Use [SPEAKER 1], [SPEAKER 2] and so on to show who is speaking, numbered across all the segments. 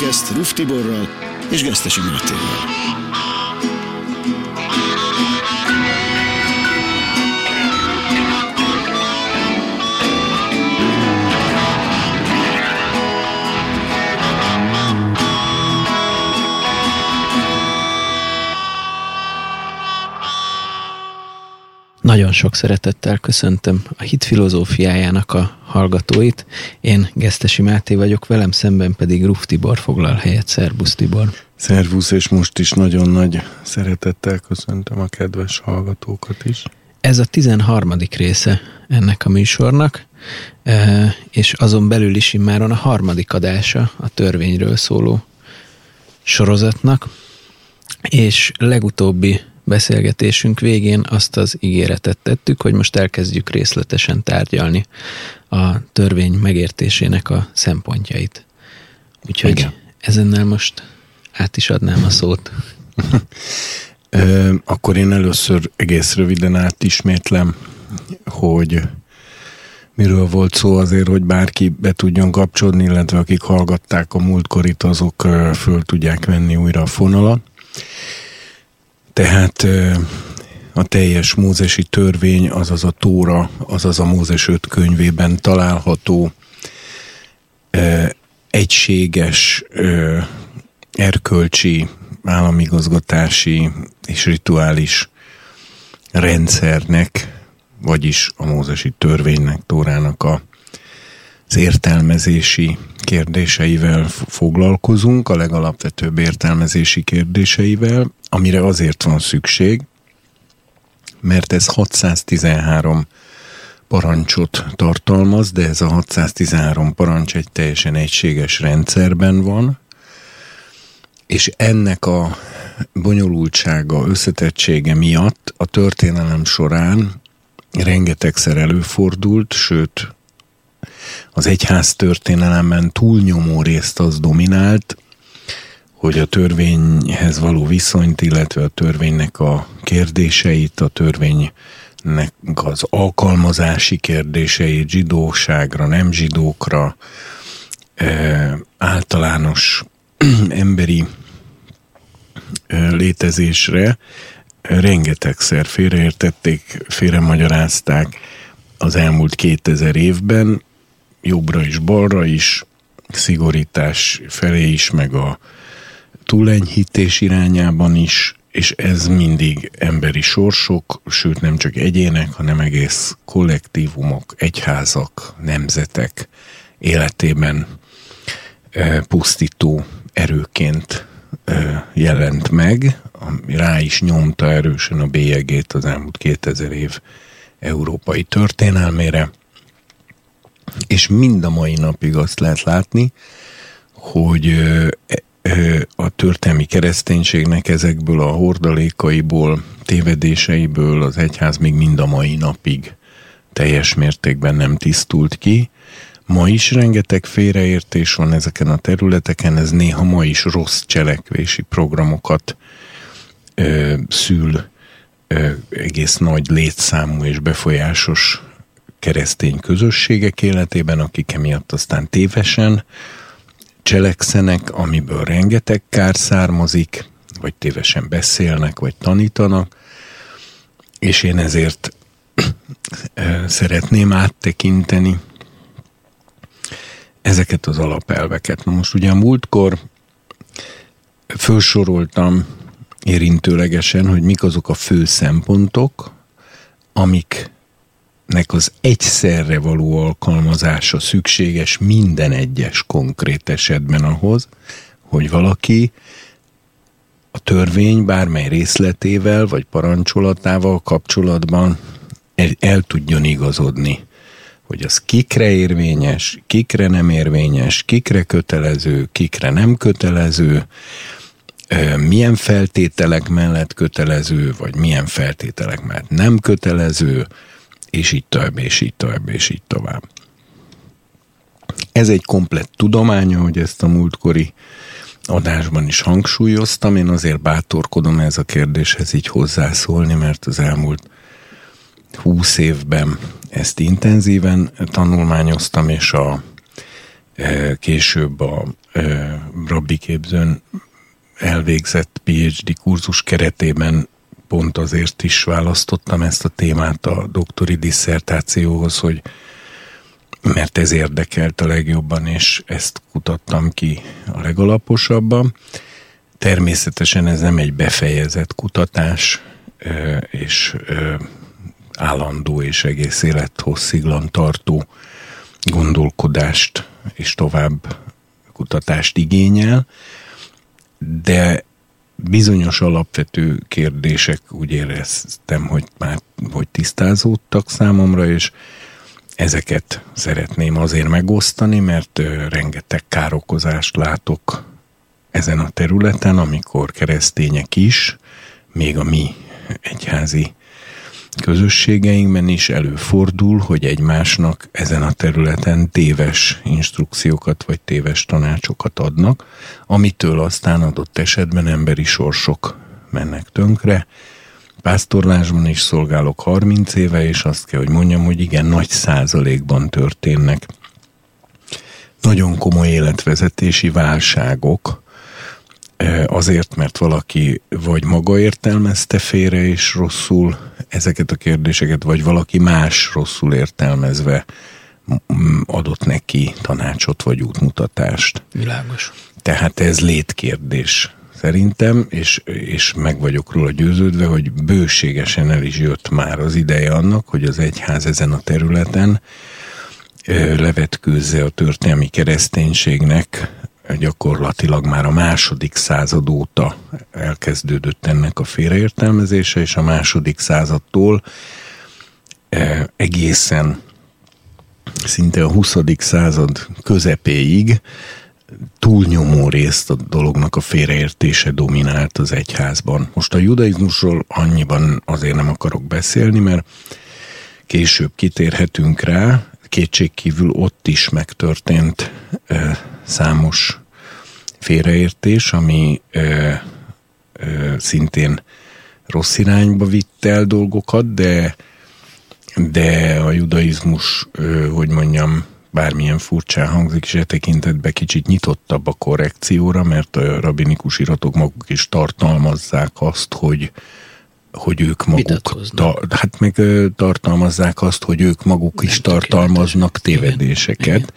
[SPEAKER 1] Podcast Ruf Tiborral és Gesztesi Mátéval.
[SPEAKER 2] Nagyon sok szeretettel köszöntöm a hit filozófiájának a hallgatóit. Én Gesztesi Máté vagyok, velem szemben pedig Ruf Tibor foglal helyet. Szerbusz Tibor!
[SPEAKER 3] Szervusz, és most is nagyon nagy szeretettel köszöntöm a kedves hallgatókat is.
[SPEAKER 2] Ez a 13. része ennek a műsornak, e, és azon belül is immáron a harmadik adása a törvényről szóló sorozatnak, és legutóbbi beszélgetésünk végén azt az ígéretet tettük, hogy most elkezdjük részletesen tárgyalni a törvény megértésének a szempontjait. Úgyhogy Igen. ezennel most át is adnám a szót.
[SPEAKER 3] Akkor én először egész röviden átismétlem, hogy miről volt szó azért, hogy bárki be tudjon kapcsolni, illetve akik hallgatták a múltkorit, azok föl tudják venni újra a fonalat. Tehát a teljes mózesi törvény, azaz a Tóra, azaz a Mózes öt könyvében található egységes erkölcsi, államigazgatási és rituális rendszernek, vagyis a mózesi törvénynek, Tórának a, az értelmezési kérdéseivel foglalkozunk, a legalapvetőbb értelmezési kérdéseivel, amire azért van szükség, mert ez 613 parancsot tartalmaz, de ez a 613 parancs egy teljesen egységes rendszerben van, és ennek a bonyolultsága, összetettsége miatt a történelem során rengetegszer előfordult, sőt az egyház történelemben túlnyomó részt az dominált, hogy a törvényhez való viszonyt, illetve a törvénynek a kérdéseit, a törvénynek az alkalmazási kérdéseit zsidóságra, nem zsidókra, általános emberi létezésre rengetegszer félreértették, félremagyarázták az elmúlt 2000 évben, jobbra is, balra is, szigorítás felé is, meg a túlenyhítés irányában is, és ez mindig emberi sorsok, sőt nem csak egyének, hanem egész kollektívumok, egyházak, nemzetek életében e, pusztító erőként e, jelent meg, ami rá is nyomta erősen a bélyegét az elmúlt 2000 év európai történelmére, és mind a mai napig azt lehet látni, hogy a történelmi kereszténységnek ezekből a hordalékaiból, tévedéseiből az egyház még mind a mai napig teljes mértékben nem tisztult ki. Ma is rengeteg félreértés van ezeken a területeken, ez néha ma is rossz cselekvési programokat ö, szül ö, egész nagy létszámú és befolyásos keresztény közösségek életében, akik emiatt aztán tévesen cselekszenek, amiből rengeteg kár származik, vagy tévesen beszélnek, vagy tanítanak, és én ezért szeretném áttekinteni ezeket az alapelveket. Na most ugye a múltkor felsoroltam érintőlegesen, hogy mik azok a fő szempontok, amik nek az egyszerre való alkalmazása szükséges minden egyes konkrét esetben ahhoz, hogy valaki a törvény bármely részletével vagy parancsolatával kapcsolatban el, el tudjon igazodni. Hogy az kikre érvényes, kikre nem érvényes, kikre kötelező, kikre nem kötelező, milyen feltételek mellett kötelező, vagy milyen feltételek mellett nem kötelező, és így tovább, és így tovább, és így tovább. Ez egy komplett tudománya, hogy ezt a múltkori adásban is hangsúlyoztam. Én azért bátorkodom ez a kérdéshez így hozzászólni, mert az elmúlt húsz évben ezt intenzíven tanulmányoztam, és a később a rabbi képzőn elvégzett PhD kurzus keretében pont azért is választottam ezt a témát a doktori disszertációhoz, hogy mert ez érdekelt a legjobban, és ezt kutattam ki a legalaposabban. Természetesen ez nem egy befejezett kutatás, és állandó és egész élethossziglan tartó gondolkodást és tovább kutatást igényel, de bizonyos alapvető kérdések úgy éreztem, hogy már hogy tisztázódtak számomra, és ezeket szeretném azért megosztani, mert rengeteg károkozást látok ezen a területen, amikor keresztények is, még a mi egyházi közösségeinkben is előfordul, hogy egymásnak ezen a területen téves instrukciókat vagy téves tanácsokat adnak, amitől aztán adott esetben emberi sorsok mennek tönkre. Pásztorlásban is szolgálok 30 éve, és azt kell, hogy mondjam, hogy igen, nagy százalékban történnek nagyon komoly életvezetési válságok, azért, mert valaki vagy maga értelmezte félre és rosszul ezeket a kérdéseket, vagy valaki más rosszul értelmezve adott neki tanácsot vagy útmutatást.
[SPEAKER 2] Világos.
[SPEAKER 3] Tehát ez létkérdés szerintem, és, és meg vagyok róla győződve, hogy bőségesen el is jött már az ideje annak, hogy az egyház ezen a területen levetkőzze a történelmi kereszténységnek gyakorlatilag már a második század óta elkezdődött ennek a félreértelmezése, és a második századtól e, egészen szinte a 20. század közepéig túlnyomó részt a dolognak a félreértése dominált az egyházban. Most a judaizmusról annyiban azért nem akarok beszélni, mert később kitérhetünk rá, kétségkívül ott is megtörtént e, számos félreértés, ami ö, ö, szintén rossz irányba vitt el dolgokat, de, de a judaizmus, ö, hogy mondjam, bármilyen furcsán hangzik, és e tekintetben kicsit nyitottabb a korrekcióra, mert a rabinikus iratok maguk is tartalmazzák azt, hogy hogy ők maguk, ta, hát meg tartalmazzák azt, hogy ők maguk Nem is tartalmaznak tévedéseket. Igen.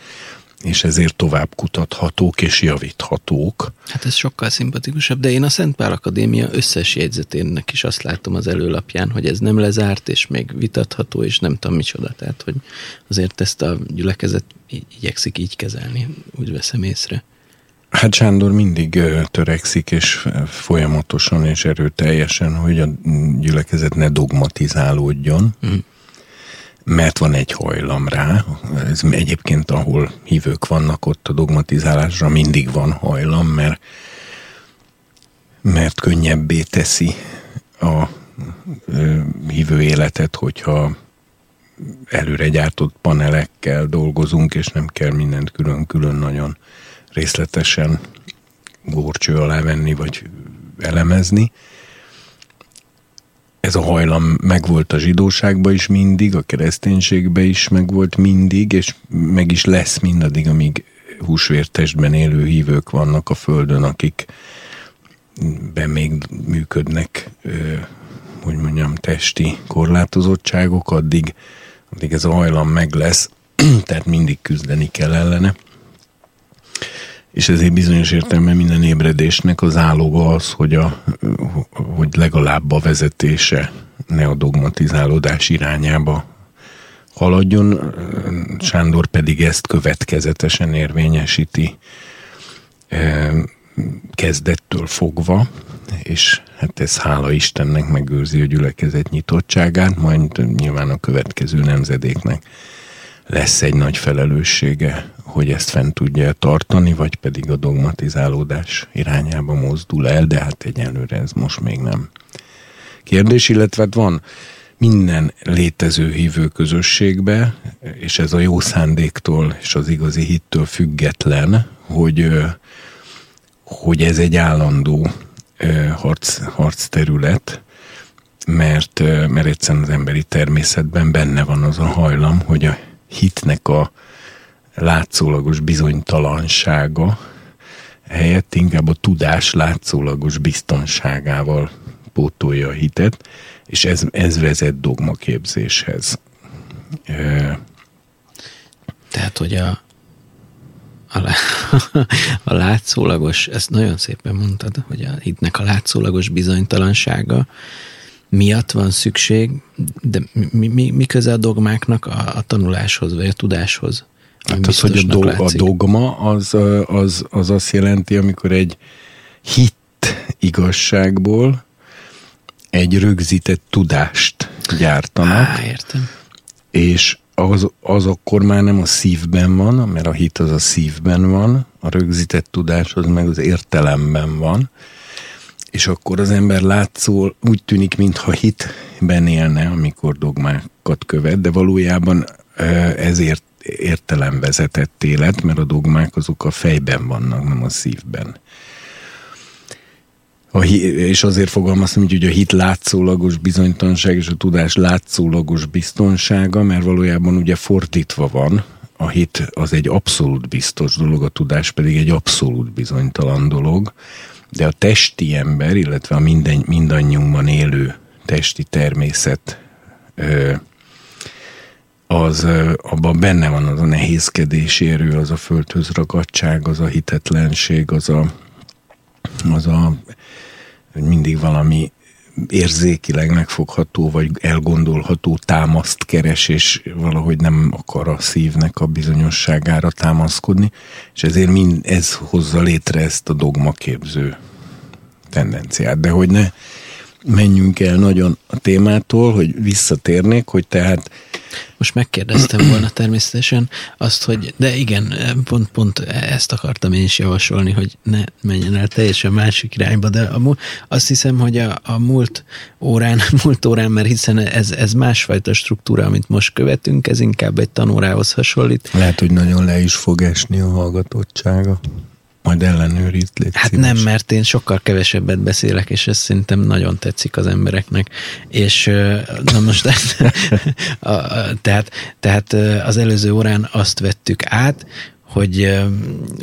[SPEAKER 3] És ezért tovább kutathatók és javíthatók.
[SPEAKER 2] Hát ez sokkal szimpatikusabb, de én a Szent Pál Akadémia összes jegyzetének is azt látom az előlapján, hogy ez nem lezárt, és még vitatható, és nem tudom micsoda. Tehát, hogy azért ezt a gyülekezet igyekszik így kezelni, úgy veszem észre.
[SPEAKER 3] Hát Sándor mindig törekszik, és folyamatosan és erőteljesen, hogy a gyülekezet ne dogmatizálódjon. Mm mert van egy hajlam rá. Ez egyébként, ahol hívők vannak, ott a dogmatizálásra mindig van hajlam, mert, mert könnyebbé teszi a hívő életet, hogyha előre gyártott panelekkel dolgozunk, és nem kell mindent külön-külön nagyon részletesen górcső alá venni, vagy elemezni ez a hajlam megvolt a zsidóságban is mindig, a kereszténységben is megvolt mindig, és meg is lesz mindaddig, amíg húsvértestben élő hívők vannak a Földön, akik be még működnek, hogy mondjam, testi korlátozottságok, addig, addig ez a hajlam meg lesz, tehát mindig küzdeni kell ellene és ezért bizonyos értelemben minden ébredésnek az áloga az, hogy, a, hogy legalább a vezetése ne a dogmatizálódás irányába haladjon. Sándor pedig ezt következetesen érvényesíti e, kezdettől fogva, és hát ez hála Istennek megőrzi a gyülekezet nyitottságát, majd nyilván a következő nemzedéknek lesz egy nagy felelőssége, hogy ezt fent tudja tartani, vagy pedig a dogmatizálódás irányába mozdul el, de hát egyelőre ez most még nem. Kérdés, illetve hát van minden létező hívő közösségbe, és ez a jó szándéktól és az igazi hittől független, hogy, hogy ez egy állandó harc, harc terület, mert, mert egyszerűen az emberi természetben benne van az a hajlam, hogy a hitnek a látszólagos bizonytalansága helyett inkább a tudás látszólagos biztonságával pótolja a hitet, és ez, ez vezet dogmaképzéshez.
[SPEAKER 2] Tehát, hogy a, a, a látszólagos, ezt nagyon szépen mondtad, hogy a hitnek a látszólagos bizonytalansága miatt van szükség, de mi, mi, mi köze a dogmáknak a, a tanuláshoz, vagy a tudáshoz?
[SPEAKER 3] Hát az, hogy a, do, a dogma az, az, az azt jelenti, amikor egy hit igazságból egy rögzített tudást gyártanak.
[SPEAKER 2] Á, értem.
[SPEAKER 3] És az, az akkor már nem a szívben van, mert a hit az a szívben van, a rögzített tudás az meg az értelemben van, és akkor az ember látszól úgy tűnik, mintha hitben élne, amikor dogmákat követ, de valójában ezért értelemvezetett élet, mert a dogmák azok a fejben vannak, nem a szívben. A, és azért fogalmaztam hogy a hit látszólagos bizonytalanság és a tudás látszólagos biztonsága, mert valójában ugye fordítva van, a hit az egy abszolút biztos dolog, a tudás pedig egy abszolút bizonytalan dolog, de a testi ember, illetve a minden, mindannyiunkban élő testi természet az abban benne van az a nehézkedési erő, az a földhöz ragadtság, az a hitetlenség, az a, az a mindig valami érzékileg megfogható, vagy elgondolható támaszt keres, és valahogy nem akar a szívnek a bizonyosságára támaszkodni, és ezért mind ez hozza létre ezt a dogmaképző tendenciát. De hogy ne menjünk el nagyon a témától, hogy visszatérnék, hogy tehát
[SPEAKER 2] most megkérdeztem volna természetesen azt, hogy de igen, pont, pont ezt akartam én is javasolni, hogy ne menjen el teljesen másik irányba, de a, azt hiszem, hogy a, a múlt órán, múlt órán, mert hiszen ez, ez másfajta struktúra, amit most követünk, ez inkább egy tanórához hasonlít.
[SPEAKER 3] Lehet, hogy nagyon le is fog esni a hallgatottsága. Majd ellenőriz, légy
[SPEAKER 2] Hát szíves. nem, mert én sokkal kevesebbet beszélek, és ez szerintem nagyon tetszik az embereknek. És na most, a, a, tehát, tehát az előző órán azt vettük át, hogy,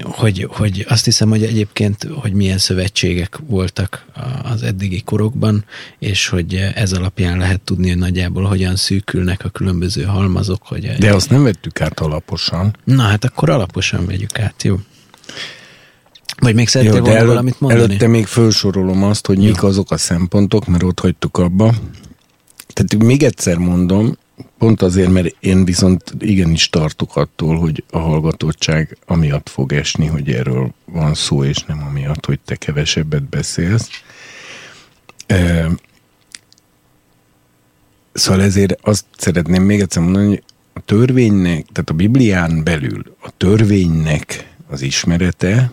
[SPEAKER 2] hogy, hogy azt hiszem, hogy egyébként, hogy milyen szövetségek voltak az eddigi korokban, és hogy ez alapján lehet tudni, hogy nagyjából hogyan szűkülnek a különböző halmazok. Hogy
[SPEAKER 3] De azt nem vettük át alaposan.
[SPEAKER 2] Na hát akkor alaposan vegyük át, jó? Vagy még szeretnél volna elő, valamit mondani?
[SPEAKER 3] Előtte még felsorolom azt, hogy mik azok a szempontok, mert ott hagytuk abba. Tehát még egyszer mondom, pont azért, mert én viszont igenis tartok attól, hogy a hallgatottság amiatt fog esni, hogy erről van szó, és nem amiatt, hogy te kevesebbet beszélsz. Szóval ezért azt szeretném még egyszer mondani, hogy a törvénynek, tehát a Biblián belül a törvénynek az ismerete,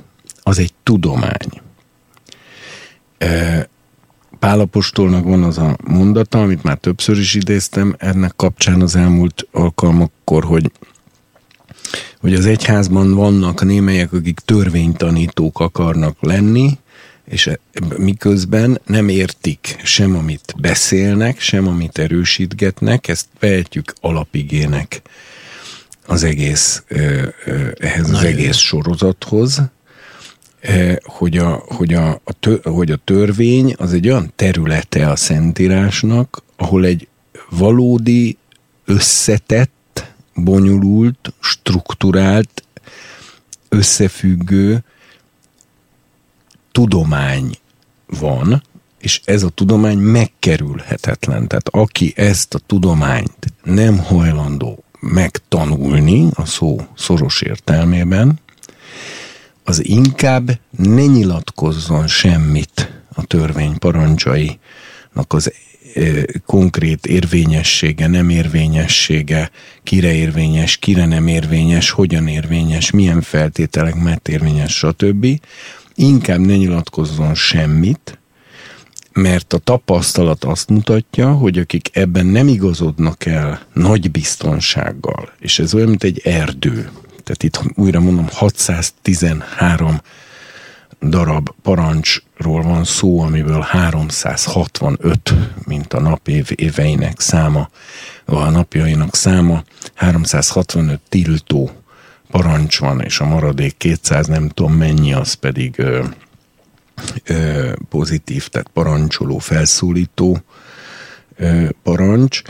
[SPEAKER 3] az egy tudomány. Pálapostolnak van az a mondata, amit már többször is idéztem ennek kapcsán az elmúlt alkalmakkor, hogy hogy az egyházban vannak némelyek, akik törvénytanítók akarnak lenni, és e, miközben nem értik sem, amit beszélnek, sem, amit erősítgetnek, ezt vehetjük alapigének az egész, ehhez az egész sorozathoz, hogy a, hogy, a, a tör, hogy a törvény az egy olyan területe a Szentírásnak, ahol egy valódi, összetett, bonyolult, strukturált, összefüggő tudomány van, és ez a tudomány megkerülhetetlen. Tehát aki ezt a tudományt nem hajlandó megtanulni a szó szoros értelmében, az inkább ne nyilatkozzon semmit a törvény parancsainak az konkrét érvényessége, nem érvényessége, kire érvényes, kire nem érvényes, hogyan érvényes, milyen feltételek mert érvényes, stb. Inkább ne nyilatkozzon semmit, mert a tapasztalat azt mutatja, hogy akik ebben nem igazodnak el nagy biztonsággal, és ez olyan, mint egy erdő, tehát itt újra mondom, 613 darab parancsról van szó, amiből 365, mint a napév éveinek száma, vagy a napjainak száma, 365 tiltó parancs van, és a maradék 200 nem tudom mennyi, az pedig ö, ö, pozitív, tehát parancsoló, felszólító ö, parancs.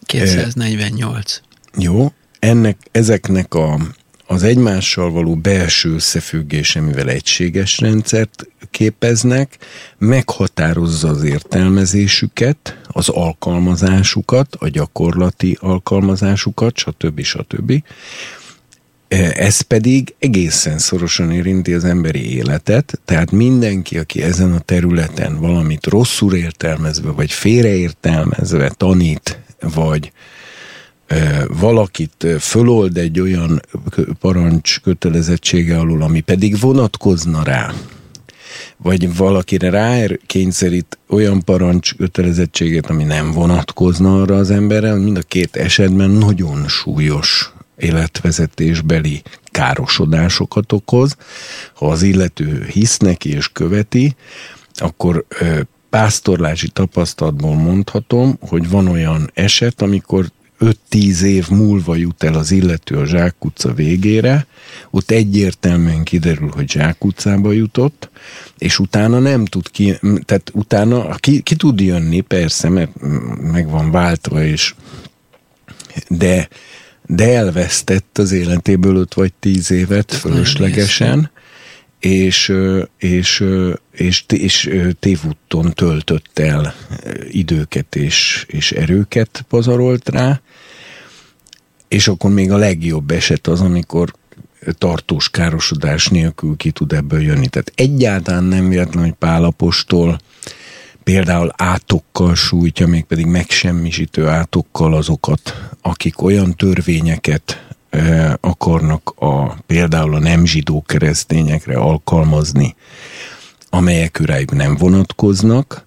[SPEAKER 2] 248.
[SPEAKER 3] Jó, ennek, ezeknek a, az egymással való belső összefüggése, mivel egységes rendszert képeznek, meghatározza az értelmezésüket, az alkalmazásukat, a gyakorlati alkalmazásukat, stb. stb. Ez pedig egészen szorosan érinti az emberi életet, tehát mindenki, aki ezen a területen valamit rosszul értelmezve, vagy félreértelmezve tanít, vagy valakit fölold egy olyan parancs kötelezettsége alul, ami pedig vonatkozna rá, vagy valakire rá kényszerít olyan parancs kötelezettséget, ami nem vonatkozna arra az emberre, mind a két esetben nagyon súlyos életvezetésbeli károsodásokat okoz. Ha az illető hisz neki és követi, akkor pásztorlási tapasztalatból mondhatom, hogy van olyan eset, amikor 5-10 év múlva jut el az illető a zsákutca végére, ott egyértelműen kiderül, hogy zsákutcába jutott, és utána nem tud ki, tehát utána ki, ki tud jönni, persze, mert meg van váltva, és de, de elvesztett az életéből 5 vagy 10 évet fölöslegesen, és, és, és, és tévúton töltött el időket és, és erőket pazarolt rá, és akkor még a legjobb eset az, amikor tartós károsodás nélkül ki tud ebből jönni. Tehát egyáltalán nem véletlen, hogy Pálapostól például átokkal sújtja, mégpedig megsemmisítő átokkal azokat, akik olyan törvényeket akarnak a, például a nem zsidó keresztényekre alkalmazni, amelyek őrájuk nem vonatkoznak,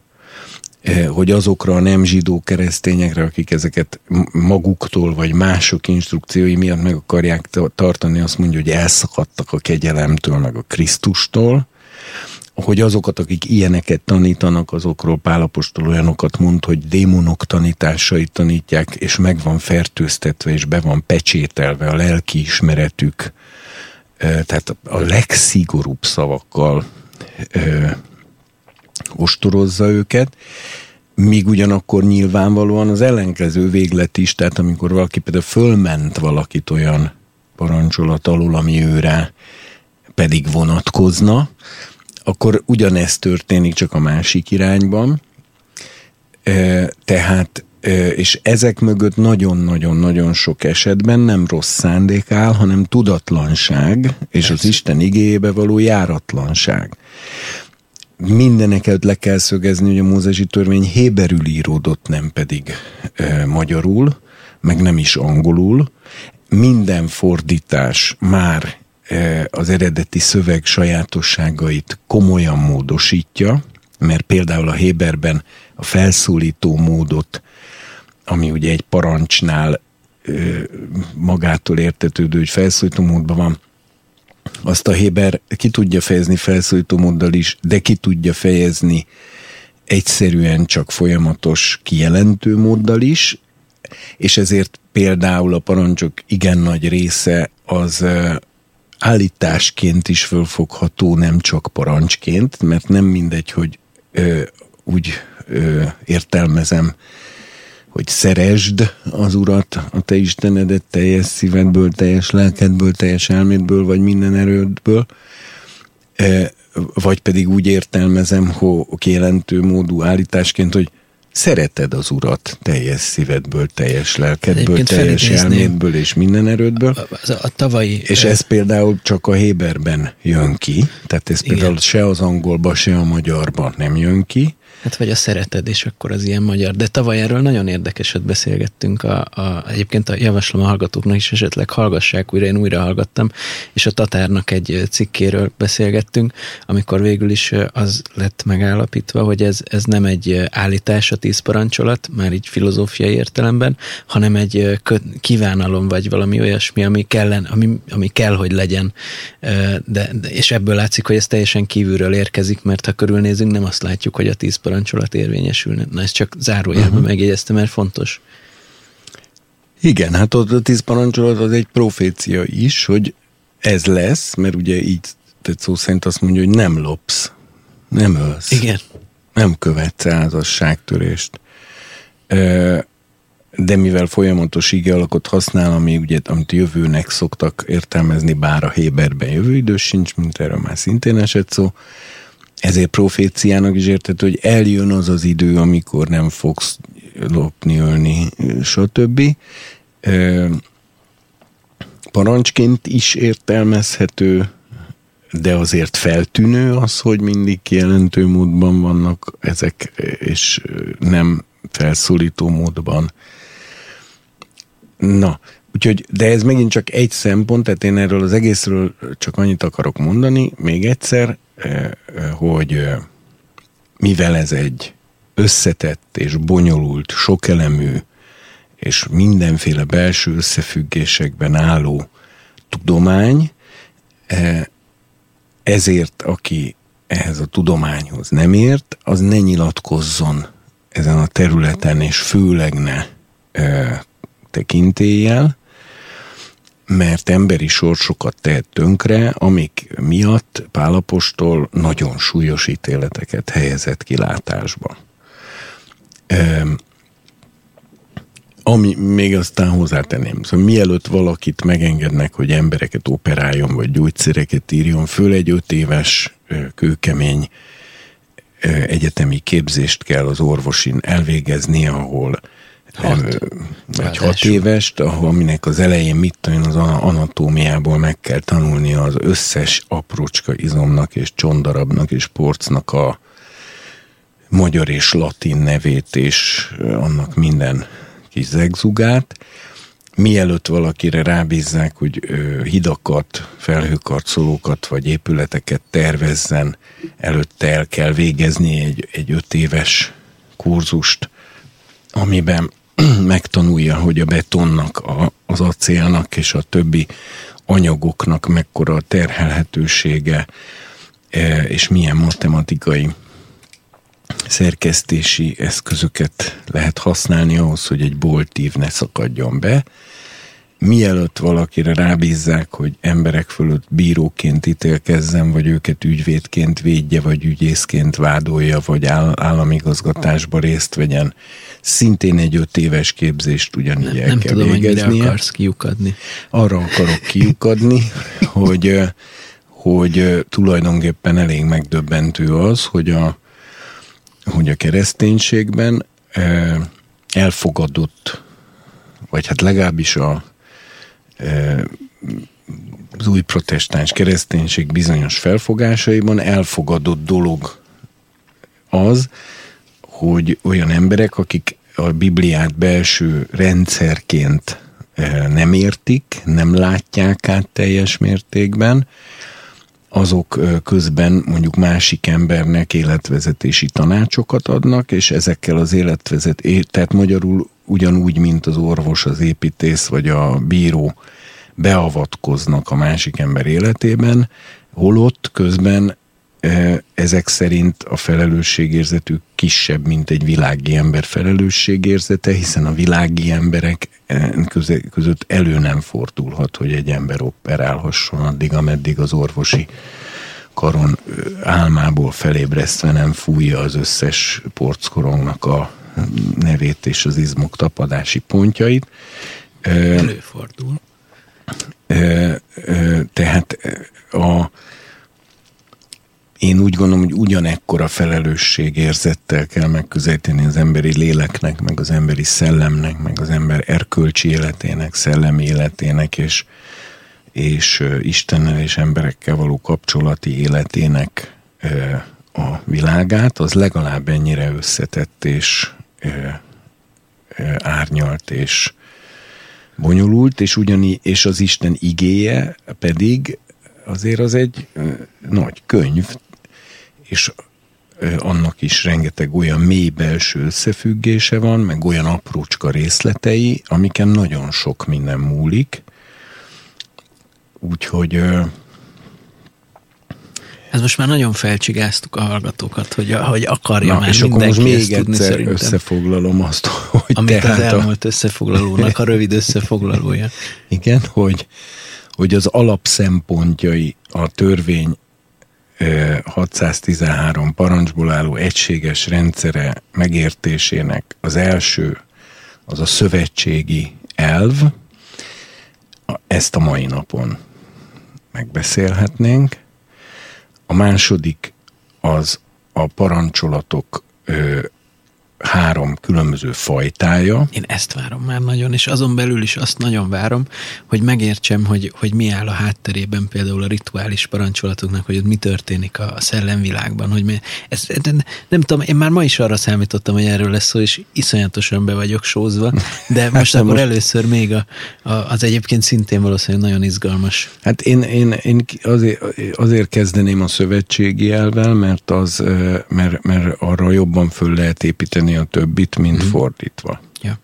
[SPEAKER 3] hogy azokra a nem zsidó keresztényekre, akik ezeket maguktól vagy mások instrukciói miatt meg akarják tartani, azt mondja, hogy elszakadtak a kegyelemtől, meg a Krisztustól, hogy azokat, akik ilyeneket tanítanak, azokról Pálapostól olyanokat mond, hogy démonok tanításait tanítják, és meg van fertőztetve, és be van pecsételve a lelki ismeretük. Tehát a legszigorúbb szavakkal ostorozza őket, míg ugyanakkor nyilvánvalóan az ellenkező véglet is, tehát amikor valaki például fölment valakit olyan parancsolat alul, ami őre pedig vonatkozna, akkor ugyanezt történik csak a másik irányban. Tehát és ezek mögött nagyon-nagyon-nagyon sok esetben nem rossz szándék áll, hanem tudatlanság, és az Isten igéjébe való járatlanság. Mindeneket le kell szögezni, hogy a mózesi törvény héberül íródott, nem pedig e, magyarul, meg nem is angolul. Minden fordítás már az eredeti szöveg sajátosságait komolyan módosítja, mert például a Héberben a felszólító módot, ami ugye egy parancsnál magától értetődő, hogy felszólító módban van, azt a Héber ki tudja fejezni felszólító móddal is, de ki tudja fejezni egyszerűen csak folyamatos kijelentő móddal is, és ezért például a parancsok igen nagy része az állításként is fölfogható, nem csak parancsként, mert nem mindegy, hogy ö, úgy ö, értelmezem, hogy szeresd az Urat, a te Istenedet teljes szívedből, teljes lelkedből, teljes elmédből, vagy minden erődből, vagy pedig úgy értelmezem, hogy kijelentő módú állításként, hogy szereted az Urat teljes szívedből, teljes lelkedből, Egyébként teljes elmédből és minden erődből.
[SPEAKER 2] A, a, a tavalyi...
[SPEAKER 3] És ez például csak a Héberben jön ki, tehát ez Igen. például se az angolba, se a magyarban nem jön ki,
[SPEAKER 2] Hát vagy a szereted, és akkor az ilyen magyar. De tavaly erről nagyon érdekeset beszélgettünk. A, a, egyébként a javaslom a hallgatóknak is esetleg hallgassák újra, én újra hallgattam, és a Tatárnak egy cikkéről beszélgettünk, amikor végül is az lett megállapítva, hogy ez, ez nem egy állítás a tíz parancsolat, már így filozófiai értelemben, hanem egy kívánalom, vagy valami olyasmi, ami, kellen, ami, ami kell, hogy legyen. De, de, és ebből látszik, hogy ez teljesen kívülről érkezik, mert ha körülnézünk, nem azt látjuk, hogy a tíz parancsolat érvényesülne. Na, ezt csak zárójelben uh-huh. megjegyeztem, mert fontos.
[SPEAKER 3] Igen, hát ott a tíz parancsolat az egy profécia is, hogy ez lesz, mert ugye így tehát szó szerint azt mondja, hogy nem lopsz, nem ölsz.
[SPEAKER 2] Igen.
[SPEAKER 3] Nem követsz házasságtörést. De mivel folyamatos ige alakot használ, ami ugye, amit jövőnek szoktak értelmezni, bár a Héberben jövő idő sincs, mint erről már szintén esett szó, ezért proféciának is érted, hogy eljön az az idő, amikor nem fogsz lopni, ölni, stb. Parancsként is értelmezhető, de azért feltűnő az, hogy mindig kijelentő módban vannak ezek, és nem felszólító módban. Na, úgyhogy, de ez megint csak egy szempont, tehát én erről az egészről csak annyit akarok mondani, még egyszer, hogy mivel ez egy összetett és bonyolult, sokelemű és mindenféle belső összefüggésekben álló tudomány, ezért aki ehhez a tudományhoz nem ért, az ne nyilatkozzon ezen a területen, és főleg ne tekintéllyel, mert emberi sorsokat tehet tönkre, amik miatt Pálapostól nagyon súlyos ítéleteket helyezett kilátásba. Ehm, ami még aztán hozzátenném, szóval mielőtt valakit megengednek, hogy embereket operáljon, vagy gyógyszereket írjon, föl egy öt éves kőkemény egyetemi képzést kell az orvosin elvégezni, ahol hat, vagy hat évest, ahol aminek az elején mit tudom, az anatómiából meg kell tanulni az összes aprócska izomnak és csondarabnak és porcnak a magyar és latin nevét és annak minden kis zegzugát, mielőtt valakire rábízzák, hogy hidakat, felhőkarcolókat vagy épületeket tervezzen, előtte el kell végezni egy, egy öt éves kurzust, amiben megtanulja, hogy a betonnak, a, az acélnak és a többi anyagoknak mekkora a terhelhetősége, e, és milyen matematikai szerkesztési eszközöket lehet használni ahhoz, hogy egy boltív ne szakadjon be, mielőtt valakire rábízzák, hogy emberek fölött bíróként ítélkezzen, vagy őket ügyvédként védje, vagy ügyészként vádolja, vagy áll, államigazgatásba részt vegyen, szintén egy öt éves képzést ugyanígy nem, el
[SPEAKER 2] nem
[SPEAKER 3] kell
[SPEAKER 2] tudom,
[SPEAKER 3] végeznie.
[SPEAKER 2] hogy akarsz kiukadni.
[SPEAKER 3] Arra akarok kiukadni, hogy, hogy tulajdonképpen elég megdöbbentő az, hogy a, hogy a kereszténységben elfogadott, vagy hát legalábbis a az új protestáns kereszténység bizonyos felfogásaiban elfogadott dolog az, hogy olyan emberek, akik a Bibliát belső rendszerként nem értik, nem látják át teljes mértékben, azok közben mondjuk másik embernek életvezetési tanácsokat adnak, és ezekkel az életvezet, tehát magyarul ugyanúgy, mint az orvos, az építész vagy a bíró beavatkoznak a másik ember életében, holott közben ezek szerint a felelősségérzetük kisebb, mint egy világi ember felelősségérzete, hiszen a világi emberek között elő nem fordulhat, hogy egy ember operálhasson addig, ameddig az orvosi karon álmából felébresztve nem fújja az összes porckorongnak a nevét és az izmok tapadási pontjait.
[SPEAKER 2] Előfordul.
[SPEAKER 3] Tehát a, én úgy gondolom, hogy ugyanekkora felelősségérzettel kell megközelíteni az emberi léleknek, meg az emberi szellemnek, meg az ember erkölcsi életének, szellemi életének, és, és Istennel és emberekkel való kapcsolati életének a világát, az legalább ennyire összetett és árnyalt és bonyolult, és ugyaní, és az Isten igéje pedig azért az egy nagy könyv, és annak is rengeteg olyan mély belső összefüggése van, meg olyan aprócska részletei, amiken nagyon sok minden múlik. Úgyhogy
[SPEAKER 2] Ez most már nagyon felcsigáztuk a hallgatókat, hogy, hogy akarja
[SPEAKER 3] Na,
[SPEAKER 2] már
[SPEAKER 3] és akkor most még
[SPEAKER 2] tudni
[SPEAKER 3] egyszer
[SPEAKER 2] szerintem.
[SPEAKER 3] összefoglalom azt, hogy
[SPEAKER 2] Amit az
[SPEAKER 3] tehát a,
[SPEAKER 2] elmúlt összefoglalónak a rövid összefoglalója.
[SPEAKER 3] igen, hogy, hogy az alapszempontjai a törvény 613 parancsból álló egységes rendszere megértésének az első az a szövetségi elv, ezt a mai napon megbeszélhetnénk. A második az a parancsolatok három különböző fajtája.
[SPEAKER 2] Én ezt várom már nagyon, és azon belül is azt nagyon várom, hogy megértsem, hogy, hogy mi áll a hátterében például a rituális parancsolatoknak, hogy ott mi történik a, szellemvilágban, hogy mi, ez, nem, nem tudom, én már ma is arra számítottam, hogy erről lesz szó, és iszonyatosan be vagyok sózva, de most
[SPEAKER 3] de
[SPEAKER 2] akkor
[SPEAKER 3] most-
[SPEAKER 2] először még a, a, az egyébként szintén valószínűleg nagyon izgalmas.
[SPEAKER 3] Hát én, én, én azért, azért kezdeném a szövetségi elvel, mert, az, ö, mert, mert arra jobban föl lehet építeni a többit, mint mm. fordítva.
[SPEAKER 2] Ja.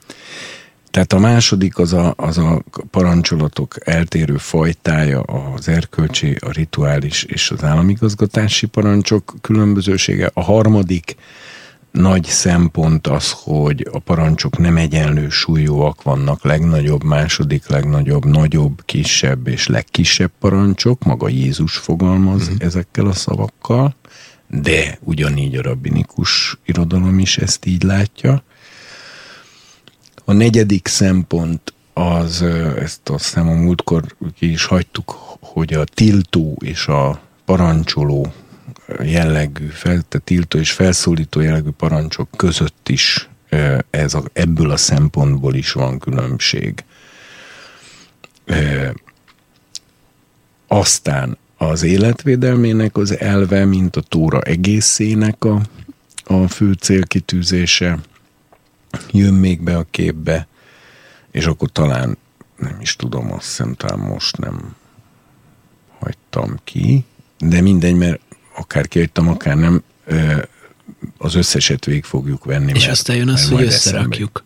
[SPEAKER 3] Tehát a második az a, az a parancsolatok eltérő fajtája, az erkölcsi, a rituális és az államigazgatási parancsok különbözősége. A harmadik nagy szempont az, hogy a parancsok nem egyenlő súlyúak vannak, legnagyobb, második legnagyobb, nagyobb, kisebb és legkisebb parancsok, maga Jézus fogalmaz uh-huh. ezekkel a szavakkal, de ugyanígy a rabbinikus irodalom is ezt így látja. A negyedik szempont az, ezt azt a múltkor ki is hagytuk, hogy a tiltó és a parancsoló jellegű, fel, tehát tiltó és felszólító jellegű parancsok között is ez a, ebből a szempontból is van különbség. Ö, Aztán az életvédelmének az elve, mint a tóra egészének a, a fő célkitűzése jön még be a képbe, és akkor talán nem is tudom, azt hiszem talán most nem hagytam ki, de mindegy, mert akár kihagytam, akár nem, az összeset végig fogjuk venni.
[SPEAKER 2] És
[SPEAKER 3] mert-
[SPEAKER 2] aztán jön az, hogy összerakjuk.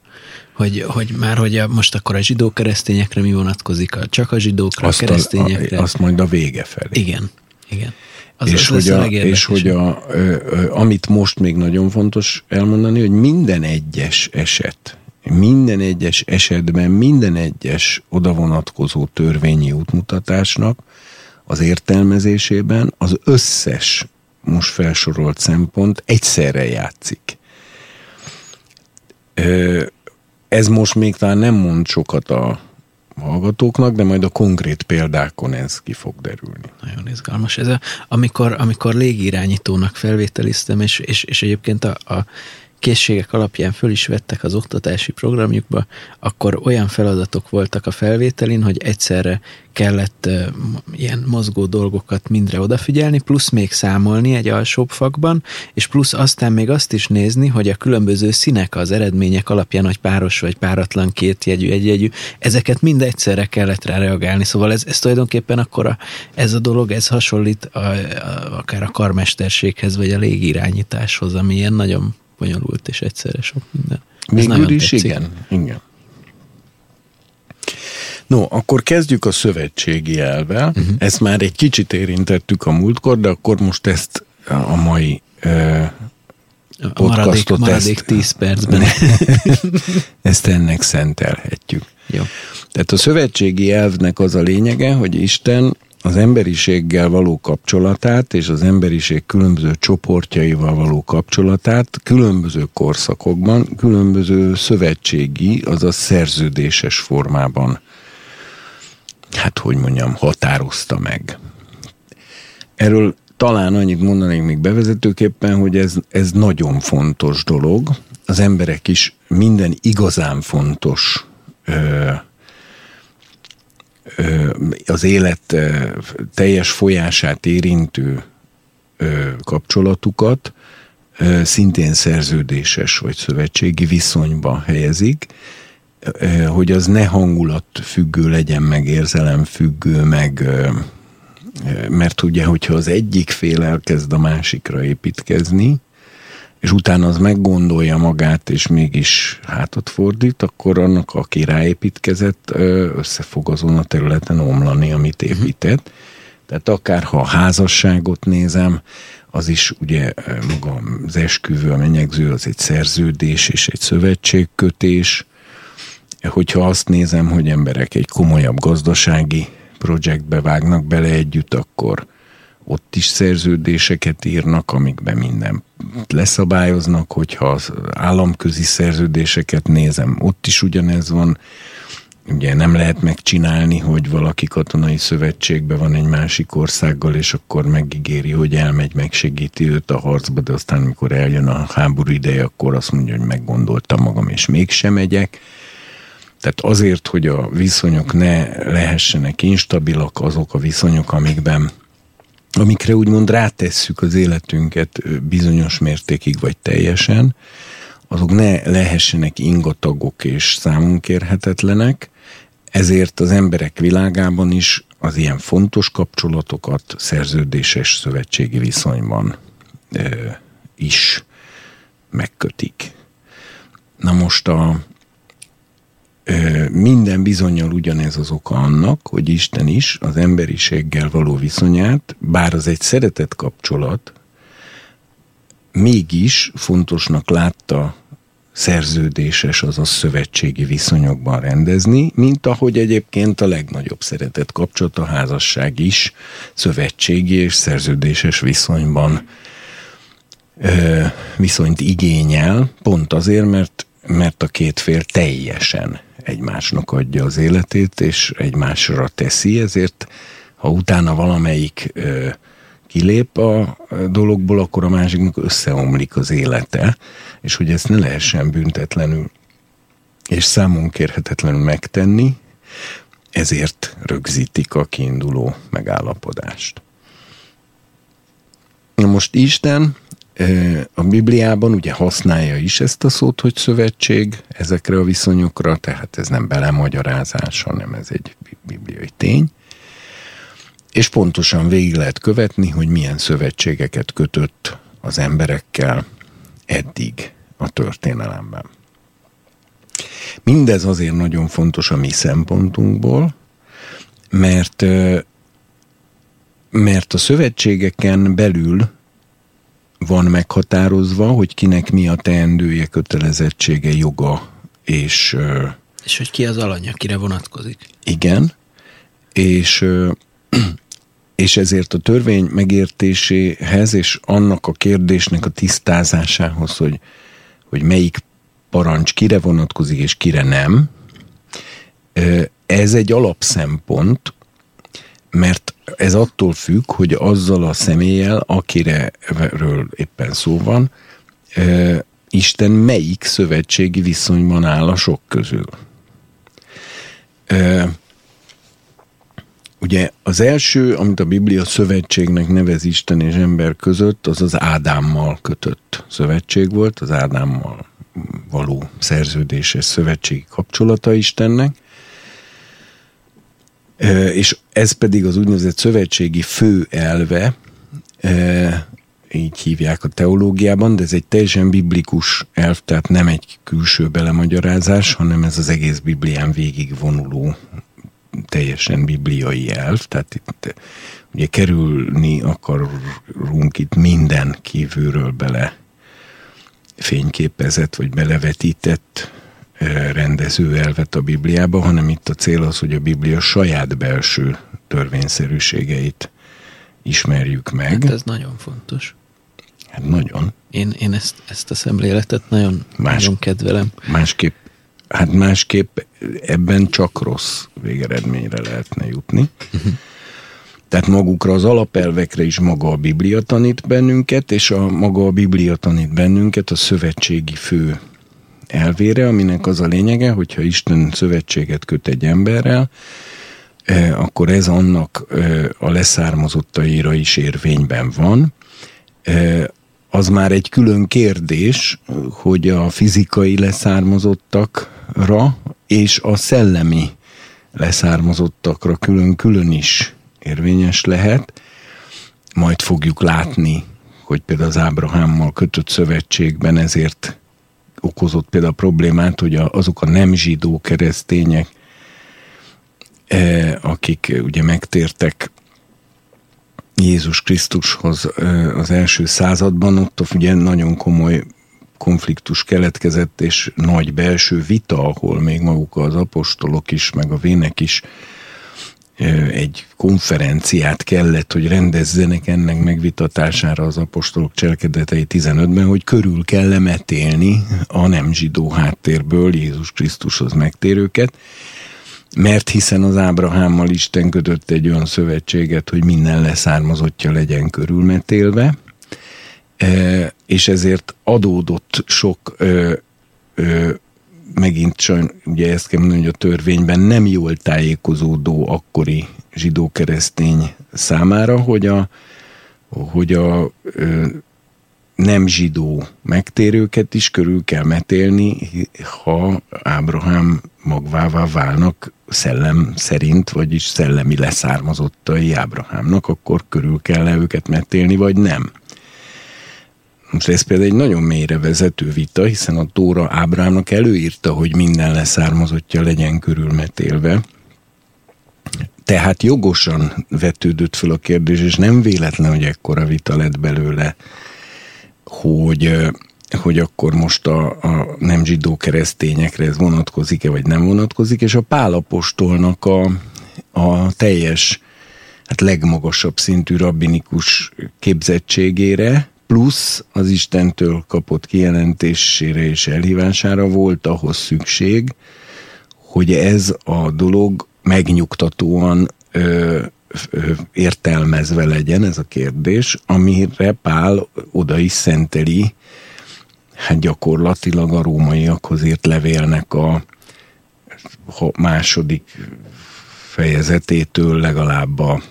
[SPEAKER 2] Hogy, hogy már hogy a, most akkor a zsidó keresztényekre mi vonatkozik, a, csak a zsidókra,
[SPEAKER 3] Azt,
[SPEAKER 2] a keresztényekre.
[SPEAKER 3] a, azt majd a vége felé.
[SPEAKER 2] Igen, igen. Az,
[SPEAKER 3] és,
[SPEAKER 2] az
[SPEAKER 3] hogy a, és hogy a, ö, ö, amit most még nagyon fontos elmondani, hogy minden egyes eset, minden egyes esetben, minden egyes oda vonatkozó törvényi útmutatásnak az értelmezésében az összes most felsorolt szempont egyszerre játszik. Ö, Ez most még talán nem mond sokat a hallgatóknak, de majd a konkrét példákon ez ki fog derülni.
[SPEAKER 2] Nagyon izgalmas. Ez a, amikor, amikor légirányítónak felvételiztem, és, és, és egyébként a, a készségek alapján föl is vettek az oktatási programjukba, akkor olyan feladatok voltak a felvételin, hogy egyszerre kellett uh, ilyen mozgó dolgokat mindre odafigyelni, plusz még számolni egy alsóbb fakban, és plusz aztán még azt is nézni, hogy a különböző színek az eredmények alapján, hogy páros vagy páratlan kétjegyű, egyjegyű, ezeket mind egyszerre kellett rá reagálni. Szóval ez, ez tulajdonképpen akkor a, ez a dolog, ez hasonlít a, a, akár a karmesterséghez, vagy a légirányításhoz, ami ilyen nagyon bonyolult és egyszerre sok minden.
[SPEAKER 3] Végül is
[SPEAKER 2] tetszik.
[SPEAKER 3] igen. igen. No, akkor kezdjük a szövetségi elvel. Uh-huh. Ezt már egy kicsit érintettük a múltkor, de akkor most ezt a mai ö,
[SPEAKER 2] A maradék, maradék
[SPEAKER 3] ezt-
[SPEAKER 2] 10 percben.
[SPEAKER 3] ezt ennek szentelhetjük.
[SPEAKER 2] Jó.
[SPEAKER 3] Tehát a szövetségi elvnek az a lényege, hogy Isten az emberiséggel való kapcsolatát és az emberiség különböző csoportjaival való kapcsolatát különböző korszakokban, különböző szövetségi, azaz szerződéses formában, hát hogy mondjam, határozta meg. Erről talán annyit mondanék még bevezetőképpen, hogy ez, ez nagyon fontos dolog. Az emberek is minden igazán fontos ö, az élet teljes folyását érintő kapcsolatukat szintén szerződéses vagy szövetségi viszonyba helyezik, hogy az ne hangulat függő legyen, meg érzelem függő, meg mert ugye, hogyha az egyik fél elkezd a másikra építkezni, és utána az meggondolja magát, és mégis hátat fordít, akkor annak, aki ráépítkezett, össze fog azon a területen omlani, amit mhm. épített. Tehát akár ha a házasságot nézem, az is ugye maga az esküvő, a menyegző, az egy szerződés és egy szövetségkötés. Hogyha azt nézem, hogy emberek egy komolyabb gazdasági projektbe vágnak bele együtt, akkor ott is szerződéseket írnak, amikben minden leszabályoznak, hogyha az államközi szerződéseket nézem, ott is ugyanez van. Ugye nem lehet megcsinálni, hogy valaki katonai szövetségben van egy másik országgal, és akkor megígéri, hogy elmegy, megsegíti őt a harcba, de aztán, amikor eljön a háború ideje, akkor azt mondja, hogy meggondoltam magam, és mégsem megyek. Tehát azért, hogy a viszonyok ne lehessenek instabilak, azok a viszonyok, amikben amikre úgymond rátesszük az életünket bizonyos mértékig vagy teljesen, azok ne lehessenek ingatagok és számunkérhetetlenek, ezért az emberek világában is az ilyen fontos kapcsolatokat szerződéses szövetségi viszonyban ö, is megkötik. Na most a, minden bizonyal ugyanez az oka annak, hogy Isten is az emberiséggel való viszonyát, bár az egy szeretett kapcsolat, mégis fontosnak látta szerződéses, azaz szövetségi viszonyokban rendezni, mint ahogy egyébként a legnagyobb szeretett kapcsolat, a házasság is szövetségi és szerződéses viszonyban ö, viszonyt igényel, pont azért, mert, mert a két fél teljesen egymásnak adja az életét, és egymásra teszi, ezért ha utána valamelyik ö, kilép a dologból, akkor a másiknak összeomlik az élete, és hogy ezt ne lehessen büntetlenül és számon kérhetetlenül megtenni, ezért rögzítik a kiinduló megállapodást. Na most Isten a Bibliában ugye használja is ezt a szót, hogy szövetség ezekre a viszonyokra, tehát ez nem belemagyarázás, hanem ez egy bibliai tény. És pontosan végig lehet követni, hogy milyen szövetségeket kötött az emberekkel eddig a történelemben. Mindez azért nagyon fontos a mi szempontunkból, mert, mert a szövetségeken belül van meghatározva, hogy kinek mi a teendője, kötelezettsége, joga, és...
[SPEAKER 2] És hogy ki az alany, akire vonatkozik.
[SPEAKER 3] Igen, és, és ezért a törvény megértéséhez és annak a kérdésnek a tisztázásához, hogy, hogy melyik parancs kire vonatkozik és kire nem, ez egy alapszempont, mert ez attól függ, hogy azzal a személlyel, akireről éppen szó van, Isten melyik szövetségi viszonyban áll a sok közül. Ugye az első, amit a Biblia szövetségnek nevez Isten és ember között, az az Ádámmal kötött szövetség volt, az Ádámmal való szerződéses szövetségi kapcsolata Istennek, és ez pedig az úgynevezett szövetségi fő elve, így hívják a teológiában, de ez egy teljesen biblikus elv, tehát nem egy külső belemagyarázás, hanem ez az egész Biblián végig vonuló teljesen bibliai elv, tehát itt ugye kerülni akarunk itt minden kívülről bele fényképezett vagy belevetített rendező elvet a Bibliába, hanem itt a cél az, hogy a Biblia saját belső törvényszerűségeit ismerjük meg. Hát
[SPEAKER 2] ez nagyon fontos.
[SPEAKER 3] Hát nagyon.
[SPEAKER 2] Én, én ezt, ezt a szemléletet nagyon, Más, nagyon kedvelem.
[SPEAKER 3] Másképp, hát másképp ebben csak rossz végeredményre lehetne jutni. Uh-huh. Tehát magukra az alapelvekre is maga a Biblia tanít bennünket, és a maga a Biblia tanít bennünket a szövetségi fő elvére, aminek az a lényege, hogyha Isten szövetséget köt egy emberrel, akkor ez annak e, a leszármazottaira is érvényben van, az már egy külön kérdés, hogy a fizikai leszármazottakra és a szellemi leszármazottakra külön-külön is érvényes lehet. Majd fogjuk látni, hogy például az Ábrahámmal kötött szövetségben ezért okozott például a problémát, hogy azok a nem zsidó keresztények, akik ugye megtértek Jézus Krisztushoz az első században, ott ugye nagyon komoly konfliktus keletkezett, és nagy belső vita, ahol még maguk az apostolok is, meg a vének is egy konferenciát kellett, hogy rendezzenek ennek megvitatására az apostolok cselekedetei 15-ben, hogy körül kell metélni a nem zsidó háttérből Jézus Krisztushoz megtérőket, mert hiszen az Ábrahámmal Isten kötött egy olyan szövetséget, hogy minden leszármazottja legyen körülmetélve, e, és ezért adódott sok ö, ö, megint sajn, ugye ezt kell mondani, hogy a törvényben nem jól tájékozódó akkori zsidó-keresztény számára, hogy a, hogy a nem zsidó megtérőket is körül kell metélni, ha Ábrahám magvává válnak szellem szerint, vagyis szellemi leszármazottai Ábrahámnak, akkor körül kell -e őket metélni, vagy nem. Most ez például egy nagyon mélyre vezető vita, hiszen a Tóra Ábrámnak előírta, hogy minden leszármazottja legyen körülmetélve. Tehát jogosan vetődött föl a kérdés, és nem véletlen, hogy ekkora vita lett belőle, hogy, hogy akkor most a, a nem zsidó keresztényekre ez vonatkozik-e, vagy nem vonatkozik, és a pálapostolnak a, a teljes, hát legmagasabb szintű rabbinikus képzettségére, plusz az Istentől kapott kijelentésére és elhívására volt ahhoz szükség, hogy ez a dolog megnyugtatóan ö, értelmezve legyen, ez a kérdés, amire Pál oda is szenteli hát gyakorlatilag a rómaiakhoz írt levélnek a második fejezetétől legalább a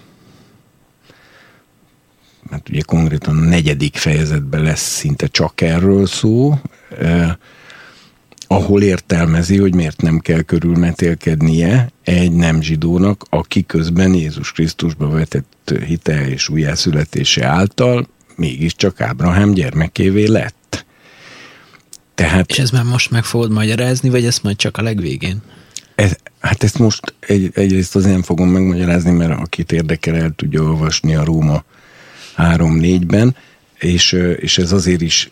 [SPEAKER 3] mert ugye konkrétan a negyedik fejezetben lesz szinte csak erről szó, ahol értelmezi, hogy miért nem kell körülmetélkednie egy nem zsidónak, aki közben Jézus Krisztusba vetett hite és újjászületése által mégiscsak Ábrahám gyermekévé lett.
[SPEAKER 2] Tehát, és ez már most meg fogod magyarázni, vagy ezt majd csak a legvégén?
[SPEAKER 3] Ez, hát ezt most egy, egyrészt azért nem fogom megmagyarázni, mert akit érdekel, el tudja olvasni a Róma 3-4-ben, és, és ez azért is,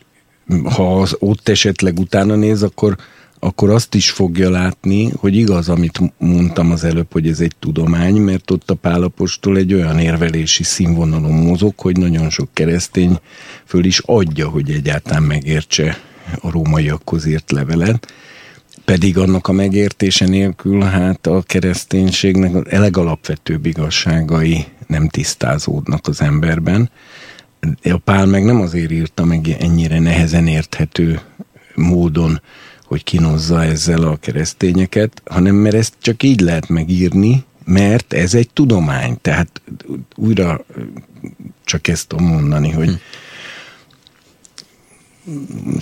[SPEAKER 3] ha az ott esetleg utána néz, akkor, akkor azt is fogja látni, hogy igaz, amit mondtam az előbb, hogy ez egy tudomány, mert ott a Pálapostól egy olyan érvelési színvonalon mozog, hogy nagyon sok keresztény föl is adja, hogy egyáltalán megértse a rómaiakhoz írt levelet, pedig annak a megértése nélkül hát a kereszténységnek a legalapvetőbb igazságai nem tisztázódnak az emberben. A Pál meg nem azért írta meg ennyire nehezen érthető módon, hogy kinozza ezzel a keresztényeket, hanem mert ezt csak így lehet megírni, mert ez egy tudomány. Tehát újra csak ezt tudom mondani, hogy hm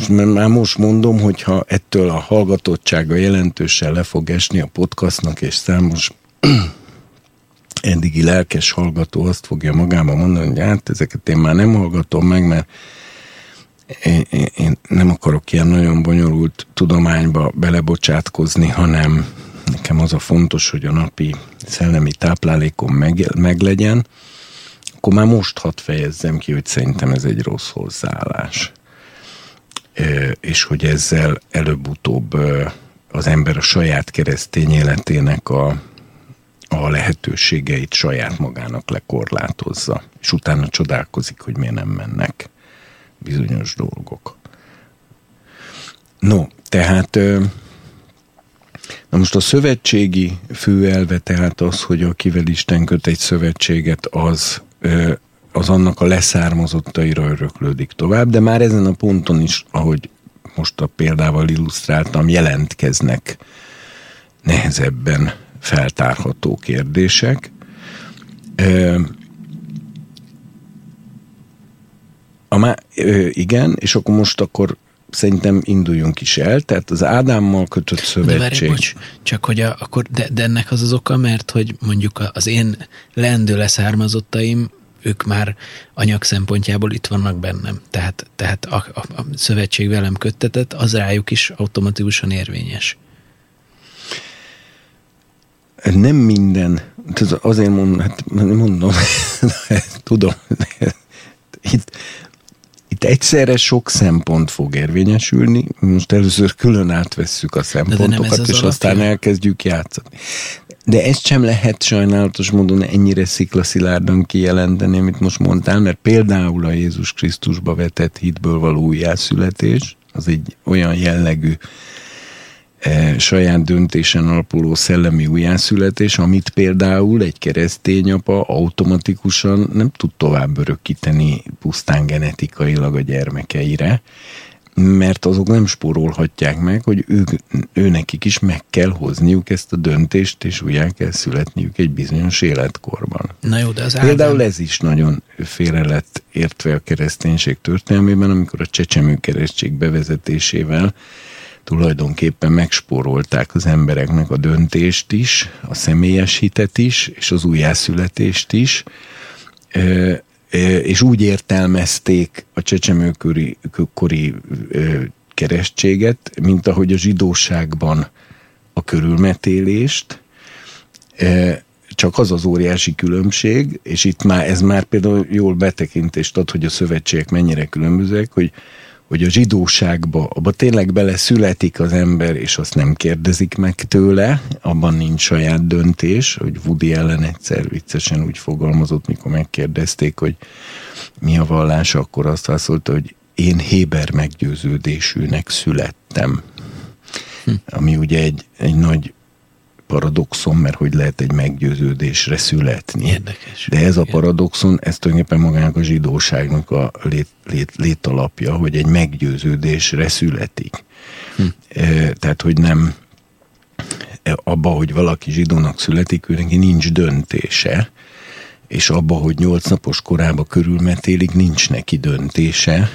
[SPEAKER 3] már most mondom, hogyha ettől a hallgatottsága jelentősen le fog esni a podcastnak, és számos eddigi lelkes hallgató azt fogja magába mondani, hogy hát ezeket én már nem hallgatom meg, mert én, én, én nem akarok ilyen nagyon bonyolult tudományba belebocsátkozni, hanem nekem az a fontos, hogy a napi szellemi táplálékom meg, meglegyen, akkor már most hadd fejezzem ki, hogy szerintem ez egy rossz hozzáállás. És hogy ezzel előbb-utóbb az ember a saját keresztény életének a, a lehetőségeit saját magának lekorlátozza, és utána csodálkozik, hogy miért nem mennek bizonyos dolgok. No, tehát na most a szövetségi főelve tehát az, hogy akivel Isten köt egy szövetséget, az az annak a leszármazottaira öröklődik tovább, de már ezen a ponton is, ahogy most a példával illusztráltam, jelentkeznek nehezebben feltárható kérdések. A má, igen, és akkor most akkor szerintem induljunk is el, tehát az Ádámmal kötött szövetség. De várj, bocs,
[SPEAKER 2] csak hogy a, akkor, de, de ennek az az oka, mert hogy mondjuk az én lendő leszármazottaim ők már anyag szempontjából itt vannak bennem. Tehát, tehát a, a, a szövetség velem köttetett, az rájuk is automatikusan érvényes.
[SPEAKER 3] Nem minden, azért mondom, hát mondom, tudom, itt, itt egyszerre sok szempont fog érvényesülni, most először külön átvesszük a szempontokat, és aztán elkezdjük játszani. De ezt sem lehet sajnálatos módon ennyire sziklaszilárdan kijelenteni, amit most mondtál, mert például a Jézus Krisztusba vetett hitből való újjászületés, az egy olyan jellegű e, saját döntésen alapuló szellemi újjászületés, amit például egy keresztény apa automatikusan nem tud tovább örökíteni pusztán genetikailag a gyermekeire, mert azok nem spórolhatják meg, hogy ők, őnekik is meg kell hozniuk ezt a döntést, és újjá kell születniük egy bizonyos életkorban.
[SPEAKER 2] Na jó, de az
[SPEAKER 3] Például ez is nagyon félre lett értve a kereszténység történelmében, amikor a csecsemő keresztség bevezetésével tulajdonképpen megspórolták az embereknek a döntést is, a személyes hitet is, és az újjászületést is, és úgy értelmezték a csecsemőkori kori keresztséget, mint ahogy a zsidóságban a körülmetélést, csak az az óriási különbség, és itt már ez már például jól betekintést ad, hogy a szövetségek mennyire különbözőek, hogy hogy a zsidóságba, abba tényleg bele születik az ember, és azt nem kérdezik meg tőle, abban nincs saját döntés, hogy Woody ellen egyszer viccesen úgy fogalmazott, mikor megkérdezték, hogy mi a vallás, akkor azt válaszolta, hogy én Héber meggyőződésűnek születtem. Hm. Ami ugye egy, egy nagy paradoxon, mert hogy lehet egy meggyőződésre születni.
[SPEAKER 2] Érdekes.
[SPEAKER 3] De ez a paradoxon, ez tulajdonképpen magának a zsidóságnak a lét, lét, létalapja, hogy egy meggyőződésre születik. Hm. E, tehát, hogy nem e, abba, hogy valaki zsidónak születik, ő neki nincs döntése, és abba, hogy nyolc napos korába körülmetélik, nincs neki döntése,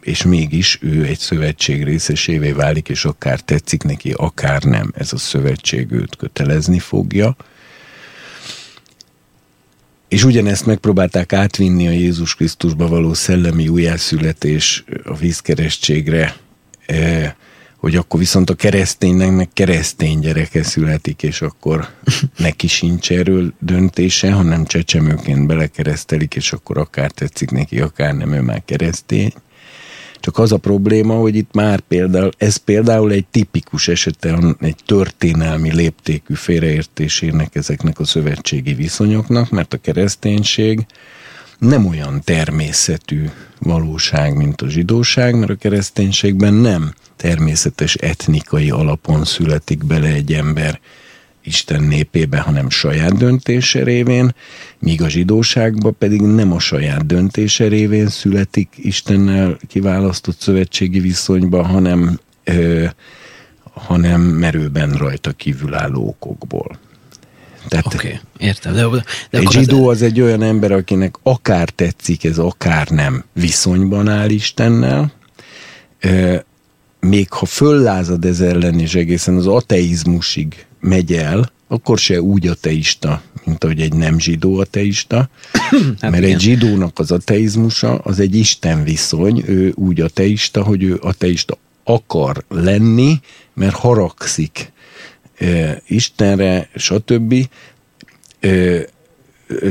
[SPEAKER 3] és mégis ő egy szövetség részesévé válik, és akár tetszik neki, akár nem, ez a szövetség őt kötelezni fogja. És ugyanezt megpróbálták átvinni a Jézus Krisztusba való szellemi újjászületés a vízkeresztségre, hogy akkor viszont a kereszténynek meg keresztény gyereke születik, és akkor neki sincs erről döntése, hanem csecsemőként belekeresztelik, és akkor akár tetszik neki, akár nem, ő már keresztény. Csak az a probléma, hogy itt már például, ez például egy tipikus esete egy történelmi léptékű félreértésének ezeknek a szövetségi viszonyoknak, mert a kereszténység nem olyan természetű valóság, mint a zsidóság, mert a kereszténységben nem természetes etnikai alapon születik bele egy ember Isten népébe, hanem saját döntése révén, míg a zsidóságban pedig nem a saját döntése révén születik Istennel kiválasztott szövetségi viszonyba, hanem, ö, hanem merőben rajta kívülálló okokból.
[SPEAKER 2] Tehát Oké, okay, értem. De,
[SPEAKER 3] de egy zsidó az... egy olyan ember, akinek akár tetszik ez, akár nem viszonyban áll Istennel, még ha föllázad ez ellen, és egészen az ateizmusig megy el, akkor se úgy ateista, mint ahogy egy nem zsidó ateista, hát mert igen. egy zsidónak az ateizmusa az egy Isten viszony, ő úgy ateista, hogy ő ateista akar lenni, mert haragszik Istenre, stb.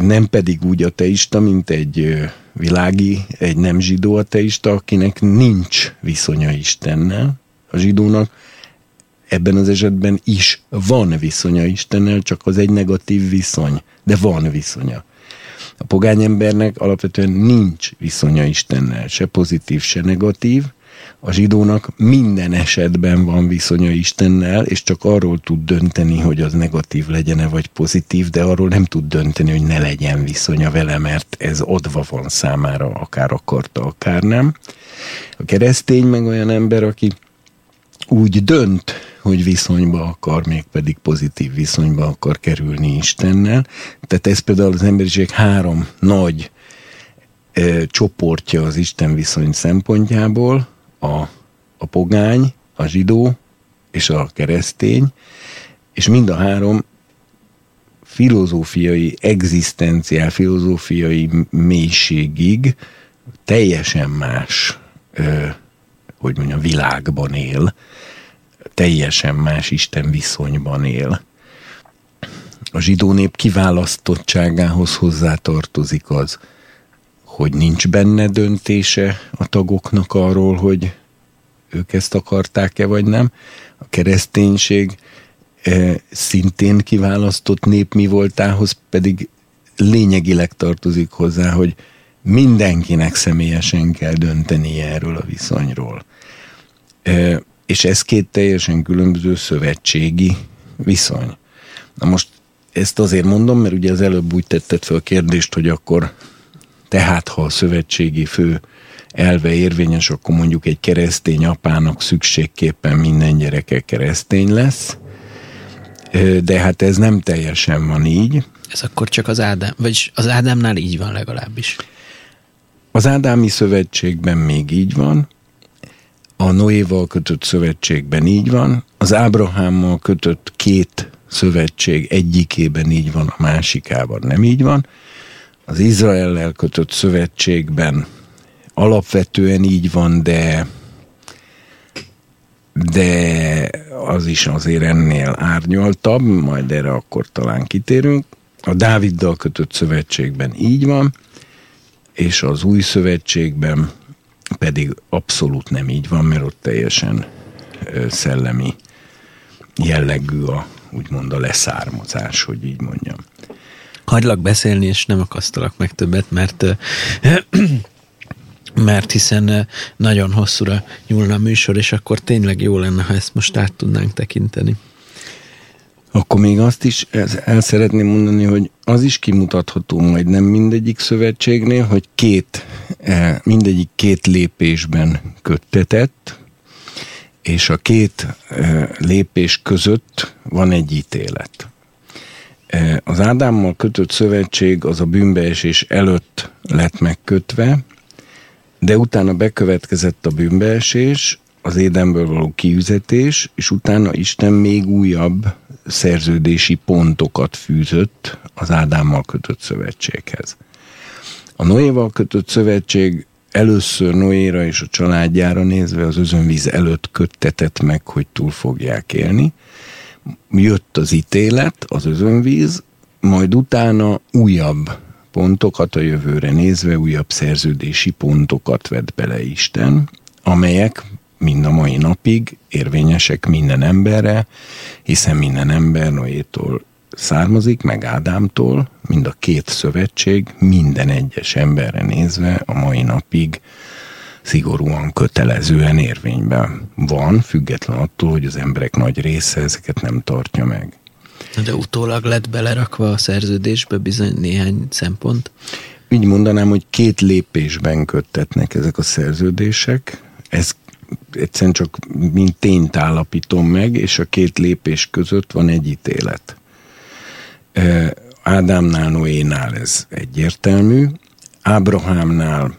[SPEAKER 3] Nem pedig úgy ateista, mint egy világi, egy nem zsidó ateista, akinek nincs viszonya Istennel. A zsidónak ebben az esetben is van viszonya Istennel, csak az egy negatív viszony, de van viszonya. A pogány embernek alapvetően nincs viszonya Istennel, se pozitív, se negatív, a zsidónak minden esetben van viszonya Istennel, és csak arról tud dönteni, hogy az negatív legyen-e vagy pozitív, de arról nem tud dönteni, hogy ne legyen viszonya vele, mert ez adva van számára, akár akarta, akár nem. A keresztény meg olyan ember, aki úgy dönt, hogy viszonyba akar, még pedig pozitív viszonyba akar kerülni Istennel. Tehát ez például az emberiség három nagy e, csoportja az Isten viszony szempontjából, a, a pogány, a zsidó és a keresztény, és mind a három filozófiai, egzisztenciál, filozófiai mélységig teljesen más, ö, hogy mondjam, világban él, teljesen más Isten viszonyban él. A zsidó nép kiválasztottságához hozzátartozik az, hogy nincs benne döntése a tagoknak arról, hogy ők ezt akarták-e vagy nem. A kereszténység e, szintén kiválasztott nép mi voltához pedig lényegileg tartozik hozzá, hogy mindenkinek személyesen kell döntenie erről a viszonyról. E, és ez két teljesen különböző szövetségi viszony. Na most ezt azért mondom, mert ugye az előbb úgy tetted fel a kérdést, hogy akkor tehát ha a szövetségi fő elve érvényes, akkor mondjuk egy keresztény apának szükségképpen minden gyereke keresztény lesz, de hát ez nem teljesen van így.
[SPEAKER 2] Ez akkor csak az Ádám, vagy az Ádámnál így van legalábbis.
[SPEAKER 3] Az Ádámi szövetségben még így van, a Noéval kötött szövetségben így van, az Ábrahámmal kötött két szövetség egyikében így van, a másikában nem így van. Az Izraellel kötött szövetségben alapvetően így van, de de az is azért ennél árnyaltabb, majd erre akkor talán kitérünk. A Dáviddal kötött szövetségben így van, és az új szövetségben pedig abszolút nem így van, mert ott teljesen szellemi jellegű a, úgymond a leszármazás, hogy így mondjam.
[SPEAKER 2] Hagylak beszélni, és nem akasztalak meg többet, mert mert hiszen nagyon hosszúra nyúlna a műsor, és akkor tényleg jó lenne, ha ezt most át tudnánk tekinteni.
[SPEAKER 3] Akkor még azt is el szeretném mondani, hogy az is kimutatható majd nem mindegyik szövetségnél, hogy két, e, mindegyik két lépésben köttetett, és a két e, lépés között van egy ítélet. E, az Ádámmal kötött szövetség az a bűnbeesés előtt lett megkötve, de utána bekövetkezett a bűnbeesés, az édenből való kiüzetés, és utána Isten még újabb szerződési pontokat fűzött az Ádámmal kötött szövetséghez. A Noéval kötött szövetség először Noéra és a családjára nézve az özönvíz előtt köttetett meg, hogy túl fogják élni. Jött az ítélet, az özönvíz, majd utána újabb pontokat a jövőre nézve, újabb szerződési pontokat vett bele Isten, amelyek mind a mai napig érvényesek minden emberre, hiszen minden ember Noétól származik, meg Ádámtól, mind a két szövetség minden egyes emberre nézve a mai napig szigorúan kötelezően érvényben van, független attól, hogy az emberek nagy része ezeket nem tartja meg.
[SPEAKER 2] De utólag lett belerakva a szerződésbe bizony néhány szempont?
[SPEAKER 3] Úgy mondanám, hogy két lépésben köttetnek ezek a szerződések. Ez egyszerűen csak mint tényt állapítom meg, és a két lépés között van egy ítélet. Ádámnál, Noénál ez egyértelmű, Ábrahámnál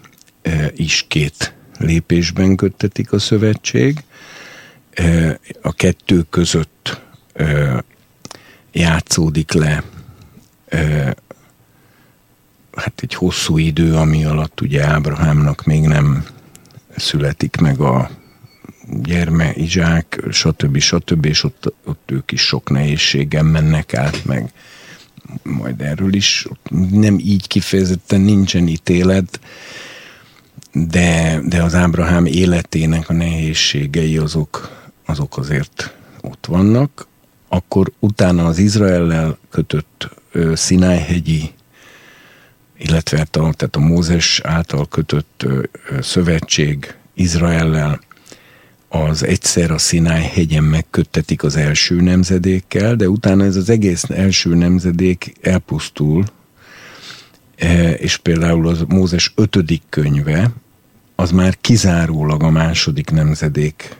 [SPEAKER 3] is két lépésben köttetik a szövetség. A kettő között játszódik le hát egy hosszú idő, ami alatt ugye Ábrahámnak még nem születik meg a gyerme, Izsák, stb. stb. és ott, ott ők is sok nehézségen mennek át, meg majd erről is nem így kifejezetten nincsen ítélet, de, de az Ábrahám életének a nehézségei azok, azok azért ott vannak. Akkor utána az Izraellel kötött Szinájhegyi illetve hát a, tehát a Mózes által kötött ö, ö, szövetség Izraellel az egyszer a Sinai hegyen megköttetik az első nemzedékkel, de utána ez az egész első nemzedék elpusztul, és például az Mózes ötödik könyve, az már kizárólag a második nemzedék,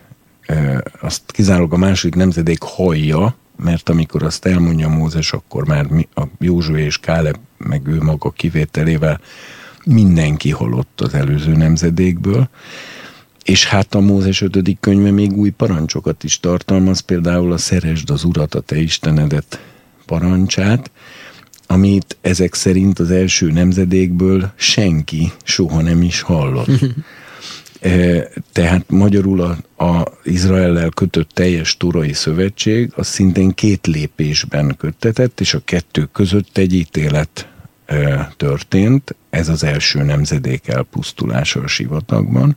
[SPEAKER 3] azt kizárólag a második nemzedék hallja, mert amikor azt elmondja Mózes, akkor már a Józsué és Káleb meg ő maga kivételével mindenki halott az előző nemzedékből, és hát a Mózes 5. könyve még új parancsokat is tartalmaz, például a szeresd az urat, a te istenedet parancsát, amit ezek szerint az első nemzedékből senki soha nem is hallott. E, tehát magyarul a, a Izraellel kötött teljes turai szövetség az szintén két lépésben köttetett, és a kettő között egy ítélet e, történt. Ez az első nemzedék elpusztulása a sivatagban.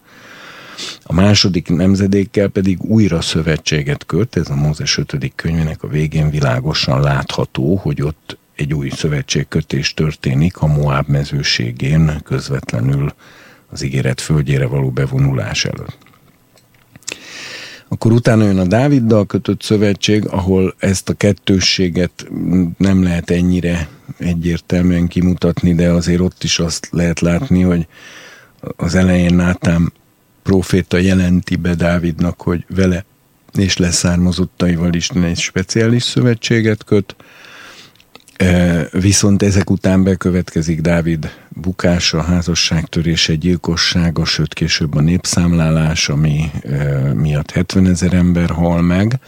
[SPEAKER 3] A második nemzedékkel pedig újra szövetséget köt, ez a Mózes 5. könyvének a végén világosan látható, hogy ott egy új szövetségkötés történik a Moab mezőségén közvetlenül az ígéret földjére való bevonulás előtt. Akkor utána jön a Dáviddal kötött szövetség, ahol ezt a kettősséget nem lehet ennyire egyértelműen kimutatni, de azért ott is azt lehet látni, hogy az elején Nátán proféta jelenti be Dávidnak, hogy vele és leszármazottaival is egy speciális szövetséget köt, Viszont ezek után bekövetkezik Dávid bukása, házasságtörése, gyilkossága, sőt később a népszámlálás, ami miatt 70 ezer ember hal meg.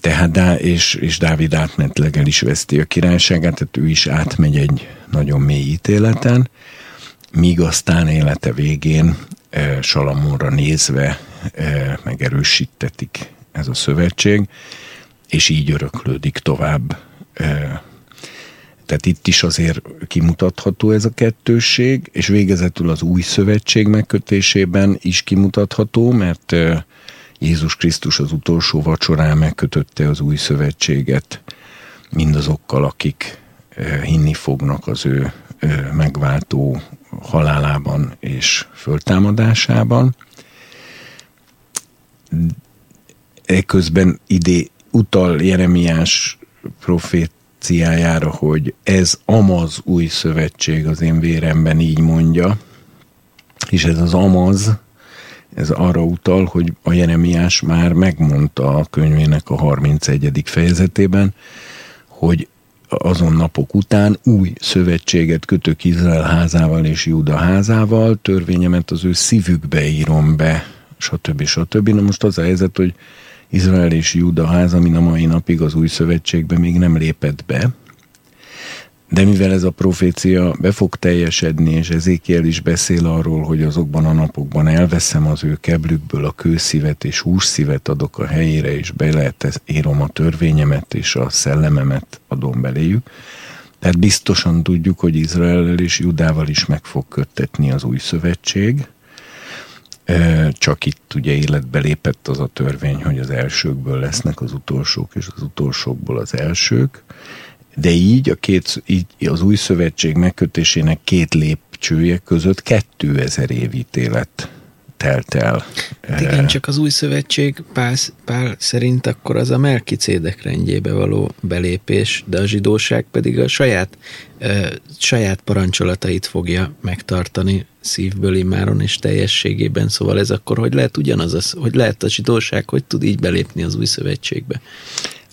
[SPEAKER 3] Tehát Dá, és, és Dávid átmentleg el is veszti a királyságát, tehát ő is átmegy egy nagyon mély ítéleten, míg aztán élete végén Salamonra nézve megerősítetik ez a szövetség, és így öröklődik tovább tehát itt is azért kimutatható ez a kettősség, és végezetül az új szövetség megkötésében is kimutatható, mert Jézus Krisztus az utolsó vacsorán megkötötte az új szövetséget mindazokkal, akik hinni fognak az ő megváltó halálában és föltámadásában. Eközben idé utal Jeremiás profét proféciájára, hogy ez amaz új szövetség az én véremben így mondja, és ez az amaz, ez arra utal, hogy a Jeremiás már megmondta a könyvének a 31. fejezetében, hogy azon napok után új szövetséget kötök Izrael házával és Júda házával, törvényemet az ő szívükbe írom be, stb. stb. Na most az a helyzet, hogy Izrael és Júda ház, ami a mai napig az új szövetségbe még nem lépett be, de mivel ez a profécia be fog teljesedni, és Ezékiel is beszél arról, hogy azokban a napokban elveszem az ő keblükből a kőszívet és hússzívet adok a helyére, és be lehet írom a törvényemet és a szellememet adom beléjük. Tehát biztosan tudjuk, hogy Izrael és Judával is meg fog köttetni az új szövetség, csak itt ugye életbe lépett az a törvény, hogy az elsőkből lesznek az utolsók, és az utolsókból az elsők. De így, a két, így az új szövetség megkötésének két lépcsője között 2000 év ítélet telt el.
[SPEAKER 2] Hát igen, csak az új szövetség Pál, Pál szerint akkor az a Melkicédek rendjébe való belépés, de a zsidóság pedig a saját, e, saját parancsolatait fogja megtartani szívből immáron és teljességében, szóval ez akkor hogy lehet ugyanaz, az, hogy lehet a zsidóság, hogy tud így belépni az új szövetségbe?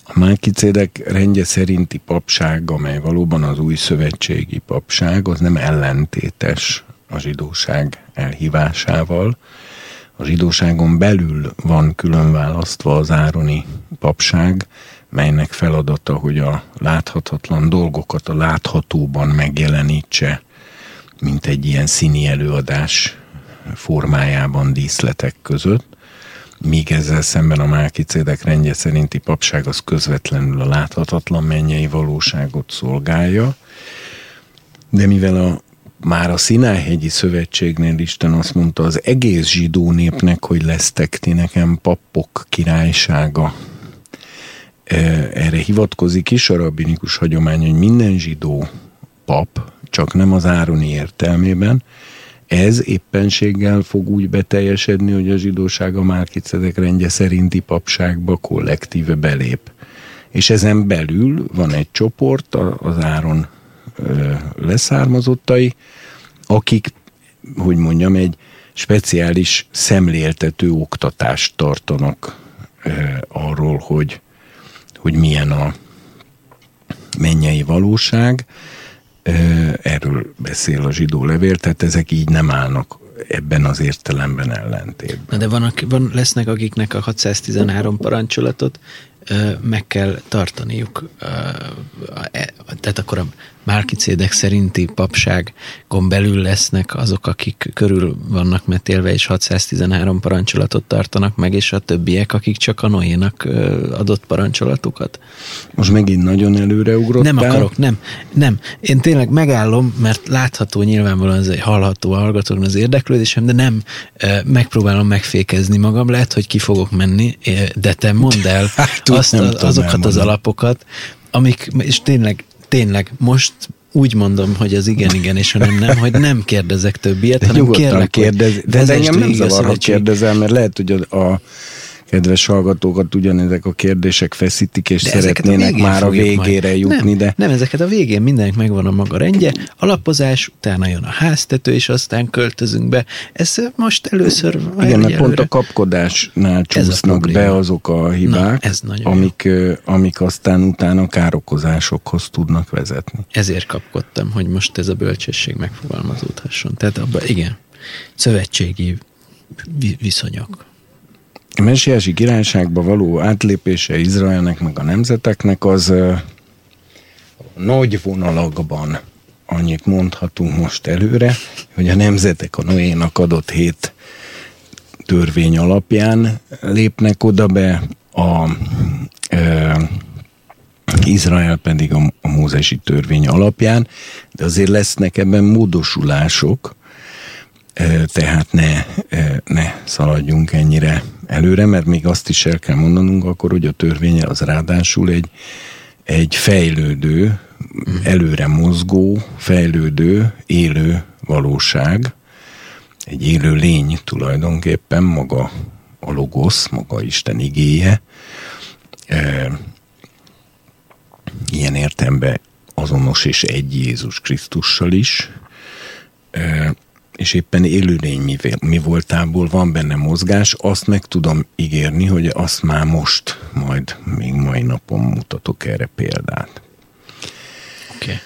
[SPEAKER 3] A Melkicédek rendje szerinti papság, amely valóban az új szövetségi papság, az nem ellentétes a zsidóság elhívásával. A zsidóságon belül van külön választva az ároni papság, melynek feladata, hogy a láthatatlan dolgokat a láthatóban megjelenítse, mint egy ilyen színi előadás formájában díszletek között, míg ezzel szemben a Málkicédek rendje szerinti papság az közvetlenül a láthatatlan mennyei valóságot szolgálja, de mivel a már a Szináhegyi Szövetségnél Isten azt mondta az egész zsidó népnek, hogy lesztek ti nekem pappok királysága. Erre hivatkozik is a rabbinikus hagyomány, hogy minden zsidó pap, csak nem az ároni értelmében, ez éppenséggel fog úgy beteljesedni, hogy a zsidóság a Málkicedek rendje szerinti papságba kollektíve belép. És ezen belül van egy csoport, az Áron leszármazottai, akik, hogy mondjam, egy speciális szemléltető oktatást tartanak arról, hogy, hogy milyen a mennyei valóság, Erről beszél a zsidó levél, tehát ezek így nem állnak ebben az értelemben ellentétben.
[SPEAKER 2] Na de van, van, lesznek, akiknek a 613 parancsolatot meg kell tartaniuk. E, tehát akkor a Málkicédek szerinti papságon belül lesznek azok, akik körül vannak metélve, és 613 parancsolatot tartanak meg, és a többiek, akik csak a Noénak adott parancsolatukat.
[SPEAKER 3] Most megint nagyon előre ugrottál.
[SPEAKER 2] Nem akarok, nem, nem. Én tényleg megállom, mert látható nyilvánvalóan, ez egy hallható hallgatóknak az érdeklődésem, de nem megpróbálom megfékezni magam. Lehet, hogy ki fogok menni, de te mondd el hát, azt, azokat az alapokat, amik, és tényleg tényleg most úgy mondom, hogy az igen, igen, és hanem nem, hogy nem kérdezek többiet, hanem
[SPEAKER 3] Nyugodtan kérlek, kérdez, de engem nem zavar, hogy kérdezel, mert lehet, hogy a, a kedves hallgatókat ugyanezek a kérdések feszítik, és de szeretnének a már a végére majd. jutni.
[SPEAKER 2] Nem,
[SPEAKER 3] de...
[SPEAKER 2] nem, ezeket a végén mindenek megvan a maga rendje, alapozás, utána jön a háztető, és aztán költözünk be. Ez most először...
[SPEAKER 3] Igen, mert pont a kapkodásnál csúsznak be azok a hibák, Na, ez amik, jó. amik aztán utána károkozásokhoz tudnak vezetni.
[SPEAKER 2] Ezért kapkodtam, hogy most ez a bölcsesség megfogalmazódhasson. Tehát abban, igen, szövetségi viszonyok.
[SPEAKER 3] A messiási királyságba való átlépése Izraelnek meg a nemzeteknek az uh, nagy vonalakban annyit mondhatunk most előre, hogy a nemzetek a Noénak adott hét törvény alapján lépnek oda be, a uh, Izrael pedig a, a mózesi törvény alapján, de azért lesznek ebben módosulások, tehát ne, ne szaladjunk ennyire előre, mert még azt is el kell mondanunk akkor, hogy a törvény az ráadásul egy, egy fejlődő, előre mozgó, fejlődő, élő valóság, egy élő lény tulajdonképpen, maga a logosz, maga Isten igéje. E, ilyen értemben azonos és egy Jézus Krisztussal is. E, és éppen élőlény mi, mi voltából van benne mozgás, azt meg tudom ígérni, hogy azt már most, majd még mai napon mutatok erre példát.
[SPEAKER 2] Oké.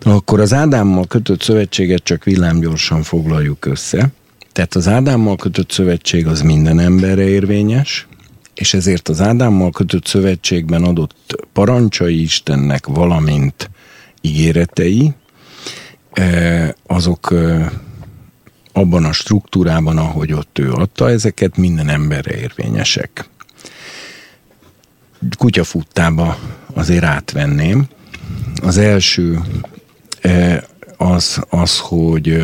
[SPEAKER 3] Okay. Akkor az Ádámmal kötött szövetséget csak villámgyorsan foglaljuk össze. Tehát az Ádámmal kötött szövetség az minden emberre érvényes, és ezért az Ádámmal kötött szövetségben adott parancsai Istennek, valamint ígéretei, eh, azok eh, abban a struktúrában, ahogy ott ő adta ezeket, minden emberre érvényesek. Kutyafuttába azért átvenném. Az első e, az, az hogy...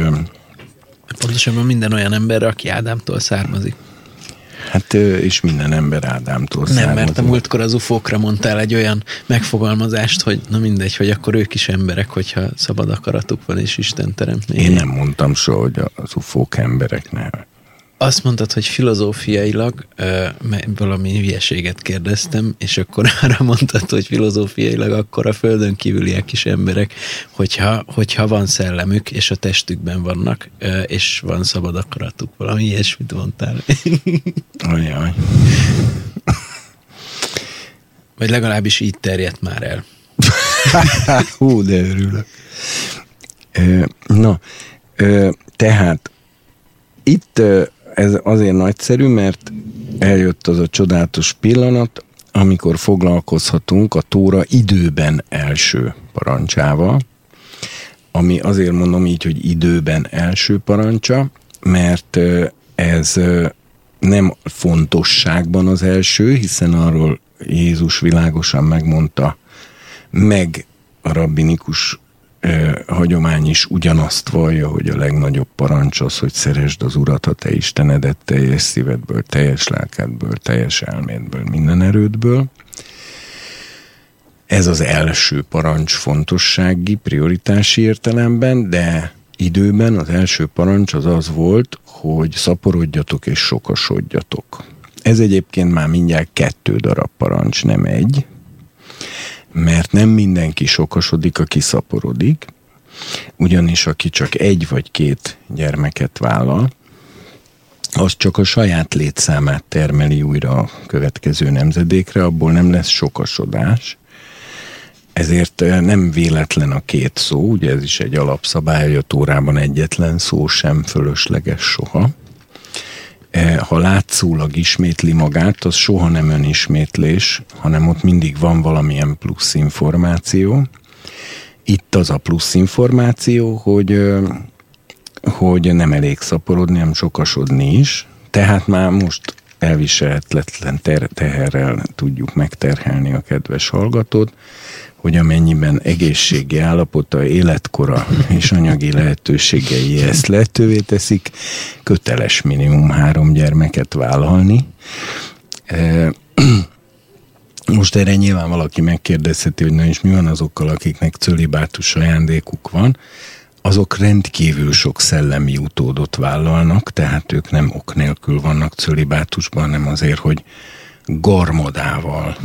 [SPEAKER 2] Pontosabban minden olyan emberre, aki Ádámtól származik.
[SPEAKER 3] Hát és minden ember Ádámtól
[SPEAKER 2] Nem, származik. mert a múltkor az ufókra mondtál egy olyan megfogalmazást, hogy na mindegy, hogy akkor ők is emberek, hogyha szabad akaratuk van és Isten teremtné.
[SPEAKER 3] Én nem mondtam soha, hogy az ufók emberek nem.
[SPEAKER 2] Azt mondtad, hogy filozófiailag uh, valami hülyeséget kérdeztem, és akkor arra mondtad, hogy filozófiailag akkor a földön kívüliek is emberek, hogyha, hogyha van szellemük, és a testükben vannak, és van szabad akaratuk. Valami ilyesmit mondtál.
[SPEAKER 3] Ajaj.
[SPEAKER 2] Vagy legalábbis így terjedt már el.
[SPEAKER 3] Hú, de örülök. Na, tehát itt ez azért nagyszerű, mert eljött az a csodálatos pillanat, amikor foglalkozhatunk a Tóra időben első parancsával, ami azért mondom így, hogy időben első parancsa, mert ez nem fontosságban az első, hiszen arról Jézus világosan megmondta, meg a rabbinikus hagyomány is ugyanazt vallja, hogy a legnagyobb parancs az, hogy szeresd az Urat, a te Istenedet teljes szívedből, teljes lelkedből, teljes elmédből, minden erődből. Ez az első parancs fontossági, prioritási értelemben, de időben az első parancs az az volt, hogy szaporodjatok és sokasodjatok. Ez egyébként már mindjárt kettő darab parancs, nem egy, mert nem mindenki sokasodik, aki szaporodik, ugyanis aki csak egy vagy két gyermeket vállal, az csak a saját létszámát termeli újra a következő nemzedékre, abból nem lesz sokasodás. ezért nem véletlen a két szó, ugye ez is egy alapszabály, hogy a Tórában egyetlen szó sem fölösleges soha. Ha látszólag ismétli magát, az soha nem önismétlés, hanem ott mindig van valamilyen plusz információ. Itt az a plusz információ, hogy, hogy nem elég szaporodni, nem sokasodni is, tehát már most elviselhetetlen ter- teherrel tudjuk megterhelni a kedves hallgatót, hogy amennyiben egészségi állapota, életkora és anyagi lehetőségei ezt lehetővé teszik, köteles minimum három gyermeket vállalni. E, most erre nyilván valaki megkérdezheti, hogy na és mi van azokkal, akiknek cölibátus ajándékuk van azok rendkívül sok szellemi utódot vállalnak, tehát ők nem ok nélkül vannak cölibátusban, hanem azért, hogy garmodával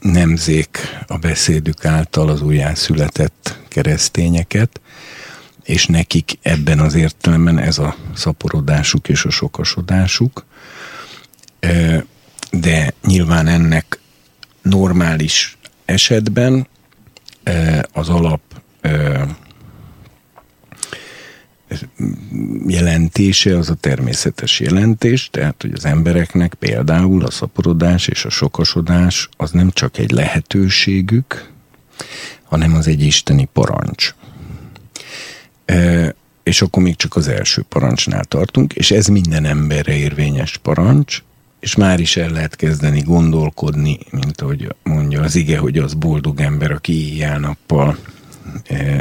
[SPEAKER 3] nemzék a beszédük által az újjászületett keresztényeket, és nekik ebben az értelemben ez a szaporodásuk és a sokasodásuk. De nyilván ennek normális esetben az alap jelentése az a természetes jelentés, tehát hogy az embereknek például a szaporodás és a sokasodás az nem csak egy lehetőségük, hanem az egy isteni parancs. E, és akkor még csak az első parancsnál tartunk, és ez minden emberre érvényes parancs, és már is el lehet kezdeni gondolkodni, mint ahogy mondja az ige, hogy az boldog ember, aki éjjel-nappal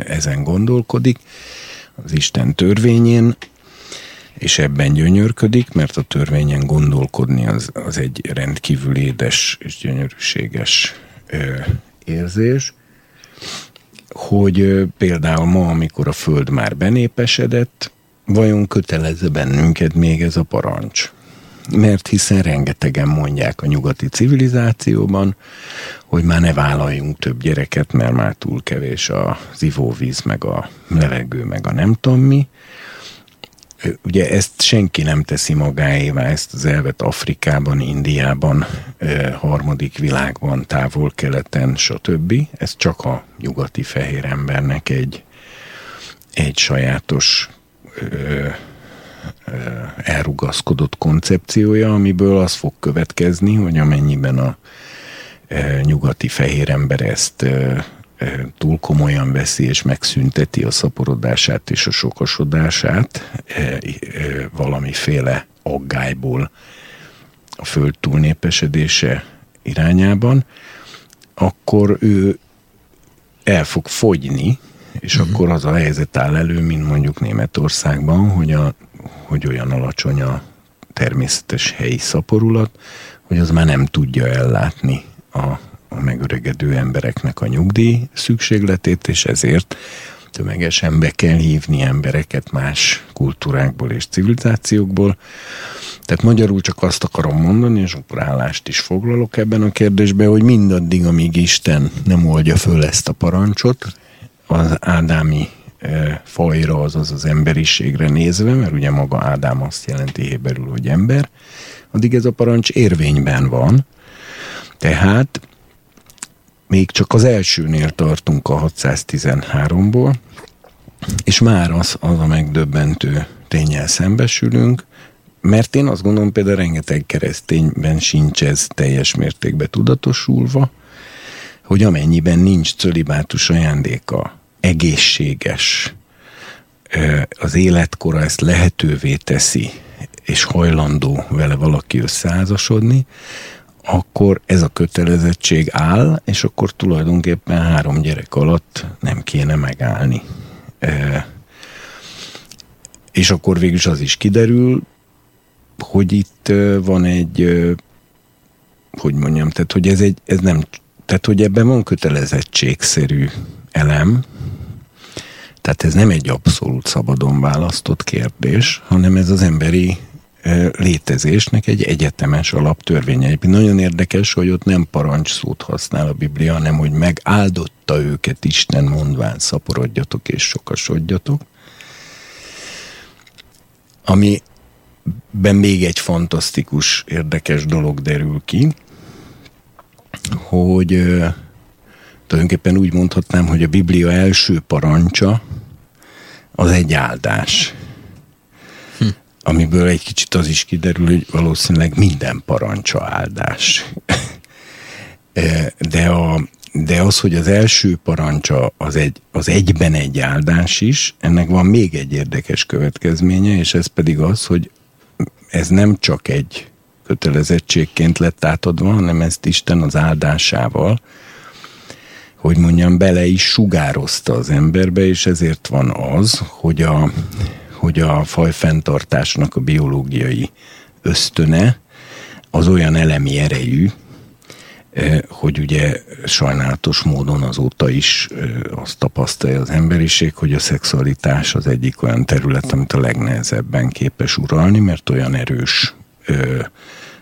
[SPEAKER 3] ezen gondolkodik az Isten törvényén, és ebben gyönyörködik, mert a törvényen gondolkodni az, az egy rendkívül édes és gyönyörűséges ö, érzés, hogy ö, például ma, amikor a Föld már benépesedett, vajon kötelezze bennünket még ez a parancs? Mert hiszen rengetegen mondják a nyugati civilizációban, hogy már ne vállaljunk több gyereket, mert már túl kevés az ivóvíz, meg a levegő, meg a nem tudom mi. Ugye ezt senki nem teszi magáévá, ezt az elvet Afrikában, Indiában, harmadik világban, távol-keleten, stb. Ez csak a nyugati fehér embernek egy, egy sajátos elrugaszkodott koncepciója, amiből az fog következni, hogy amennyiben a nyugati fehér ember ezt túl komolyan veszi és megszünteti a szaporodását és a sokasodását valamiféle aggályból a föld túlnépesedése irányában, akkor ő el fog fogyni, és uh-huh. akkor az a helyzet áll elő, mint mondjuk Németországban, hogy, a, hogy olyan alacsony a természetes helyi szaporulat, hogy az már nem tudja ellátni a, a megöregedő embereknek a nyugdíj szükségletét, és ezért tömegesen be kell hívni embereket más kultúrákból és civilizációkból. Tehát magyarul csak azt akarom mondani, és akkor állást is foglalok ebben a kérdésben, hogy mindaddig, amíg Isten nem oldja föl ezt a parancsot, az ádámi fajra, azaz az emberiségre nézve, mert ugye maga Ádám azt jelenti héberül, hogy ember, addig ez a parancs érvényben van, tehát még csak az elsőnél tartunk a 613-ból, és már az, az a megdöbbentő tényel szembesülünk, mert én azt gondolom például rengeteg keresztényben sincs ez teljes mértékben tudatosulva, hogy amennyiben nincs cölibátus ajándéka, egészséges, az életkora ezt lehetővé teszi, és hajlandó vele valaki összeházasodni, akkor ez a kötelezettség áll, és akkor tulajdonképpen három gyerek alatt nem kéne megállni. És akkor végül az is kiderül, hogy itt van egy, hogy mondjam, tehát hogy ez, egy, ez nem, tehát hogy ebben van kötelezettségszerű elem, tehát ez nem egy abszolút szabadon választott kérdés, hanem ez az emberi létezésnek egy egyetemes alaptörvénye. Nagyon érdekes, hogy ott nem parancs szót használ a Biblia, hanem hogy megáldotta őket Isten mondván, szaporodjatok és sokasodjatok. Ami ben még egy fantasztikus, érdekes dolog derül ki, hogy tulajdonképpen úgy mondhatnám, hogy a Biblia első parancsa az egy áldás. Hm. Amiből egy kicsit az is kiderül, hogy valószínűleg minden parancsa áldás. De, a, de az, hogy az első parancsa az, egy, az egyben egy áldás is, ennek van még egy érdekes következménye, és ez pedig az, hogy ez nem csak egy kötelezettségként lett átadva, hanem ezt Isten az áldásával, hogy mondjam, bele is sugározta az emberbe, és ezért van az, hogy a, hogy a fajfenntartásnak a biológiai ösztöne az olyan elemi erejű, eh, hogy ugye sajnálatos módon azóta is eh, azt tapasztalja az emberiség, hogy a szexualitás az egyik olyan terület, amit a legnehezebben képes uralni, mert olyan erős eh,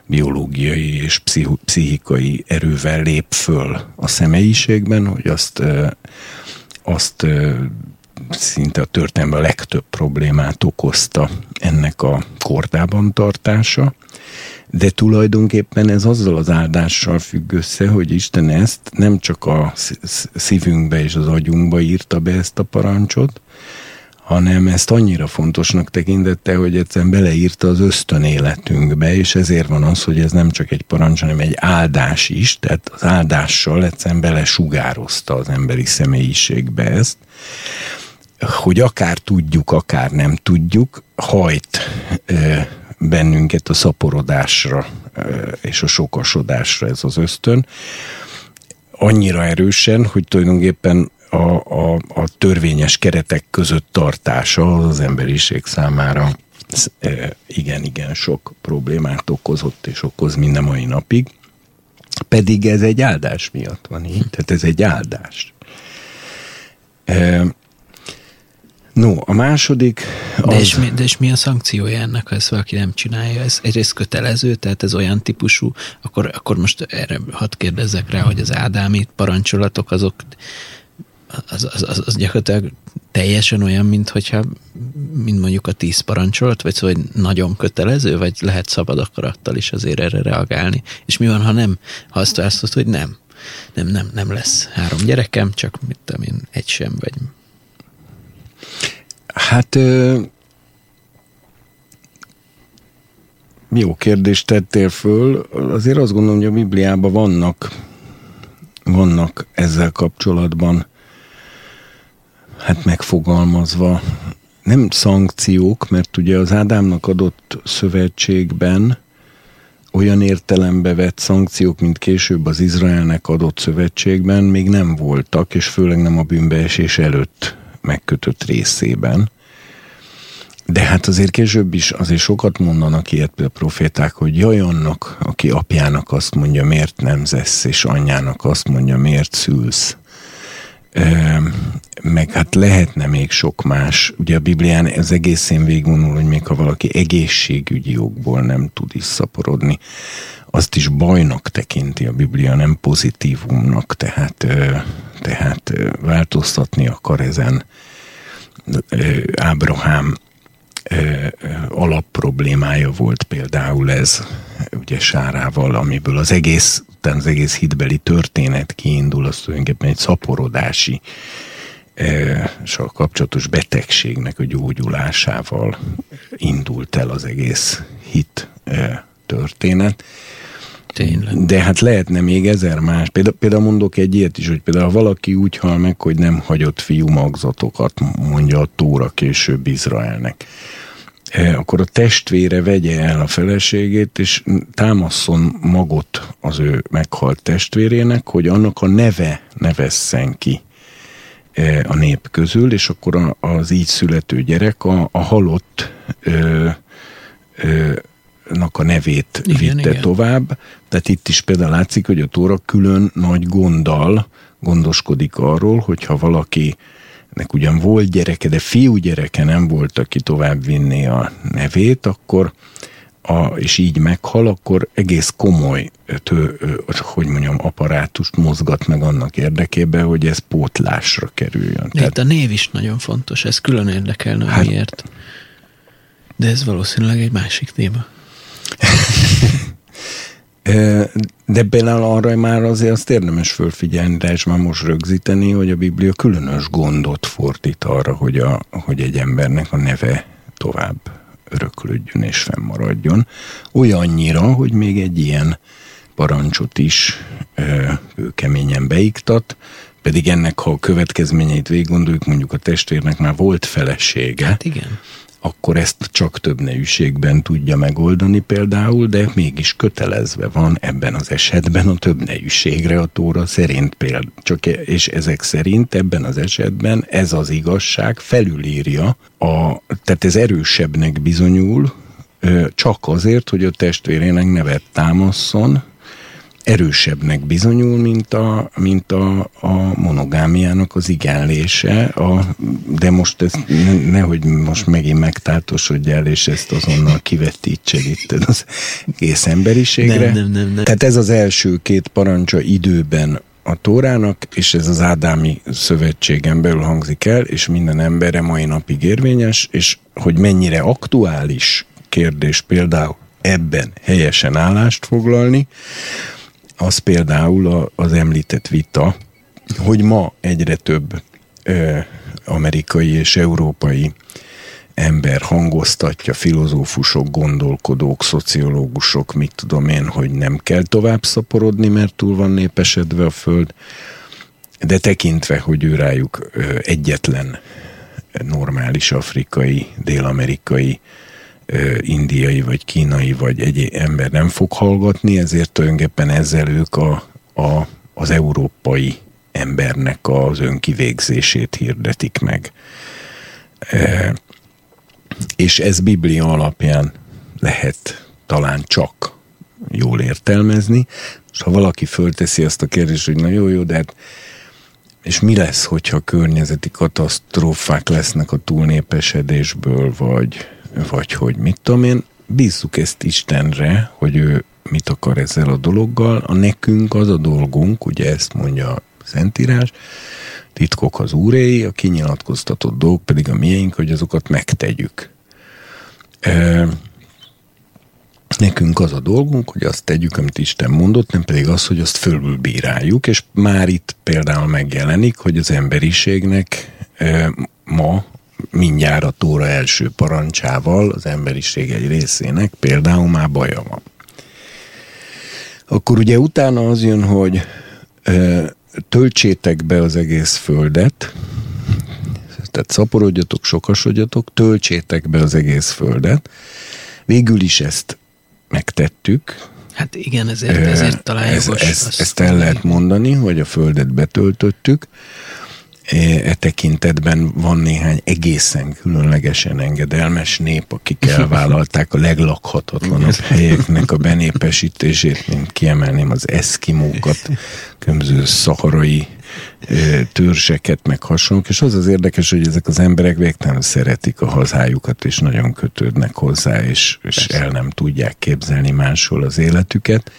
[SPEAKER 3] biológiai és pszichikai erővel lép föl a személyiségben, hogy azt, azt szinte a történelemben a legtöbb problémát okozta ennek a kordában tartása, de tulajdonképpen ez azzal az áldással függ össze, hogy Isten ezt nem csak a szívünkbe és az agyunkba írta be ezt a parancsot, hanem ezt annyira fontosnak tekintette, hogy egyszerűen beleírta az ösztön életünkbe, és ezért van az, hogy ez nem csak egy parancs, hanem egy áldás is, tehát az áldással egyszerűen belesugározta az emberi személyiségbe ezt, hogy akár tudjuk, akár nem tudjuk, hajt bennünket a szaporodásra és a sokasodásra ez az ösztön, annyira erősen, hogy tulajdonképpen a, a, a törvényes keretek között tartása az emberiség számára igen-igen sok problémát okozott és okoz minden mai napig. Pedig ez egy áldás miatt van így, tehát ez egy áldás. No, a második...
[SPEAKER 2] Az... De, és mi, de és mi a szankciója ennek, ha ezt valaki nem csinálja? Ez egyrészt kötelező, tehát ez olyan típusú, akkor, akkor most erre hadd kérdezzek rá, hogy az ádámi parancsolatok azok az, az, az, gyakorlatilag teljesen olyan, mint hogyha, mint mondjuk a tíz parancsolat, vagy szóval nagyon kötelező, vagy lehet szabad akarattal is azért erre reagálni. És mi van, ha nem? Ha azt választod, hogy nem. Nem, nem, nem lesz három gyerekem, csak mit tudom én, egy sem, vagy...
[SPEAKER 3] Hát ö, jó kérdést tettél föl. Azért azt gondolom, hogy a Bibliában vannak vannak ezzel kapcsolatban hát megfogalmazva nem szankciók, mert ugye az Ádámnak adott szövetségben olyan értelembe vett szankciók, mint később az Izraelnek adott szövetségben még nem voltak, és főleg nem a bűnbeesés előtt megkötött részében. De hát azért később is azért sokat mondanak ilyet a proféták, hogy jaj annak, aki apjának azt mondja, miért nem zesz, és anyjának azt mondja, miért szülsz meg hát lehetne még sok más. Ugye a Biblián ez egészén végigvonul, hogy még ha valaki egészségügyi okból nem tud szaporodni, azt is bajnak tekinti a Biblia, nem pozitívumnak, tehát, tehát változtatni akar ezen. Ábrahám alapproblémája volt például ez, ugye Sárával, amiből az egész, utána az egész hitbeli történet kiindul, az tulajdonképpen egy szaporodási és a kapcsolatos betegségnek a gyógyulásával indult el az egész hit történet.
[SPEAKER 2] Tényleg.
[SPEAKER 3] De hát lehetne még ezer más. Például, például mondok egy ilyet is, hogy például ha valaki úgy hal meg, hogy nem hagyott fiú magzatokat, mondja a Tóra később Izraelnek, e, akkor a testvére vegye el a feleségét, és támaszon magot az ő meghalt testvérének, hogy annak a neve nevesszen ki e, a nép közül, és akkor az így születő gyerek a, a halott ö, ö, a nevét igen, vitte igen. tovább. Tehát itt is például látszik, hogy a Tóra külön nagy gonddal gondoskodik arról, hogyha valaki nek ugyan volt gyereke, de fiú gyereke nem volt, aki tovább vinné a nevét, akkor a, és így meghal, akkor egész komoly, tő, hogy mondjam, apparátust mozgat meg annak érdekében, hogy ez pótlásra kerüljön.
[SPEAKER 2] Itt Tehát, a név is nagyon fontos, ez külön érdekelne, hát, miért. De ez valószínűleg egy másik téma.
[SPEAKER 3] De például arra már azért azt érdemes fölfigyelni, de és már most rögzíteni, hogy a Biblia különös gondot fordít arra, hogy, a, hogy egy embernek a neve tovább öröklődjön és fennmaradjon. Olyannyira, hogy még egy ilyen parancsot is ő keményen beiktat, pedig ennek, ha a következményeit végig gondoljuk, mondjuk a testvérnek már volt felesége.
[SPEAKER 2] Hát igen
[SPEAKER 3] akkor ezt csak több nejűségben tudja megoldani például, de mégis kötelezve van ebben az esetben a több nejűségre a tóra szerint például. Csak e- és ezek szerint ebben az esetben ez az igazság felülírja, a, tehát ez erősebbnek bizonyul, csak azért, hogy a testvérének nevet támaszson, erősebbnek bizonyul, mint a, mint a, a monogámiának az igenlése, a, de most ez ne, nehogy most megint megtátosodjál, és ezt azonnal kivetítsed itt az egész emberiségre.
[SPEAKER 2] Nem, nem, nem, nem.
[SPEAKER 3] Tehát ez az első két parancsa időben a Tórának, és ez az Ádámi szövetségen belül hangzik el, és minden emberre mai napig érvényes, és hogy mennyire aktuális kérdés például ebben helyesen állást foglalni, az például az említett vita, hogy ma egyre több ö, amerikai és európai ember hangoztatja, filozófusok, gondolkodók, szociológusok, mit tudom én, hogy nem kell tovább szaporodni, mert túl van népesedve a Föld, de tekintve, hogy ő rájuk egyetlen normális afrikai, dél-amerikai indiai, vagy kínai, vagy egy ember nem fog hallgatni, ezért tulajdonképpen ezzel ők a, a, az európai embernek az önkivégzését hirdetik meg. E, és ez Biblia alapján lehet talán csak jól értelmezni. És ha valaki fölteszi azt a kérdést, hogy na jó, jó, de hát és mi lesz, hogyha környezeti katasztrófák lesznek a túlnépesedésből, vagy vagy hogy mit tudom én, bízzuk ezt Istenre, hogy ő mit akar ezzel a dologgal. A nekünk az a dolgunk, ugye ezt mondja a Szentírás, titkok az úréi, a kinyilatkoztatott dolgok pedig a miénk, hogy azokat megtegyük. E, nekünk az a dolgunk, hogy azt tegyük, amit Isten mondott, nem pedig az, hogy azt fölülbíráljuk, és már itt például megjelenik, hogy az emberiségnek e, ma mindjárt a Tóra első parancsával az emberiség egy részének például már baja van. Akkor ugye utána az jön, hogy ö, töltsétek be az egész földet, tehát szaporodjatok, sokasodjatok, töltsétek be az egész földet. Végül is ezt megtettük.
[SPEAKER 2] Hát igen, ezért, ezért talán ez,
[SPEAKER 3] jogos. Ez, ezt el lehet mondani, hogy a földet betöltöttük. E, e tekintetben van néhány egészen különlegesen engedelmes nép, akik elvállalták a leglakhatatlanabb helyeknek a benépesítését, mint kiemelném az eszkimókat, különböző szaharai e, törzseket, meg hasonlók, és az az érdekes, hogy ezek az emberek végtelen szeretik a hazájukat, és nagyon kötődnek hozzá, és, és el nem tudják képzelni máshol az életüket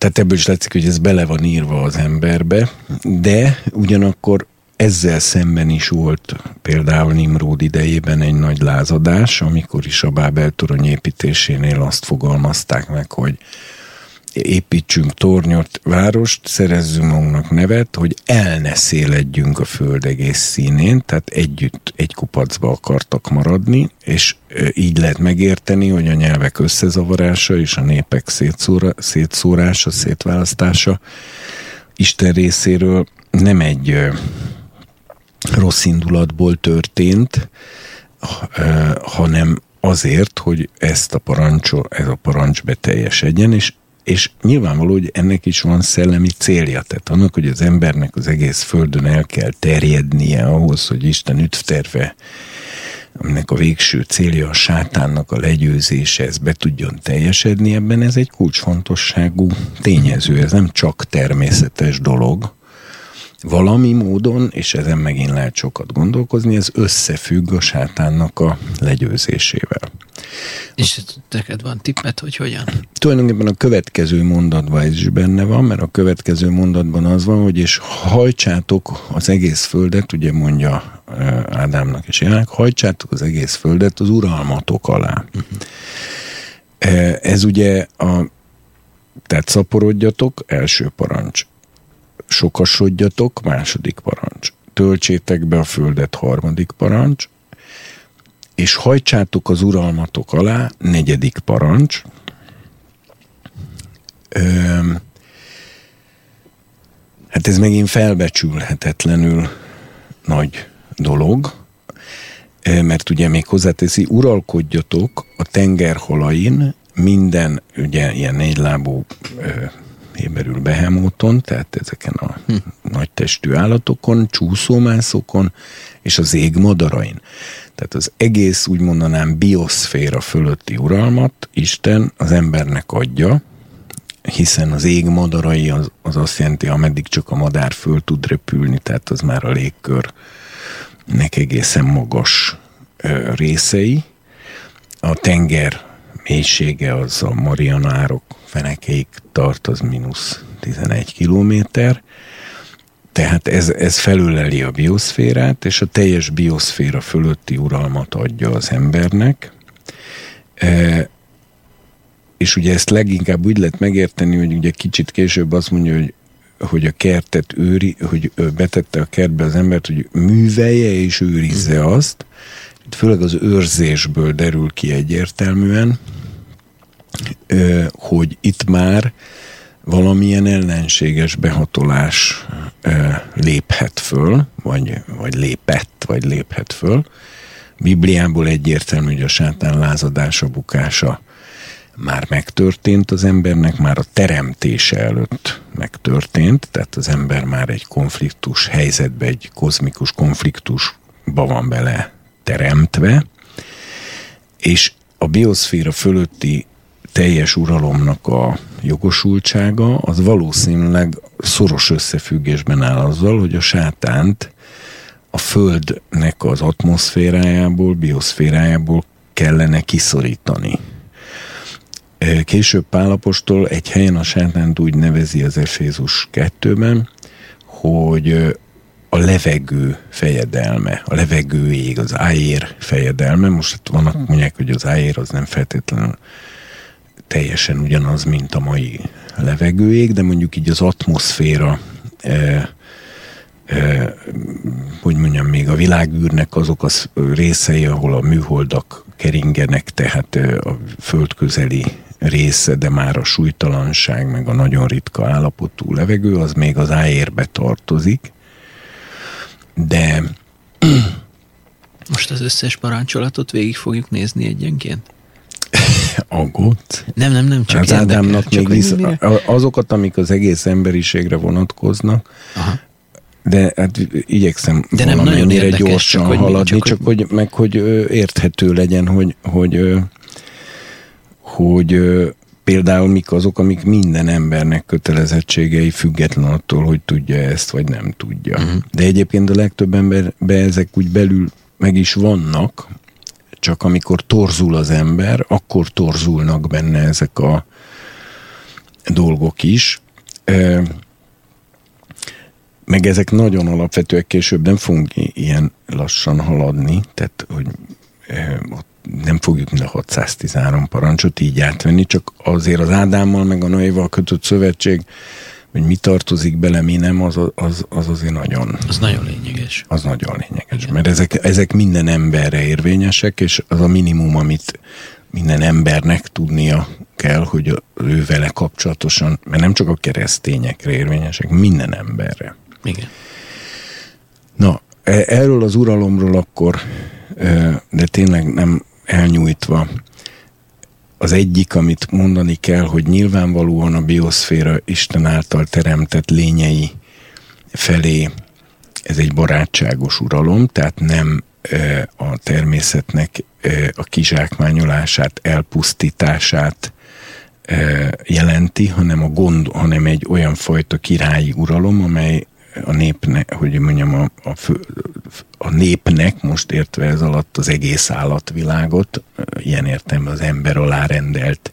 [SPEAKER 3] tehát ebből is látszik, hogy ez bele van írva az emberbe, de ugyanakkor ezzel szemben is volt például Nimród idejében egy nagy lázadás, amikor is a Bábel torony építésénél azt fogalmazták meg, hogy építsünk tornyot, várost, szerezzünk magunknak nevet, hogy el ne széledjünk a föld egész színén, tehát együtt egy kupacba akartak maradni, és így lehet megérteni, hogy a nyelvek összezavarása és a népek szétszóra, szétszórása, szétválasztása Isten részéről nem egy rossz indulatból történt, hanem azért, hogy ezt a parancsot, ez a parancs beteljesedjen, és és nyilvánvaló, hogy ennek is van szellemi célja. Tehát annak, hogy az embernek az egész földön el kell terjednie ahhoz, hogy Isten üdvterve, aminek a végső célja a sátánnak a legyőzése, ez be tudjon teljesedni, ebben ez egy kulcsfontosságú tényező. Ez nem csak természetes dolog, valami módon, és ezen megint lehet sokat gondolkozni, ez összefügg a sátánnak a legyőzésével.
[SPEAKER 2] És neked van tippet, hogy hogyan?
[SPEAKER 3] Tulajdonképpen a következő mondatban ez is benne van, mert a következő mondatban az van, hogy és hajtsátok az egész földet, ugye mondja Ádámnak és Jának, hajtsátok az egész földet az uralmatok alá. Uh-huh. Ez ugye a Tehát szaporodjatok, első parancs. Sokasodjatok, második parancs. Töltsétek be a földet, harmadik parancs. És hajtsátok az uralmatok alá, negyedik parancs. Öm, hát ez megint felbecsülhetetlenül nagy dolog, mert ugye még hozzáteszi, uralkodjatok a tengerholain, minden ugye ilyen négylábú héberül behemóton, tehát ezeken a hm. nagy testű állatokon, csúszómászokon és az ég madarain. Tehát az egész úgy mondanám bioszféra fölötti uralmat Isten az embernek adja, hiszen az ég madarai az, az azt jelenti, ameddig csak a madár föl tud repülni, tehát az már a légkörnek egészen magas ö, részei. A tenger mélysége az a Marianárok fenekeig tart, az mínusz 11 kilométer, tehát ez, ez felüleli a bioszférát, és a teljes bioszféra fölötti uralmat adja az embernek. E, és ugye ezt leginkább úgy lehet megérteni, hogy ugye kicsit később azt mondja, hogy hogy a kertet őri, hogy betette a kertbe az embert, hogy művelje és őrizze azt. Főleg az őrzésből derül ki egyértelműen, hogy itt már valamilyen ellenséges behatolás léphet föl, vagy, vagy lépett, vagy léphet föl. Bibliából egyértelmű, hogy a sátán lázadása, bukása már megtörtént az embernek, már a teremtése előtt megtörtént, tehát az ember már egy konfliktus helyzetbe, egy kozmikus konfliktusba van bele teremtve, és a bioszféra fölötti teljes uralomnak a jogosultsága, az valószínűleg szoros összefüggésben áll azzal, hogy a sátánt a Földnek az atmoszférájából, bioszférájából kellene kiszorítani. Később Pálapostól egy helyen a sátánt úgy nevezi az Efézus 2-ben, hogy a levegő fejedelme, a levegőjég, az áér fejedelme. Most vannak mondják, hogy az áér az nem feltétlenül teljesen ugyanaz, mint a mai levegőjég, de mondjuk így az atmoszféra e, e, hogy mondjam, még a világűrnek azok az részei, ahol a műholdak keringenek, tehát a földközeli része, de már a súlytalanság, meg a nagyon ritka állapotú levegő, az még az áérbe tartozik. De...
[SPEAKER 2] Most az összes parancsolatot végig fogjuk nézni egyenként?
[SPEAKER 3] Aggódsz?
[SPEAKER 2] Nem, nem, nem, csak
[SPEAKER 3] Az Ádámnak még vissza, azokat, amik az egész emberiségre vonatkoznak, Aha. De hát igyekszem
[SPEAKER 2] de nem nagyon érdekes,
[SPEAKER 3] gyorsan csak, haladni, csak, csak hogy, meg hogy érthető legyen, hogy, hogy, hogy például mik azok, amik minden embernek kötelezettségei független attól, hogy tudja ezt, vagy nem tudja. Uh-huh. De egyébként a legtöbb emberben ezek úgy belül meg is vannak, csak amikor torzul az ember, akkor torzulnak benne ezek a dolgok is. Meg ezek nagyon alapvetőek, később nem fogunk ilyen lassan haladni, tehát hogy nem fogjuk mind a 613 parancsot így átvenni, csak azért az Ádámmal meg a Noéval kötött szövetség hogy mi tartozik bele, mi nem, az, az, az azért nagyon...
[SPEAKER 2] Az nagyon lényeges.
[SPEAKER 3] Az nagyon lényeges, Igen. mert ezek, ezek minden emberre érvényesek, és az a minimum, amit minden embernek tudnia kell, hogy ő vele kapcsolatosan, mert nem csak a keresztényekre érvényesek, minden emberre.
[SPEAKER 2] Igen.
[SPEAKER 3] Na, e, erről az uralomról akkor, de tényleg nem elnyújtva, az egyik, amit mondani kell, hogy nyilvánvalóan a bioszféra Isten által teremtett lényei felé ez egy barátságos uralom, tehát nem a természetnek a kizsákmányolását, elpusztítását jelenti, hanem, a gond, hanem egy olyan fajta királyi uralom, amely a népnek, hogy mondjam, a, a, fő, a népnek, most értve ez alatt az egész állatvilágot, ilyen értem az ember alá rendelt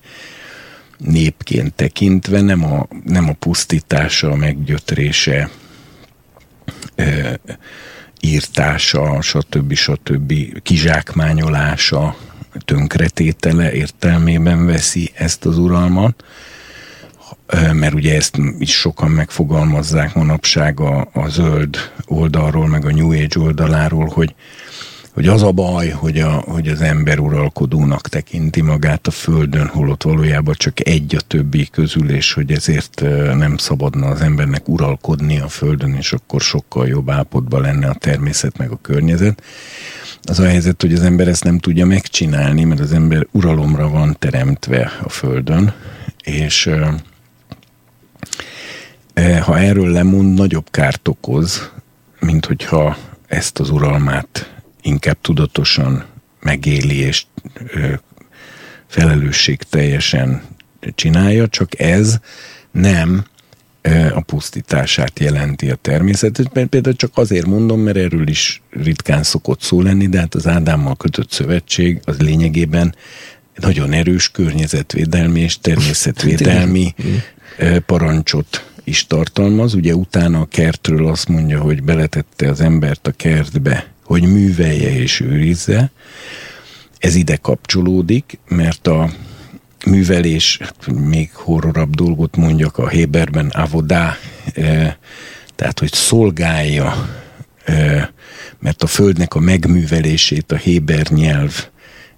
[SPEAKER 3] népként tekintve, nem a, nem a pusztítása, a meggyötrése, e, írtása, stb. stb. kizsákmányolása, tönkretétele értelmében veszi ezt az uralmat, mert ugye ezt is sokan megfogalmazzák manapság a, a zöld oldalról, meg a New Age oldaláról, hogy, hogy az a baj, hogy, a, hogy az ember uralkodónak tekinti magát a Földön, holott valójában csak egy a többi közül, és hogy ezért nem szabadna az embernek uralkodni a Földön, és akkor sokkal jobb állapotban lenne a természet meg a környezet. Az a helyzet, hogy az ember ezt nem tudja megcsinálni, mert az ember uralomra van teremtve a Földön, és ha erről lemond, nagyobb kárt okoz, mint hogyha ezt az uralmát inkább tudatosan megéli és felelősség teljesen csinálja, csak ez nem a pusztítását jelenti a természetet. Például csak azért mondom, mert erről is ritkán szokott szó lenni, de hát az Ádámmal kötött szövetség az lényegében nagyon erős környezetvédelmi és természetvédelmi parancsot is tartalmaz. Ugye utána a kertről azt mondja, hogy beletette az embert a kertbe, hogy művelje és őrizze. Ez ide kapcsolódik, mert a művelés, hát még horrorabb dolgot mondjak a Héberben, avodá, e, tehát hogy szolgálja, e, mert a földnek a megművelését a Héber nyelv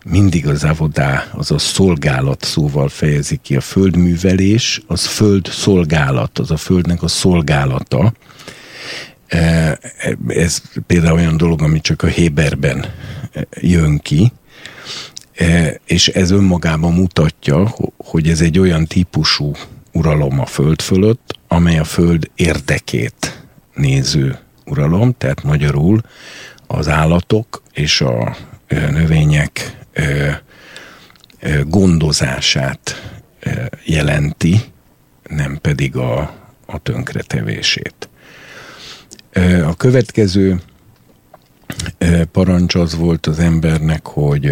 [SPEAKER 3] mindig az avodá, az a szolgálat szóval fejezi ki. A földművelés, az föld szolgálat, az a földnek a szolgálata. E, ez például olyan dolog, ami csak a Héberben jön ki, e, és ez önmagában mutatja, hogy ez egy olyan típusú uralom a föld fölött, amely a föld érdekét néző uralom, tehát magyarul az állatok és a növények gondozását jelenti, nem pedig a, a tönkretevését. A következő parancs az volt az embernek, hogy,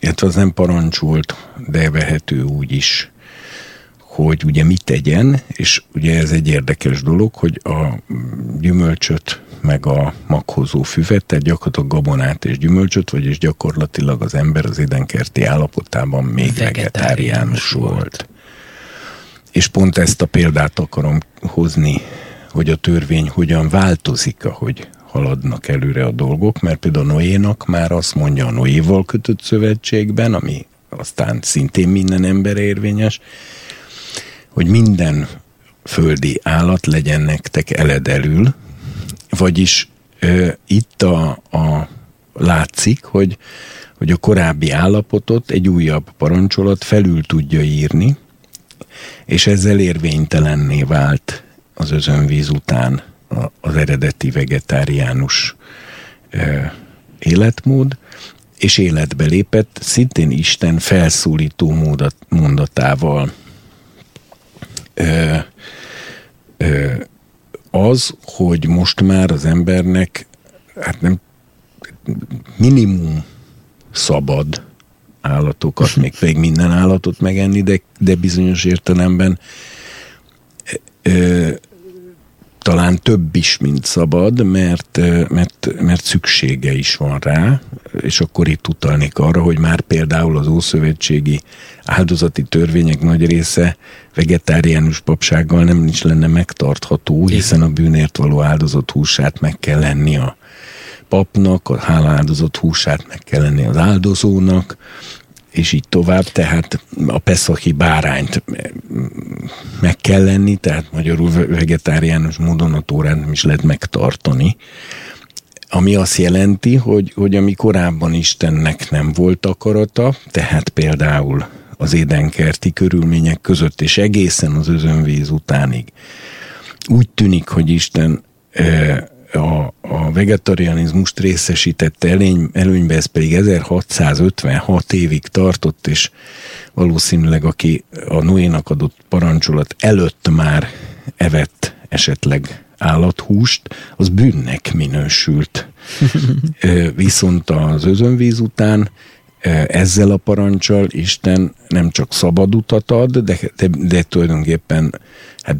[SPEAKER 3] illetve az nem parancs volt, de vehető úgy is, hogy ugye mit tegyen, és ugye ez egy érdekes dolog, hogy a gyümölcsöt meg a maghozó füvet, tehát gyakorlatilag gabonát és gyümölcsöt, vagyis gyakorlatilag az ember az édenkerti állapotában még vegetáriánus volt. volt. És pont ezt a példát akarom hozni, hogy a törvény hogyan változik, ahogy haladnak előre a dolgok, mert például Noénak már azt mondja a Noéval kötött szövetségben, ami aztán szintén minden ember érvényes, hogy minden földi állat legyen nektek eledelül, vagyis ö, itt a, a látszik, hogy, hogy a korábbi állapotot egy újabb parancsolat felül tudja írni, és ezzel érvénytelenné vált az özönvíz után az eredeti vegetáriánus ö, életmód, és életbe lépett szintén Isten felszólító módat, mondatával. Ö, ö, az, hogy most már az embernek hát nem minimum szabad állatokat, még pedig minden állatot megenni, de, de bizonyos értelemben ö, talán több is, mint szabad, mert, mert, mert szüksége is van rá, és akkor itt utalnék arra, hogy már például az ószövetségi áldozati törvények nagy része vegetáriánus papsággal nem is lenne megtartható, hiszen a bűnért való áldozat húsát meg kell lenni a papnak, a háláldozott húsát meg kell lenni az áldozónak, és így tovább, tehát a peszaki bárányt meg kell lenni, tehát magyarul vegetáriánus módon a tórán nem is lehet megtartani. Ami azt jelenti, hogy, hogy ami korábban Istennek nem volt akarata, tehát például az édenkerti körülmények között, és egészen az özönvíz utánig úgy tűnik, hogy Isten a, a vegetarianizmust részesítette elény, előnybe, ez pedig 1656 évig tartott, és valószínűleg aki a Noénak adott parancsolat előtt már evett esetleg állathúst, az bűnnek minősült. Viszont az özönvíz után ezzel a parancsal Isten nem csak szabad utat ad, de, de, de tulajdonképpen hát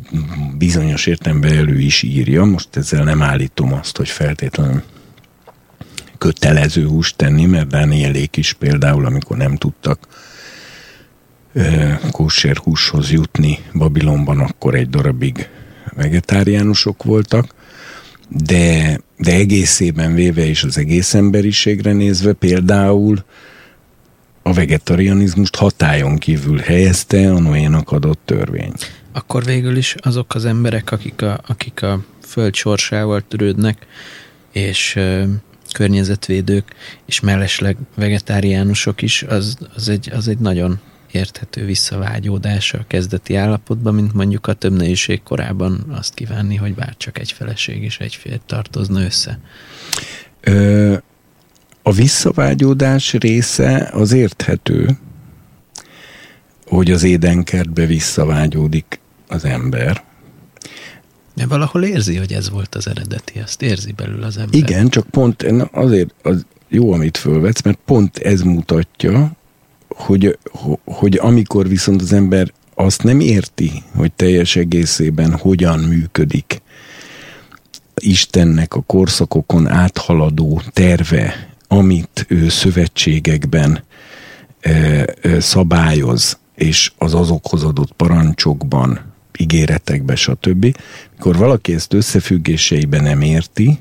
[SPEAKER 3] bizonyos értelemben elő is írja. Most ezzel nem állítom azt, hogy feltétlenül kötelező húst tenni, mert Dánielék is például, amikor nem tudtak kóser húshoz jutni Babilonban, akkor egy darabig vegetáriánusok voltak, de, de egészében véve és az egész emberiségre nézve például a vegetarianizmust hatályon kívül helyezte a Noénak adott törvény.
[SPEAKER 2] Akkor végül is azok az emberek, akik a, akik a föld sorsával törődnek, és ö, környezetvédők, és mellesleg vegetáriánusok is, az, az, egy, az egy nagyon érthető visszavágyódása a kezdeti állapotban, mint mondjuk a több nehézség korában azt kívánni, hogy bár csak egy feleség és egy fél tartozna össze.
[SPEAKER 3] Ö, a visszavágyódás része az érthető, hogy az édenkertbe visszavágyódik az ember.
[SPEAKER 2] De valahol érzi, hogy ez volt az eredeti, azt érzi belül az ember.
[SPEAKER 3] Igen, csak pont azért az jó, amit fölvetsz, mert pont ez mutatja, hogy, hogy amikor viszont az ember azt nem érti, hogy teljes egészében hogyan működik Istennek a korszakokon áthaladó terve, amit ő szövetségekben e, e, szabályoz, és az azokhoz adott parancsokban, ígéretekben, stb. Mikor valaki ezt összefüggéseiben nem érti,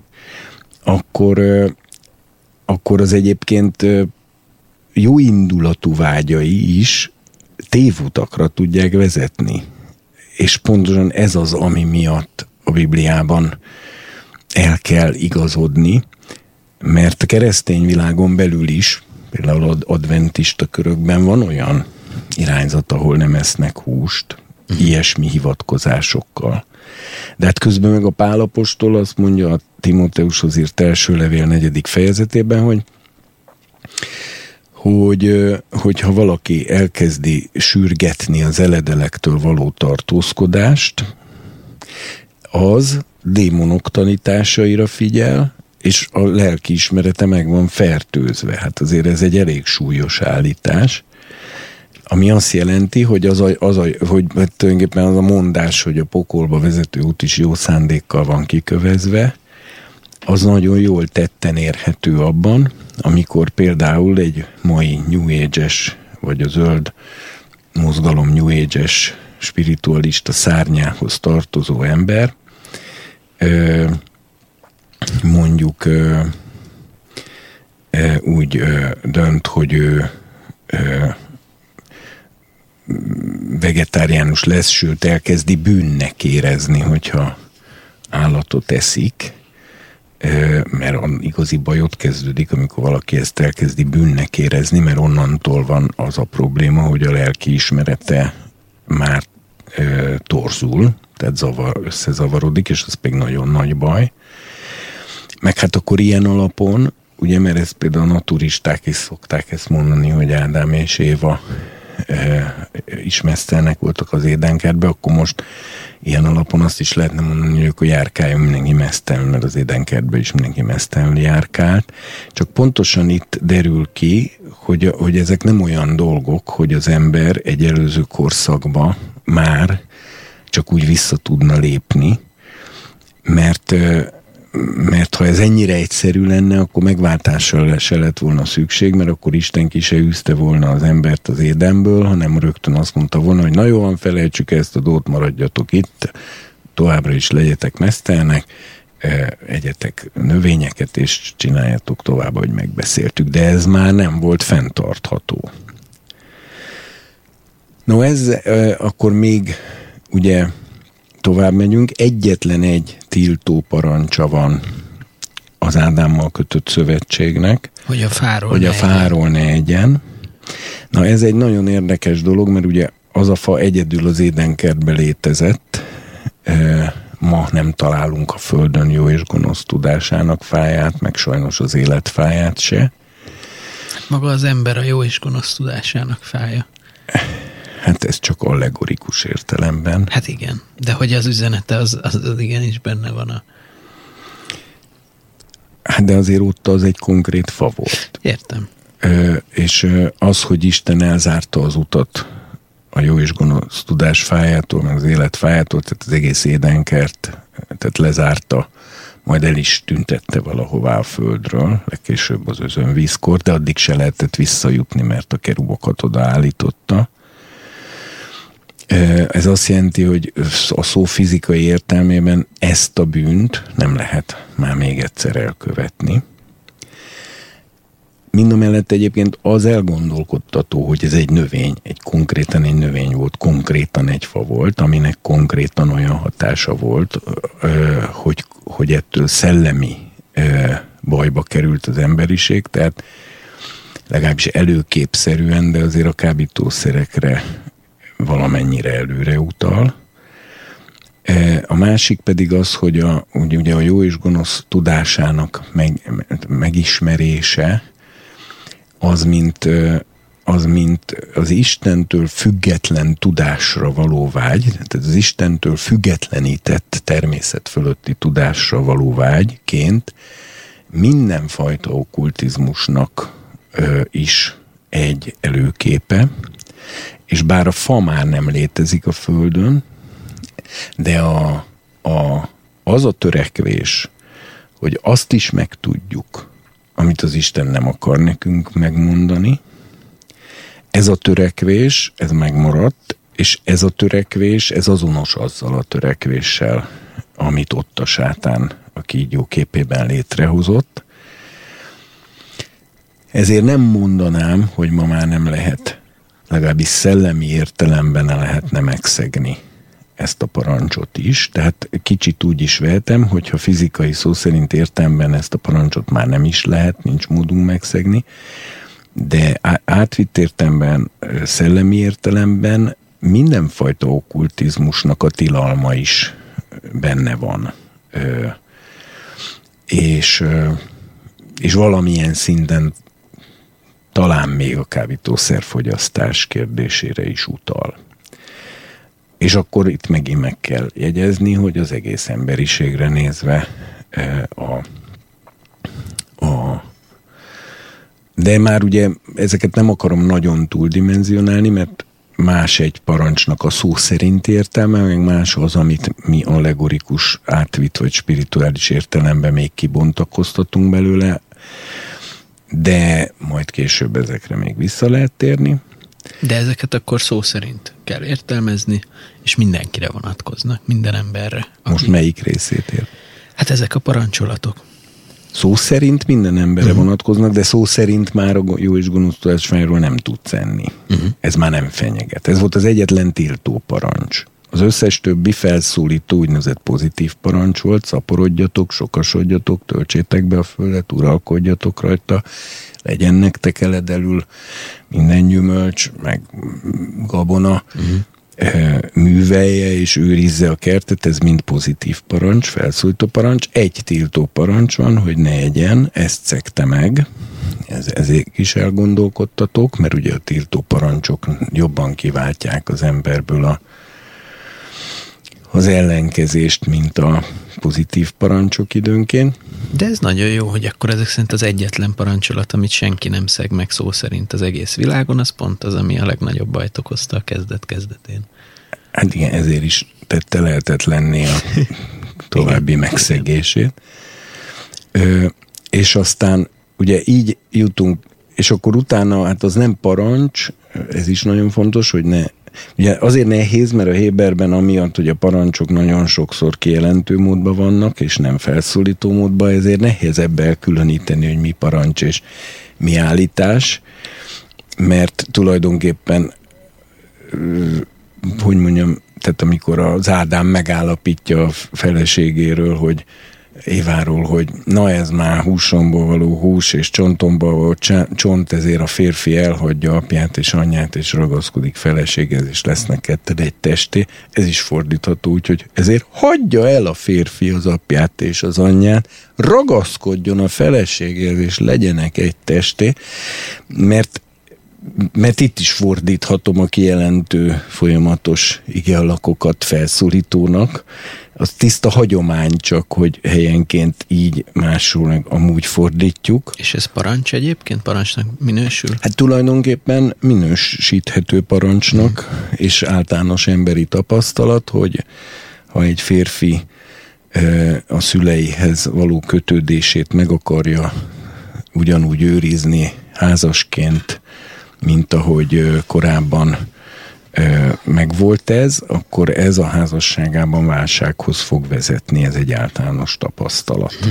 [SPEAKER 3] akkor, e, akkor az egyébként jó indulatú vágyai is tévutakra tudják vezetni. És pontosan ez az, ami miatt a Bibliában el kell igazodni, mert a keresztény világon belül is, például adventista körökben van olyan irányzat, ahol nem esznek húst, uh-huh. ilyesmi hivatkozásokkal. De hát közben meg a Pálapostól azt mondja a Timóteushoz írt első levél negyedik fejezetében, hogy hogy hogyha valaki elkezdi sürgetni az eledelektől való tartózkodást, az démonok tanításaira figyel, és a lelki ismerete meg van fertőzve. Hát azért ez egy elég súlyos állítás, ami azt jelenti, hogy az a, az a, hogy hát tulajdonképpen az a mondás, hogy a pokolba vezető út is jó szándékkal van kikövezve, az nagyon jól tetten érhető abban, amikor például egy mai New Age-es, vagy a zöld mozgalom New Age-es spiritualista szárnyához tartozó ember mondjuk úgy dönt, hogy ő vegetáriánus lesz, sőt elkezdi bűnnek érezni, hogyha állatot eszik, mert a igazi bajot kezdődik, amikor valaki ezt elkezdi bűnnek érezni, mert onnantól van az a probléma, hogy a lelki ismerete már torzul, tehát zavar, összezavarodik, és az pedig nagyon nagy baj. Meg hát akkor ilyen alapon, ugye, mert ezt például a naturisták is szokták ezt mondani, hogy Ádám és Éva e, is mesztelnek voltak az édenkertbe, akkor most ilyen alapon azt is lehetne mondani, hogy akkor járkáljon mindenki mesztelenül, mert az édenkertben is mindenki mesztelenül járkált. Csak pontosan itt derül ki, hogy, hogy ezek nem olyan dolgok, hogy az ember egy előző korszakba már csak úgy vissza tudna lépni, mert mert ha ez ennyire egyszerű lenne, akkor megváltással se lett volna szükség, mert akkor Isten ki se űzte volna az embert az édenből, hanem rögtön azt mondta volna, hogy na jó, felejtsük ezt a dolgot, maradjatok itt, továbbra is legyetek mesztelnek, e, egyetek növényeket, és csináljatok tovább, hogy megbeszéltük. De ez már nem volt fenntartható. No ez e, akkor még ugye tovább megyünk, egyetlen egy tiltó parancsa van az Ádámmal kötött szövetségnek.
[SPEAKER 2] Hogy a fáról,
[SPEAKER 3] hogy ne, a fáról ne egyen. Na ez egy nagyon érdekes dolog, mert ugye az a fa egyedül az édenkertben létezett, ma nem találunk a Földön jó és gonosz tudásának fáját, meg sajnos az életfáját se.
[SPEAKER 2] Maga az ember a jó és gonosz tudásának fája.
[SPEAKER 3] Hát ez csak allegorikus értelemben.
[SPEAKER 2] Hát igen, de hogy az üzenete az, az, az igenis benne van a...
[SPEAKER 3] Hát de azért ott az egy konkrét fa volt.
[SPEAKER 2] Értem.
[SPEAKER 3] Ö, és az, hogy Isten elzárta az utat a jó és gonosz tudás fájától, meg az élet fájától, tehát az egész édenkert, tehát lezárta, majd el is tüntette valahová a földről, legkésőbb az özönvízkor, de addig se lehetett visszajutni, mert a kerubokat odaállította Ez azt jelenti, hogy a szó fizikai értelmében ezt a bűnt nem lehet már még egyszer elkövetni. Mind a mellett egyébként az elgondolkodtató, hogy ez egy növény, egy konkrétan egy növény volt, konkrétan egy fa volt, aminek konkrétan olyan hatása volt, hogy, hogy ettől szellemi bajba került az emberiség, tehát legalábbis előképszerűen, de azért a kábítószerekre valamennyire előre utal. A másik pedig az, hogy a, ugye a jó és gonosz tudásának meg, megismerése, az mint, az mint az Istentől független tudásra való vágy, tehát az Istentől függetlenített természet fölötti tudásra való vágyként mindenfajta okkultizmusnak is egy előképe, és bár a fa már nem létezik a Földön, de a, a, az a törekvés, hogy azt is megtudjuk, amit az Isten nem akar nekünk megmondani, ez a törekvés, ez megmaradt, és ez a törekvés, ez azonos azzal a törekvéssel, amit ott a sátán a kígyó képében létrehozott. Ezért nem mondanám, hogy ma már nem lehet, legalábbis szellemi értelemben lehetne megszegni ezt a parancsot is, tehát kicsit úgy is vehetem, hogyha fizikai szó szerint értemben ezt a parancsot már nem is lehet, nincs módunk megszegni, de átvitt értelemben, szellemi értelemben mindenfajta okkultizmusnak a tilalma is benne van. És, és valamilyen szinten talán még a kábítószerfogyasztás kérdésére is utal. És akkor itt megint meg kell jegyezni, hogy az egész emberiségre nézve a, a de már ugye ezeket nem akarom nagyon túldimenzionálni, mert más egy parancsnak a szó szerint értelme, meg más az, amit mi allegorikus, átvitt vagy spirituális értelemben még kibontakoztatunk belőle, de majd később ezekre még vissza lehet térni.
[SPEAKER 2] De ezeket akkor szó szerint kell értelmezni, és mindenkire vonatkoznak, minden emberre.
[SPEAKER 3] Most aki... melyik részét ér?
[SPEAKER 2] Hát ezek a parancsolatok.
[SPEAKER 3] Szó szerint minden emberre uh-huh. vonatkoznak, de szó szerint már a jó és gonosz tudásfányról nem tudsz enni. Uh-huh. Ez már nem fenyeget. Ez volt az egyetlen tiltó parancs. Az összes többi felszólító úgynevezett pozitív parancs volt, szaporodjatok, sokasodjatok, töltsétek be a földet, uralkodjatok rajta, legyen nektek eledelül minden gyümölcs, meg gabona, uh-huh. művelje és őrizze a kertet, ez mind pozitív parancs, felszólító parancs. Egy tiltó parancs van, hogy ne egyen, ezt szekte meg, ez, ezért is elgondolkodtatok, mert ugye a tiltó parancsok jobban kiváltják az emberből a az ellenkezést, mint a pozitív parancsok időnként.
[SPEAKER 2] De ez nagyon jó, hogy akkor ezek szerint az egyetlen parancsolat, amit senki nem szeg meg szó szerint az egész világon, az pont az, ami a legnagyobb bajt okozta a kezdet-kezdetén.
[SPEAKER 3] Hát igen, ezért is tette lehetetlenné a további megszegését. Ö, és aztán ugye így jutunk, és akkor utána, hát az nem parancs, ez is nagyon fontos, hogy ne Ugye azért nehéz, mert a Héberben amiatt, hogy a parancsok nagyon sokszor kijelentő módban vannak, és nem felszólító módban, ezért nehezebb elkülöníteni, hogy mi parancs és mi állítás, mert tulajdonképpen hogy mondjam, tehát amikor az Ádám megállapítja a feleségéről, hogy Éváról, hogy na ez már húsomból való hús, és csontomból való csont, ezért a férfi elhagyja apját és anyját, és ragaszkodik feleséghez, és lesznek ketted egy testé. Ez is fordítható úgy, hogy ezért hagyja el a férfi az apját és az anyját, ragaszkodjon a feleséghez, és legyenek egy testé, mert mert itt is fordíthatom a kijelentő folyamatos igealakokat felszólítónak, az tiszta hagyomány csak, hogy helyenként így másul meg amúgy fordítjuk.
[SPEAKER 2] És ez parancs egyébként? Parancsnak minősül?
[SPEAKER 3] Hát tulajdonképpen minősíthető parancsnak, hmm. és általános emberi tapasztalat, hogy ha egy férfi a szüleihez való kötődését meg akarja ugyanúgy őrizni házasként, mint ahogy korábban megvolt ez, akkor ez a házasságában válsághoz fog vezetni, ez egy általános tapasztalat. Hm.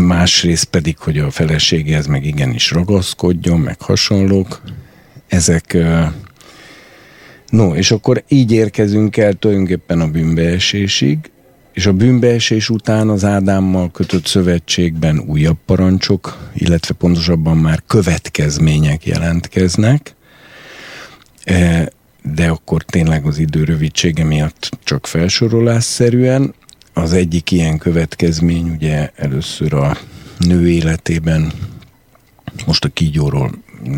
[SPEAKER 3] Másrészt pedig, hogy a feleségéhez meg igenis ragaszkodjon, meg hasonlók. Ezek No, és akkor így érkezünk el tulajdonképpen a bűnbeesésig, és a bűnbeesés után az Ádámmal kötött szövetségben újabb parancsok, illetve pontosabban már következmények jelentkeznek, e, de akkor tényleg az idő rövidsége miatt csak felsorolásszerűen. Az egyik ilyen következmény ugye először a nő életében, most a kígyóról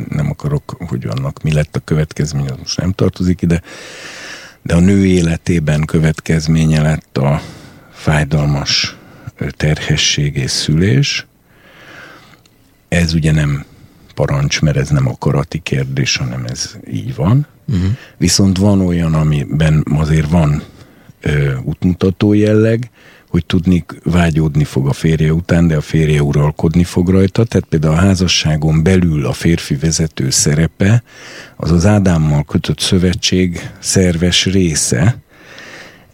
[SPEAKER 3] nem akarok, hogy annak mi lett a következmény, az most nem tartozik ide, de a nő életében következménye lett a fájdalmas terhesség és szülés. Ez ugye nem parancs, mert ez nem akarati kérdés, hanem ez így van. Uh-huh. Viszont van olyan, amiben azért van ö, útmutató jelleg, hogy tudni vágyódni fog a férje után, de a férje uralkodni fog rajta. Tehát például a házasságon belül a férfi vezető szerepe az az Ádámmal kötött szövetség szerves része,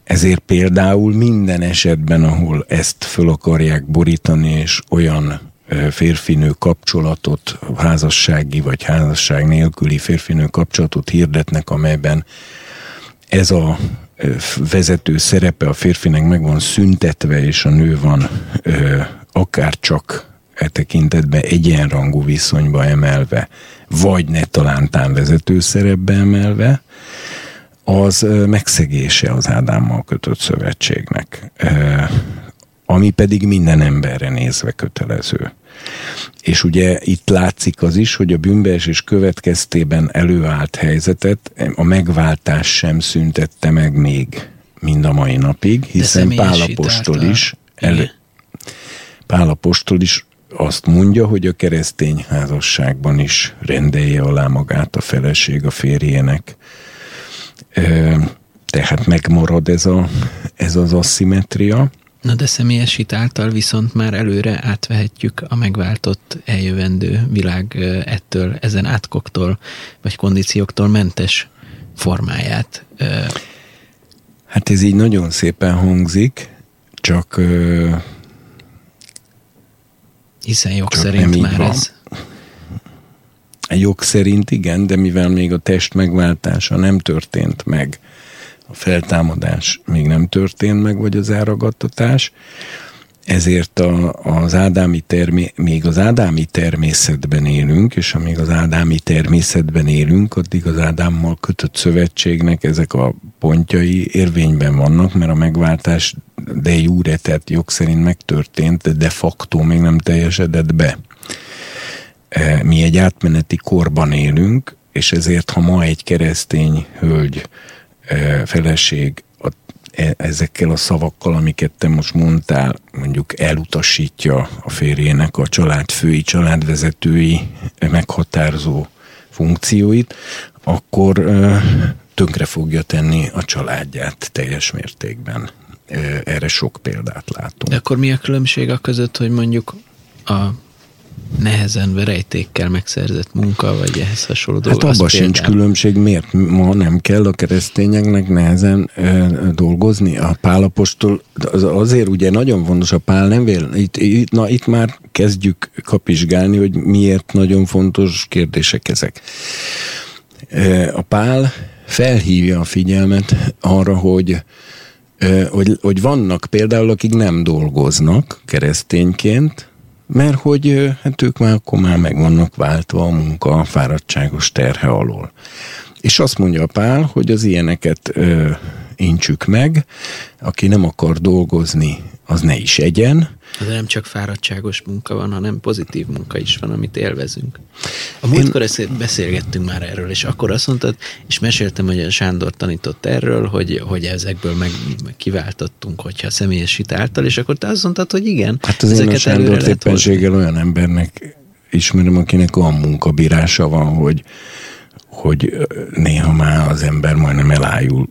[SPEAKER 3] ezért például minden esetben, ahol ezt föl akarják borítani, és olyan férfinő kapcsolatot, házassági vagy házasság nélküli férfinő kapcsolatot hirdetnek, amelyben ez a vezető szerepe a férfinek meg van szüntetve, és a nő van akár csak e tekintetben egyenrangú viszonyba emelve, vagy ne talántán vezető szerepbe emelve, az megszegése az Ádámmal kötött szövetségnek, ami pedig minden emberre nézve kötelező. És ugye itt látszik az is, hogy a bűnbeesés következtében előállt helyzetet a megváltás sem szüntette meg még mind a mai napig, hiszen Pálapostól is, elő, Pálapostól is azt mondja, hogy a keresztény házasságban is rendelje alá magát a feleség a férjének. Tehát megmarad ez, a, ez az aszimetria.
[SPEAKER 2] Na de személyesít által viszont már előre átvehetjük a megváltott eljövendő világ ettől, ezen átkoktól, vagy kondícióktól mentes formáját.
[SPEAKER 3] Hát ez így nagyon szépen hangzik, csak
[SPEAKER 2] hiszen jog csak szerint már van. ez
[SPEAKER 3] jog szerint igen, de mivel még a test megváltása nem történt meg, a feltámadás még nem történt meg, vagy az elragadtatás, ezért a, az ádámi termé, még az ádámi természetben élünk, és amíg az ádámi természetben élünk, addig az Ádámmal kötött szövetségnek ezek a pontjai érvényben vannak, mert a megváltás de jure, tehát jog szerint megtörtént, de de facto még nem teljesedett be. E, mi egy átmeneti korban élünk, és ezért, ha ma egy keresztény hölgy e, feleség e, ezekkel a szavakkal, amiket te most mondtál, mondjuk elutasítja a férjének a családfői, családvezetői meghatározó funkcióit, akkor tönkre fogja tenni a családját teljes mértékben. Erre sok példát látunk.
[SPEAKER 2] De akkor mi a különbség a között, hogy mondjuk a nehezen verejtékkel megszerzett munka, vagy ehhez hasonló
[SPEAKER 3] dolgok. Hát abban sincs különbség, miért ma nem kell a keresztényeknek nehezen ö, dolgozni. A pálapostól az, azért ugye nagyon fontos, a pál nem vél, itt, itt, na itt már kezdjük kapizsgálni, hogy miért nagyon fontos kérdések ezek. A pál felhívja a figyelmet arra, hogy hogy, hogy vannak például, akik nem dolgoznak keresztényként, mert hogy hát ők már akkor már meg vannak váltva a munka a fáradtságos terhe alól. És azt mondja a Pál, hogy az ilyeneket ö, intsük meg, aki nem akar dolgozni, az ne is egyen.
[SPEAKER 2] De nem csak fáradtságos munka van, hanem pozitív munka is van, amit élvezünk. A múltkor Én... beszélgettünk már erről, és akkor azt mondtad, és meséltem, hogy a Sándor tanított erről, hogy, hogy ezekből meg, meg kiváltottunk, hogyha személyesít által, és akkor te azt mondtad, hogy igen.
[SPEAKER 3] Hát az én a Sándor éppenséggel olyan embernek ismerem, akinek olyan munkabírása van, hogy hogy néha már az ember majdnem elájul,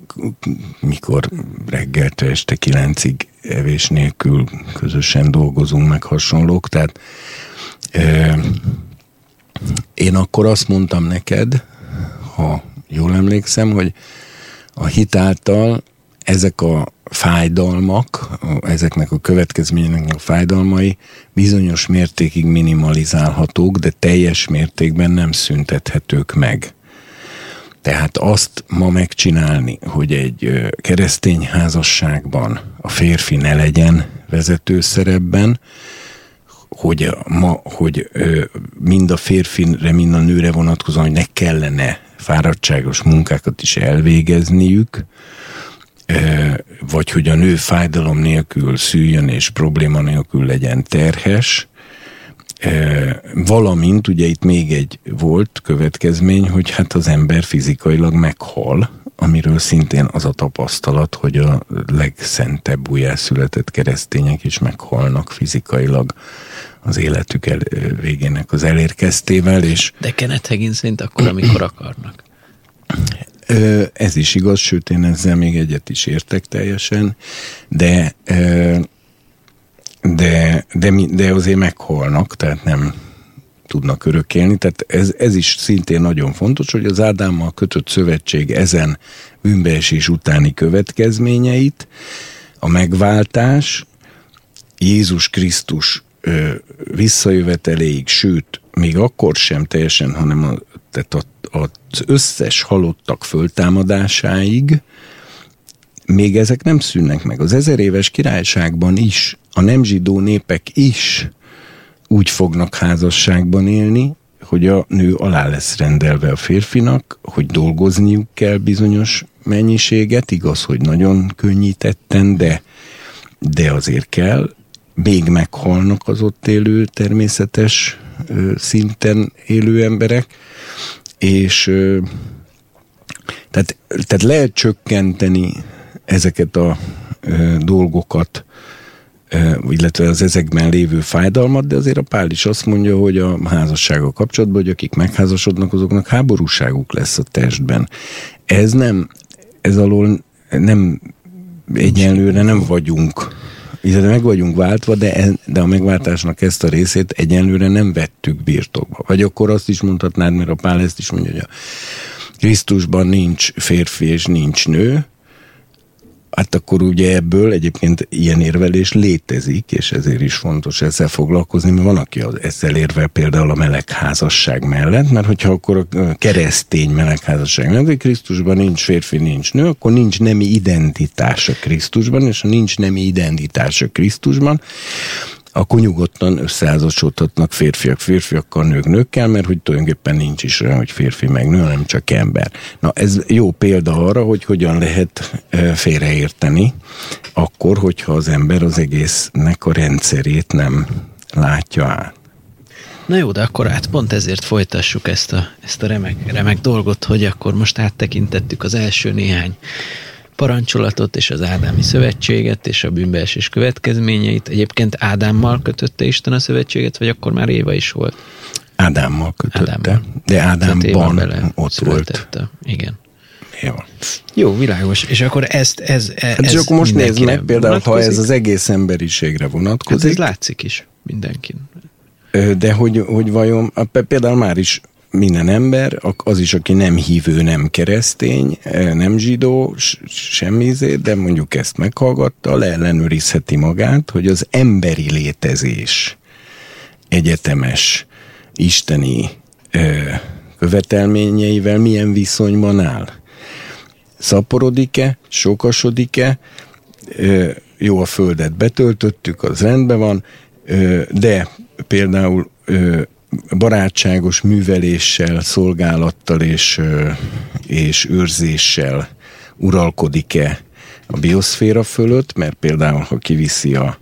[SPEAKER 3] mikor reggeltől este kilencig evés nélkül közösen dolgozunk, meg hasonlók. Tehát e, én akkor azt mondtam neked, ha jól emlékszem, hogy a hitáltal ezek a fájdalmak, ezeknek a következményeknek a fájdalmai bizonyos mértékig minimalizálhatók, de teljes mértékben nem szüntethetők meg. Tehát azt ma megcsinálni, hogy egy keresztény házasságban a férfi ne legyen vezető szerepben, hogy, ma, hogy mind a férfire, mind a nőre vonatkozóan, hogy ne kellene fáradtságos munkákat is elvégezniük, vagy hogy a nő fájdalom nélkül szüljön és probléma nélkül legyen terhes, valamint ugye itt még egy volt következmény, hogy hát az ember fizikailag meghal, amiről szintén az a tapasztalat, hogy a legszentebb újjászületett keresztények is meghalnak fizikailag az életük el, végének az elérkeztével. És
[SPEAKER 2] De Kenneth Higgins akkor, amikor akarnak.
[SPEAKER 3] Ez is igaz, sőt én ezzel még egyet is értek teljesen, de de, de, de azért meghalnak, tehát nem tudnak örökélni. Tehát ez, ez is szintén nagyon fontos, hogy az Ádámmal kötött szövetség ezen bűnbeesés utáni következményeit, a megváltás, Jézus Krisztus ö, visszajöveteléig, sőt, még akkor sem teljesen, hanem a, tehát a, az összes halottak föltámadásáig, még ezek nem szűnnek meg. Az ezer éves királyságban is, a nem zsidó népek is úgy fognak házasságban élni, hogy a nő alá lesz rendelve a férfinak, hogy dolgozniuk kell bizonyos mennyiséget, igaz, hogy nagyon könnyítetten, de, de azért kell, még meghalnak az ott élő természetes ö, szinten élő emberek, és ö, tehát, tehát lehet csökkenteni ezeket a ö, dolgokat, illetve az ezekben lévő fájdalmat, de azért a Pál is azt mondja, hogy a házassággal kapcsolatban, hogy akik megházasodnak, azoknak háborúságuk lesz a testben. Ez nem, ez alól nem egyenlőre nem vagyunk illetve meg vagyunk váltva, de, de a megváltásnak ezt a részét egyenlőre nem vettük birtokba. Vagy akkor azt is mondhatnád, mert a Pál ezt is mondja, hogy a Krisztusban nincs férfi és nincs nő, Hát akkor ugye ebből egyébként ilyen érvelés létezik, és ezért is fontos ezzel foglalkozni, mert van, aki ezzel érvel például a melegházasság mellett, mert hogyha akkor a keresztény melegházasság mellett, hogy Krisztusban nincs férfi, nincs nő, akkor nincs nemi identitás a Krisztusban, és ha nincs nemi identitás a Krisztusban, akkor nyugodtan összeházasodhatnak férfiak férfiakkal, nők nőkkel, mert hogy tulajdonképpen nincs is olyan, hogy férfi meg nő, hanem csak ember. Na ez jó példa arra, hogy hogyan lehet félreérteni akkor, hogyha az ember az egésznek a rendszerét nem látja át.
[SPEAKER 2] Na jó, de akkor át pont ezért folytassuk ezt a, ezt a remek, remek dolgot, hogy akkor most áttekintettük az első néhány parancsolatot és az Ádámi szövetséget és a bűnbeesés következményeit. Egyébként Ádámmal kötötte Isten a szövetséget, vagy akkor már Éva is volt?
[SPEAKER 3] Ádámmal kötötte, Ádámmal. de Ádámban bele ott volt.
[SPEAKER 2] Igen.
[SPEAKER 3] Jó.
[SPEAKER 2] Jó, világos. És akkor ezt, ez, ez hát
[SPEAKER 3] csak most nézd meg, például, ha ez az egész emberiségre vonatkozik. Hát
[SPEAKER 2] ez látszik is mindenkin.
[SPEAKER 3] De hogy, hogy vajon, például már is minden ember, az is, aki nem hívő, nem keresztény, e, nem zsidó, semmi de mondjuk ezt meghallgatta, leellenőrizheti magát, hogy az emberi létezés egyetemes isteni ö, követelményeivel milyen viszonyban áll. Szaporodik-e, sokasodik-e, ö, jó a földet betöltöttük, az rendben van, ö, de például ö, barátságos műveléssel, szolgálattal és, és őrzéssel uralkodik-e a bioszféra fölött, mert például, ha kiviszi a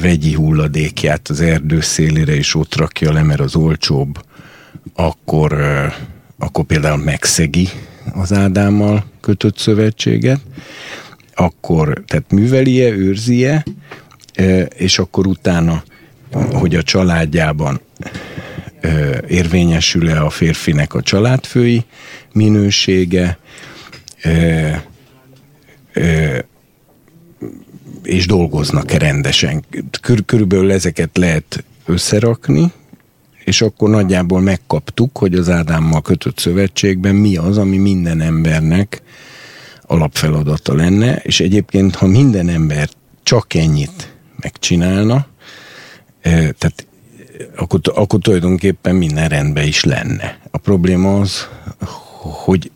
[SPEAKER 3] vegyi hulladékját az erdő szélére, és ott rakja le, mert az olcsóbb, akkor, akkor például megszegi az Ádámmal kötött szövetséget, akkor, tehát művelie, őrzie, és akkor utána, hogy a családjában érvényesül-e a férfinek a családfői minősége, és dolgoznak-e rendesen. Kör, körülbelül ezeket lehet összerakni, és akkor nagyjából megkaptuk, hogy az Ádámmal kötött szövetségben mi az, ami minden embernek alapfeladata lenne, és egyébként, ha minden ember csak ennyit megcsinálna, tehát akkor, akkor tulajdonképpen minden rendben is lenne. A probléma az, hogy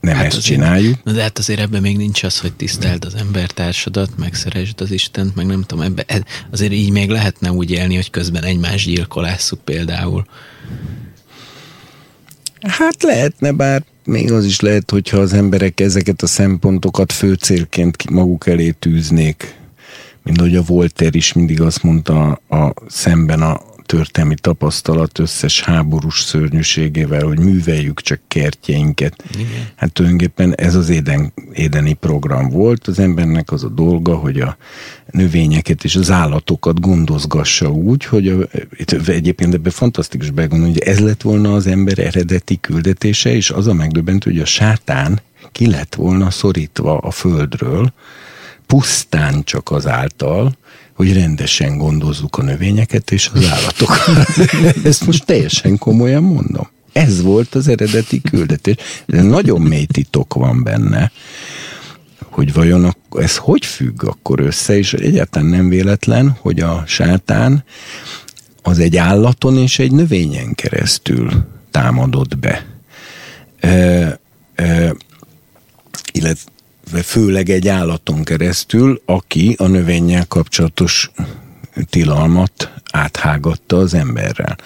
[SPEAKER 3] nem hát ezt azért, csináljuk.
[SPEAKER 2] Na de hát azért ebben még nincs az, hogy tiszteld az embertársadat, megszeresd az Istent, meg nem tudom, ebbe, e- azért így még lehetne úgy élni, hogy közben egymást gyilkolásszuk például.
[SPEAKER 3] Hát lehetne, bár még az is lehet, hogyha az emberek ezeket a szempontokat főcélként maguk elé tűznék. Mint ahogy a Volter is mindig azt mondta a, szemben a történelmi tapasztalat összes háborús szörnyűségével, hogy műveljük csak kertjeinket. Igen. Hát tulajdonképpen ez az éden, édeni program volt. Az embernek az a dolga, hogy a növényeket és az állatokat gondozgassa úgy, hogy a, egyébként ebben fantasztikus begondolni, hogy ez lett volna az ember eredeti küldetése, és az a megdöbbentő, hogy a sátán ki lett volna szorítva a földről, pusztán csak azáltal, hogy rendesen gondozzuk a növényeket és az állatokat. Ezt most teljesen komolyan mondom. Ez volt az eredeti küldetés. De nagyon mély titok van benne, hogy vajon ez hogy függ akkor össze, és egyáltalán nem véletlen, hogy a sátán az egy állaton és egy növényen keresztül támadott be. E, e, illetve főleg egy állaton keresztül, aki a növényel kapcsolatos tilalmat áthágatta az emberrel.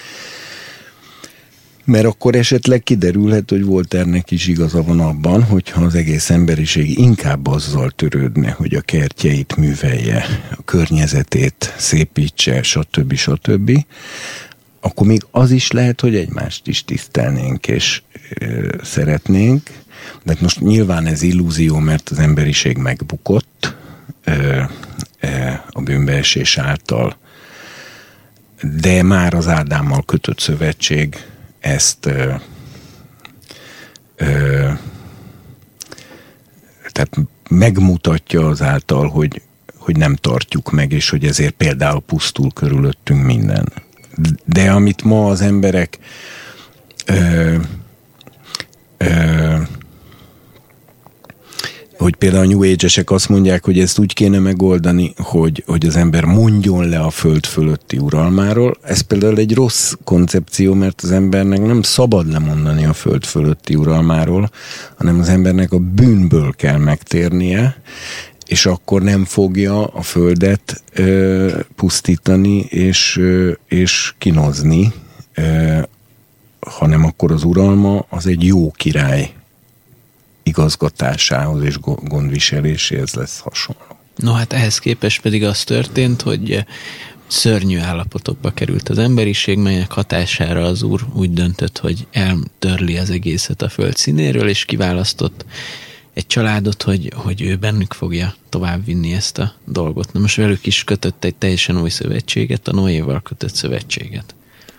[SPEAKER 3] Mert akkor esetleg kiderülhet, hogy Volternek is igaza van abban, hogyha az egész emberiség inkább azzal törődne, hogy a kertjeit művelje, a környezetét szépítse, stb. stb., akkor még az is lehet, hogy egymást is tisztelnénk és ö, szeretnénk, de hát most nyilván ez illúzió, mert az emberiség megbukott ö, ö, a bűnbeesés által, de már az Ádámmal kötött szövetség ezt ö, ö, tehát megmutatja azáltal, hogy, hogy nem tartjuk meg, és hogy ezért például pusztul körülöttünk minden. De amit ma az emberek ö, ö, hogy például a New Age-esek azt mondják, hogy ezt úgy kéne megoldani, hogy, hogy az ember mondjon le a föld fölötti uralmáról. Ez például egy rossz koncepció, mert az embernek nem szabad lemondani a föld fölötti uralmáról, hanem az embernek a bűnből kell megtérnie, és akkor nem fogja a földet ö, pusztítani és, ö, és kinozni, ö, hanem akkor az uralma az egy jó király igazgatásához és gondviseléséhez lesz hasonló.
[SPEAKER 2] No hát ehhez képest pedig az történt, hogy szörnyű állapotokba került az emberiség, melynek hatására az úr úgy döntött, hogy eltörli az egészet a föld színéről, és kiválasztott egy családot, hogy, hogy ő bennük fogja továbbvinni ezt a dolgot. Na most velük is kötött egy teljesen új szövetséget, a Noéval kötött szövetséget.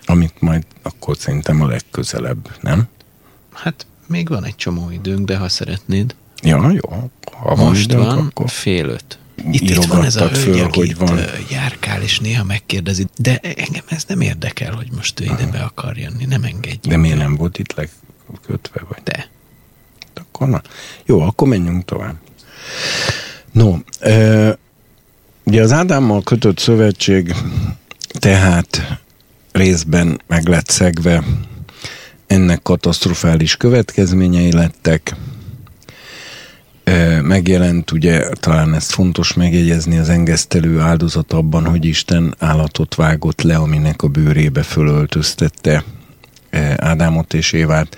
[SPEAKER 3] Amit majd akkor szerintem a legközelebb, nem?
[SPEAKER 2] Hát még van egy csomó időnk, de ha szeretnéd.
[SPEAKER 3] Ja, jó.
[SPEAKER 2] Ha Most van, van akkor... fél öt. Itt, itt van ez a
[SPEAKER 3] föl, hölgy, hogy van.
[SPEAKER 2] járkál, és néha megkérdezi, de engem ez nem érdekel, hogy most ő ide be akar jönni, nem engedjük.
[SPEAKER 3] De miért nem volt itt lekötve, vagy?
[SPEAKER 2] De.
[SPEAKER 3] Akkor na. Jó, akkor menjünk tovább. No, ö, ugye az Ádámmal kötött szövetség tehát részben meg lett szegve ennek katasztrofális következményei lettek. Megjelent, ugye talán ezt fontos megjegyezni, az engesztelő áldozat abban, hogy Isten állatot vágott le, aminek a bőrébe fölöltöztette Ádámot és Évát,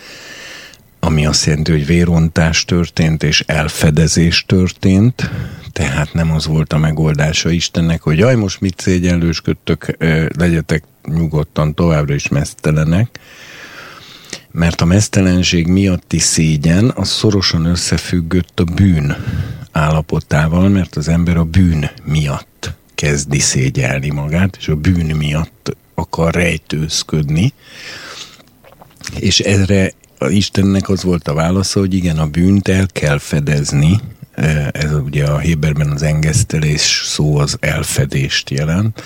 [SPEAKER 3] ami azt jelenti, hogy vérontás történt és elfedezés történt, tehát nem az volt a megoldása Istennek, hogy jaj, most mit szégyenlősködtök, legyetek nyugodtan továbbra is mesztelenek, mert a mesztelenség miatti szégyen az szorosan összefüggött a bűn állapotával, mert az ember a bűn miatt kezdi szégyelni magát, és a bűn miatt akar rejtőzködni, és erre Istennek az volt a válasza, hogy igen, a bűnt el kell fedezni, ez ugye a Héberben az engesztelés szó az elfedést jelent,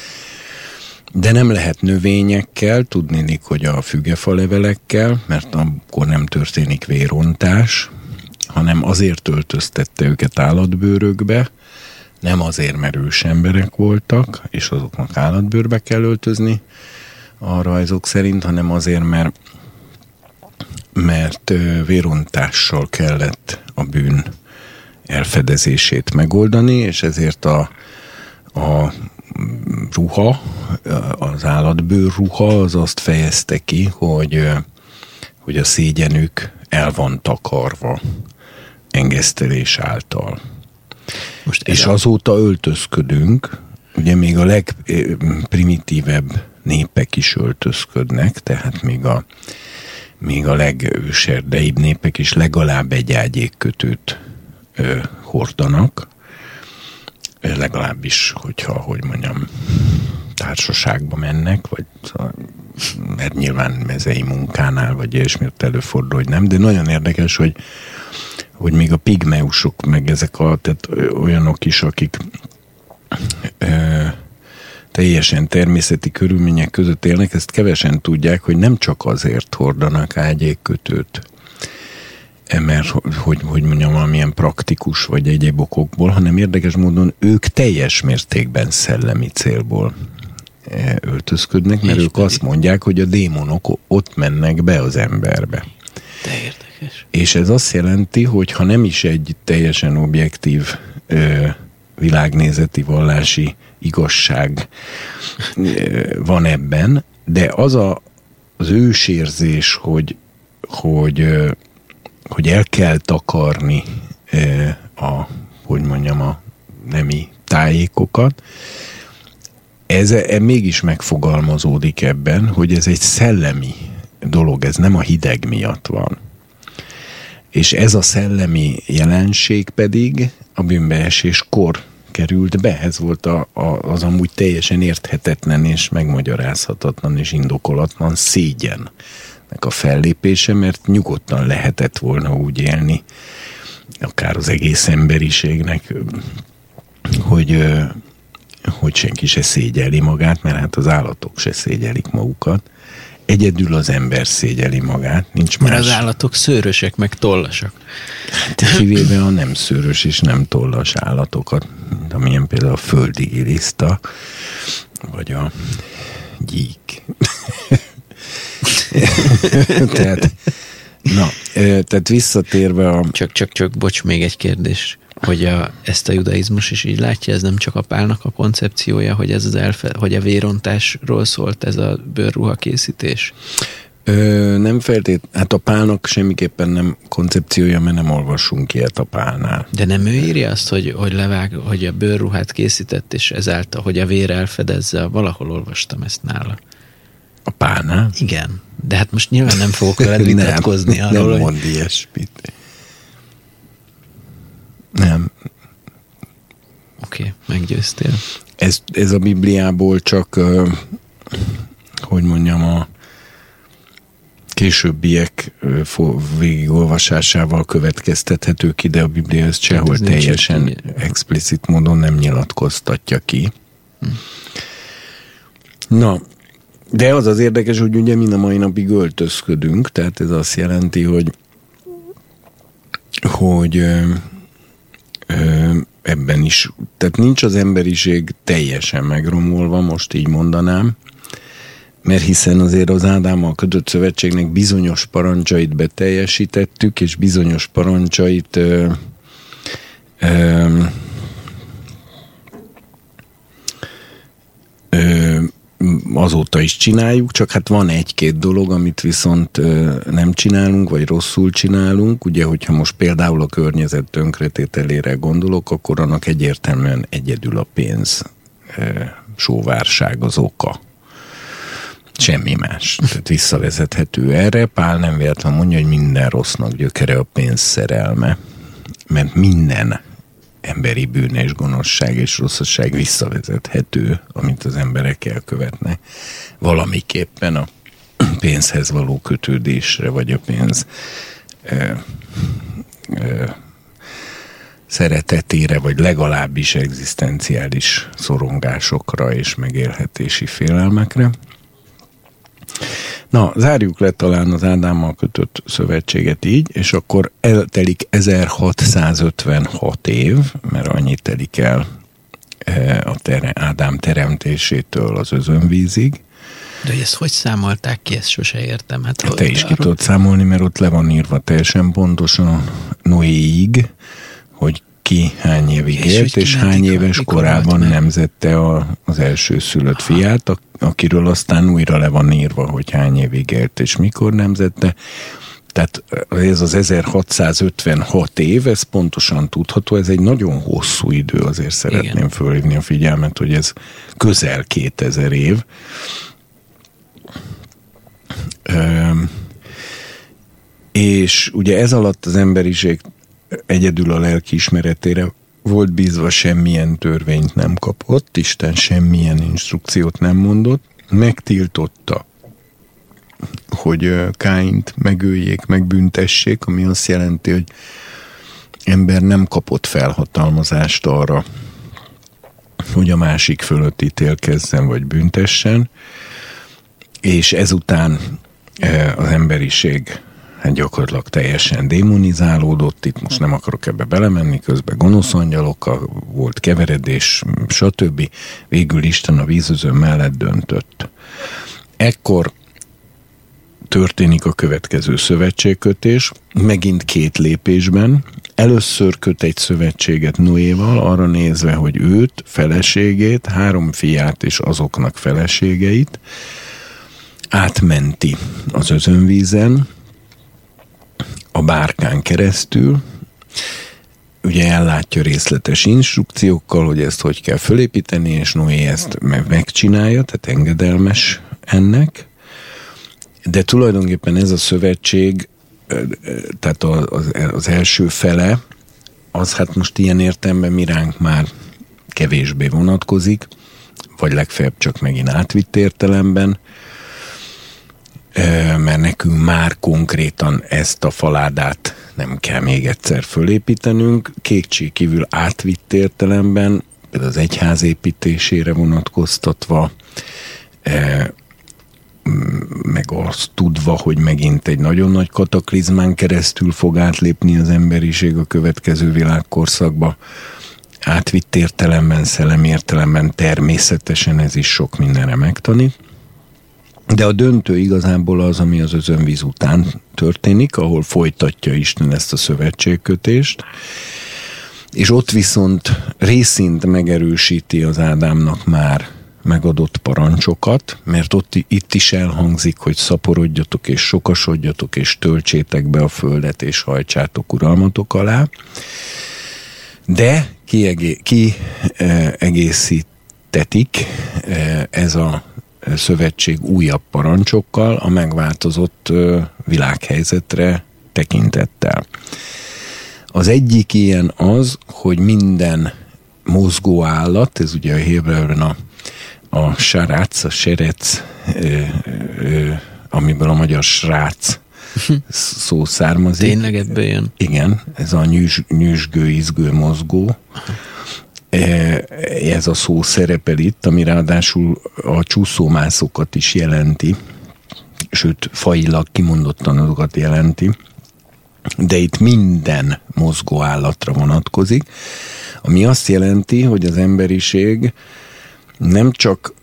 [SPEAKER 3] de nem lehet növényekkel, tudnélik, hogy a fügefa levelekkel, mert akkor nem történik vérontás, hanem azért öltöztette őket állatbőrökbe, nem azért, mert ős emberek voltak, és azoknak állatbőrbe kell öltözni a rajzok szerint, hanem azért, mert mert vérontással kellett a bűn elfedezését megoldani, és ezért a, a ruha, az állatbőr ruha, az azt fejezte ki, hogy, hogy a szégyenük el van takarva engesztelés által. Most és azóta öltözködünk, ugye még a legprimitívebb népek is öltözködnek, tehát még a, még a legőserdeibb népek is legalább egy ágyékkötőt ö, hordanak, legalábbis, hogyha, hogy mondjam, társaságba mennek, vagy mert nyilván mezei munkánál, vagy ilyesmi ott előfordul, hogy nem, de nagyon érdekes, hogy, hogy még a pigmeusok, meg ezek a, tehát olyanok is, akik ö, teljesen természeti körülmények között élnek, ezt kevesen tudják, hogy nem csak azért hordanak ágyékkötőt, mert hogy, hogy mondjam, valamilyen praktikus vagy egyéb okokból, hanem érdekes módon ők teljes mértékben szellemi célból e, öltözködnek, mert És ők pedig. azt mondják, hogy a démonok ott mennek be az emberbe.
[SPEAKER 2] De érdekes.
[SPEAKER 3] És ez azt jelenti, hogy ha nem is egy teljesen objektív ö, világnézeti, vallási igazság van ebben, de az a, az ősérzés, hogy, hogy, hogy el kell takarni a, hogy mondjam, a nemi tájékokat, ez, ez mégis megfogalmazódik ebben, hogy ez egy szellemi dolog, ez nem a hideg miatt van. És ez a szellemi jelenség pedig a bűnbeeséskor került be. Ez volt a, a, az amúgy teljesen érthetetlen és megmagyarázhatatlan és indokolatlan szégyen a fellépése, mert nyugodtan lehetett volna úgy élni, akár az egész emberiségnek, hogy, hogy senki se szégyeli magát, mert hát az állatok se szégyelik magukat. Egyedül az ember szégyeli magát, nincs más.
[SPEAKER 2] Mert az állatok szőrösek, meg tollasak.
[SPEAKER 3] Hát kivéve a nem szőrös és nem tollas állatokat, mint amilyen például a földi giliszta, vagy a gyík. tehát, na, tehát visszatérve a...
[SPEAKER 2] Csak, csak, csak, bocs, még egy kérdés hogy a, ezt a judaizmus is így látja, ez nem csak a pálnak a koncepciója, hogy ez az elfe, hogy a vérontásról szólt ez a bőrruha készítés?
[SPEAKER 3] Ö, nem feltét, hát a pálnak semmiképpen nem koncepciója, mert nem olvassunk ilyet a pálnál.
[SPEAKER 2] De nem ő írja azt, hogy, hogy levág, hogy a bőrruhát készített, és ezáltal, hogy a vér elfedezze, valahol olvastam ezt nála.
[SPEAKER 3] A pálnál?
[SPEAKER 2] Igen. De hát most nyilván nem fogok veled vitatkozni
[SPEAKER 3] nem, arról, nem mond hogy... ilyesmit. Nem.
[SPEAKER 2] Oké, okay, meggyőztél.
[SPEAKER 3] Ez, ez a Bibliából csak, hogy mondjam, a későbbiek végigolvasásával következtethető ki, de a Biblia ezt sehol hát teljesen explicit módon nem nyilatkoztatja ki. Hm. Na, de az az érdekes, hogy ugye mind a mai napig öltözködünk, tehát ez azt jelenti, hogy hogy ebben is, tehát nincs az emberiség teljesen megromolva, most így mondanám, mert hiszen azért az Ádámmal kötött szövetségnek bizonyos parancsait beteljesítettük, és bizonyos parancsait ö, ö, ö, azóta is csináljuk, csak hát van egy-két dolog, amit viszont nem csinálunk, vagy rosszul csinálunk. Ugye, hogyha most például a környezet tönkretételére gondolok, akkor annak egyértelműen egyedül a pénz sóvárság az oka. Semmi más. Tehát visszavezethető erre. Pál nem véletlen mondja, hogy minden rossznak gyökere a pénz szerelme. Mert minden emberi bűn és gonoszság és rosszasság visszavezethető, amit az emberek elkövetnek. Valamiképpen a pénzhez való kötődésre, vagy a pénz ö, ö, szeretetére, vagy legalábbis egzisztenciális szorongásokra és megélhetési félelmekre. Na, zárjuk le talán az Ádámmal kötött szövetséget így, és akkor eltelik 1656 év, mert annyit telik el e, a tere, Ádám teremtésétől az özönvízig.
[SPEAKER 2] De hogy ezt hogy számolták ki, ezt sose értem.
[SPEAKER 3] Hát, Te is ki tudod számolni, mert ott le van írva teljesen pontosan Noéig, hogy ki hány évig és élt, és hány éves korában nemzette a, az első szülött Aha. fiát, akiről aztán újra le van írva, hogy hány évig élt, és mikor nemzette. Tehát ez az 1656 év, ez pontosan tudható, ez egy nagyon hosszú idő, azért szeretném Igen. fölhívni a figyelmet, hogy ez közel 2000 év. Üm, és ugye ez alatt az emberiség egyedül a lelkiismeretére volt bízva, semmilyen törvényt nem kapott, Isten semmilyen instrukciót nem mondott, megtiltotta, hogy Káint megöljék, megbüntessék, ami azt jelenti, hogy ember nem kapott felhatalmazást arra, hogy a másik fölött ítélkezzen vagy büntessen, és ezután az emberiség hát gyakorlatilag teljesen démonizálódott, itt most nem akarok ebbe belemenni, közben gonosz angyalokkal volt keveredés, stb. Végül Isten a vízöző mellett döntött. Ekkor történik a következő szövetségkötés, megint két lépésben. Először köt egy szövetséget Noéval, arra nézve, hogy őt, feleségét, három fiát és azoknak feleségeit átmenti az özönvízen, a bárkán keresztül, ugye ellátja részletes instrukciókkal, hogy ezt hogy kell fölépíteni, és Noé ezt megcsinálja, tehát engedelmes ennek. De tulajdonképpen ez a szövetség, tehát az, első fele, az hát most ilyen értelemben miránk már kevésbé vonatkozik, vagy legfeljebb csak megint átvitt értelemben, mert nekünk már konkrétan ezt a faládát nem kell még egyszer fölépítenünk. Kétség kívül átvitt értelemben, például az egyház építésére vonatkoztatva, meg azt tudva, hogy megint egy nagyon nagy kataklizmán keresztül fog átlépni az emberiség a következő világkorszakba. Átvitt értelemben, szellemi értelemben természetesen ez is sok mindenre megtanít. De a döntő igazából az, ami az özönvíz után történik, ahol folytatja Isten ezt a szövetségkötést, és ott viszont részint megerősíti az Ádámnak már megadott parancsokat, mert ott itt is elhangzik, hogy szaporodjatok és sokasodjatok, és töltsétek be a földet, és hajtsátok uralmatok alá. De kiegészítetik ki, eh, ez a szövetség újabb parancsokkal a megváltozott világhelyzetre tekintettel. Az egyik ilyen az, hogy minden mozgó állat, ez ugye a héberben a, a sarác, a serec, ö, ö, amiből a magyar srác szó származik.
[SPEAKER 2] Tényleg ebből jön?
[SPEAKER 3] Igen, ez a nyűs, nyűsgő, izgő, mozgó. E, ez a szó szerepel itt, ami ráadásul a csúszómászokat is jelenti, sőt, failag kimondottan azokat jelenti, de itt minden mozgó állatra vonatkozik, ami azt jelenti, hogy az emberiség nem csak,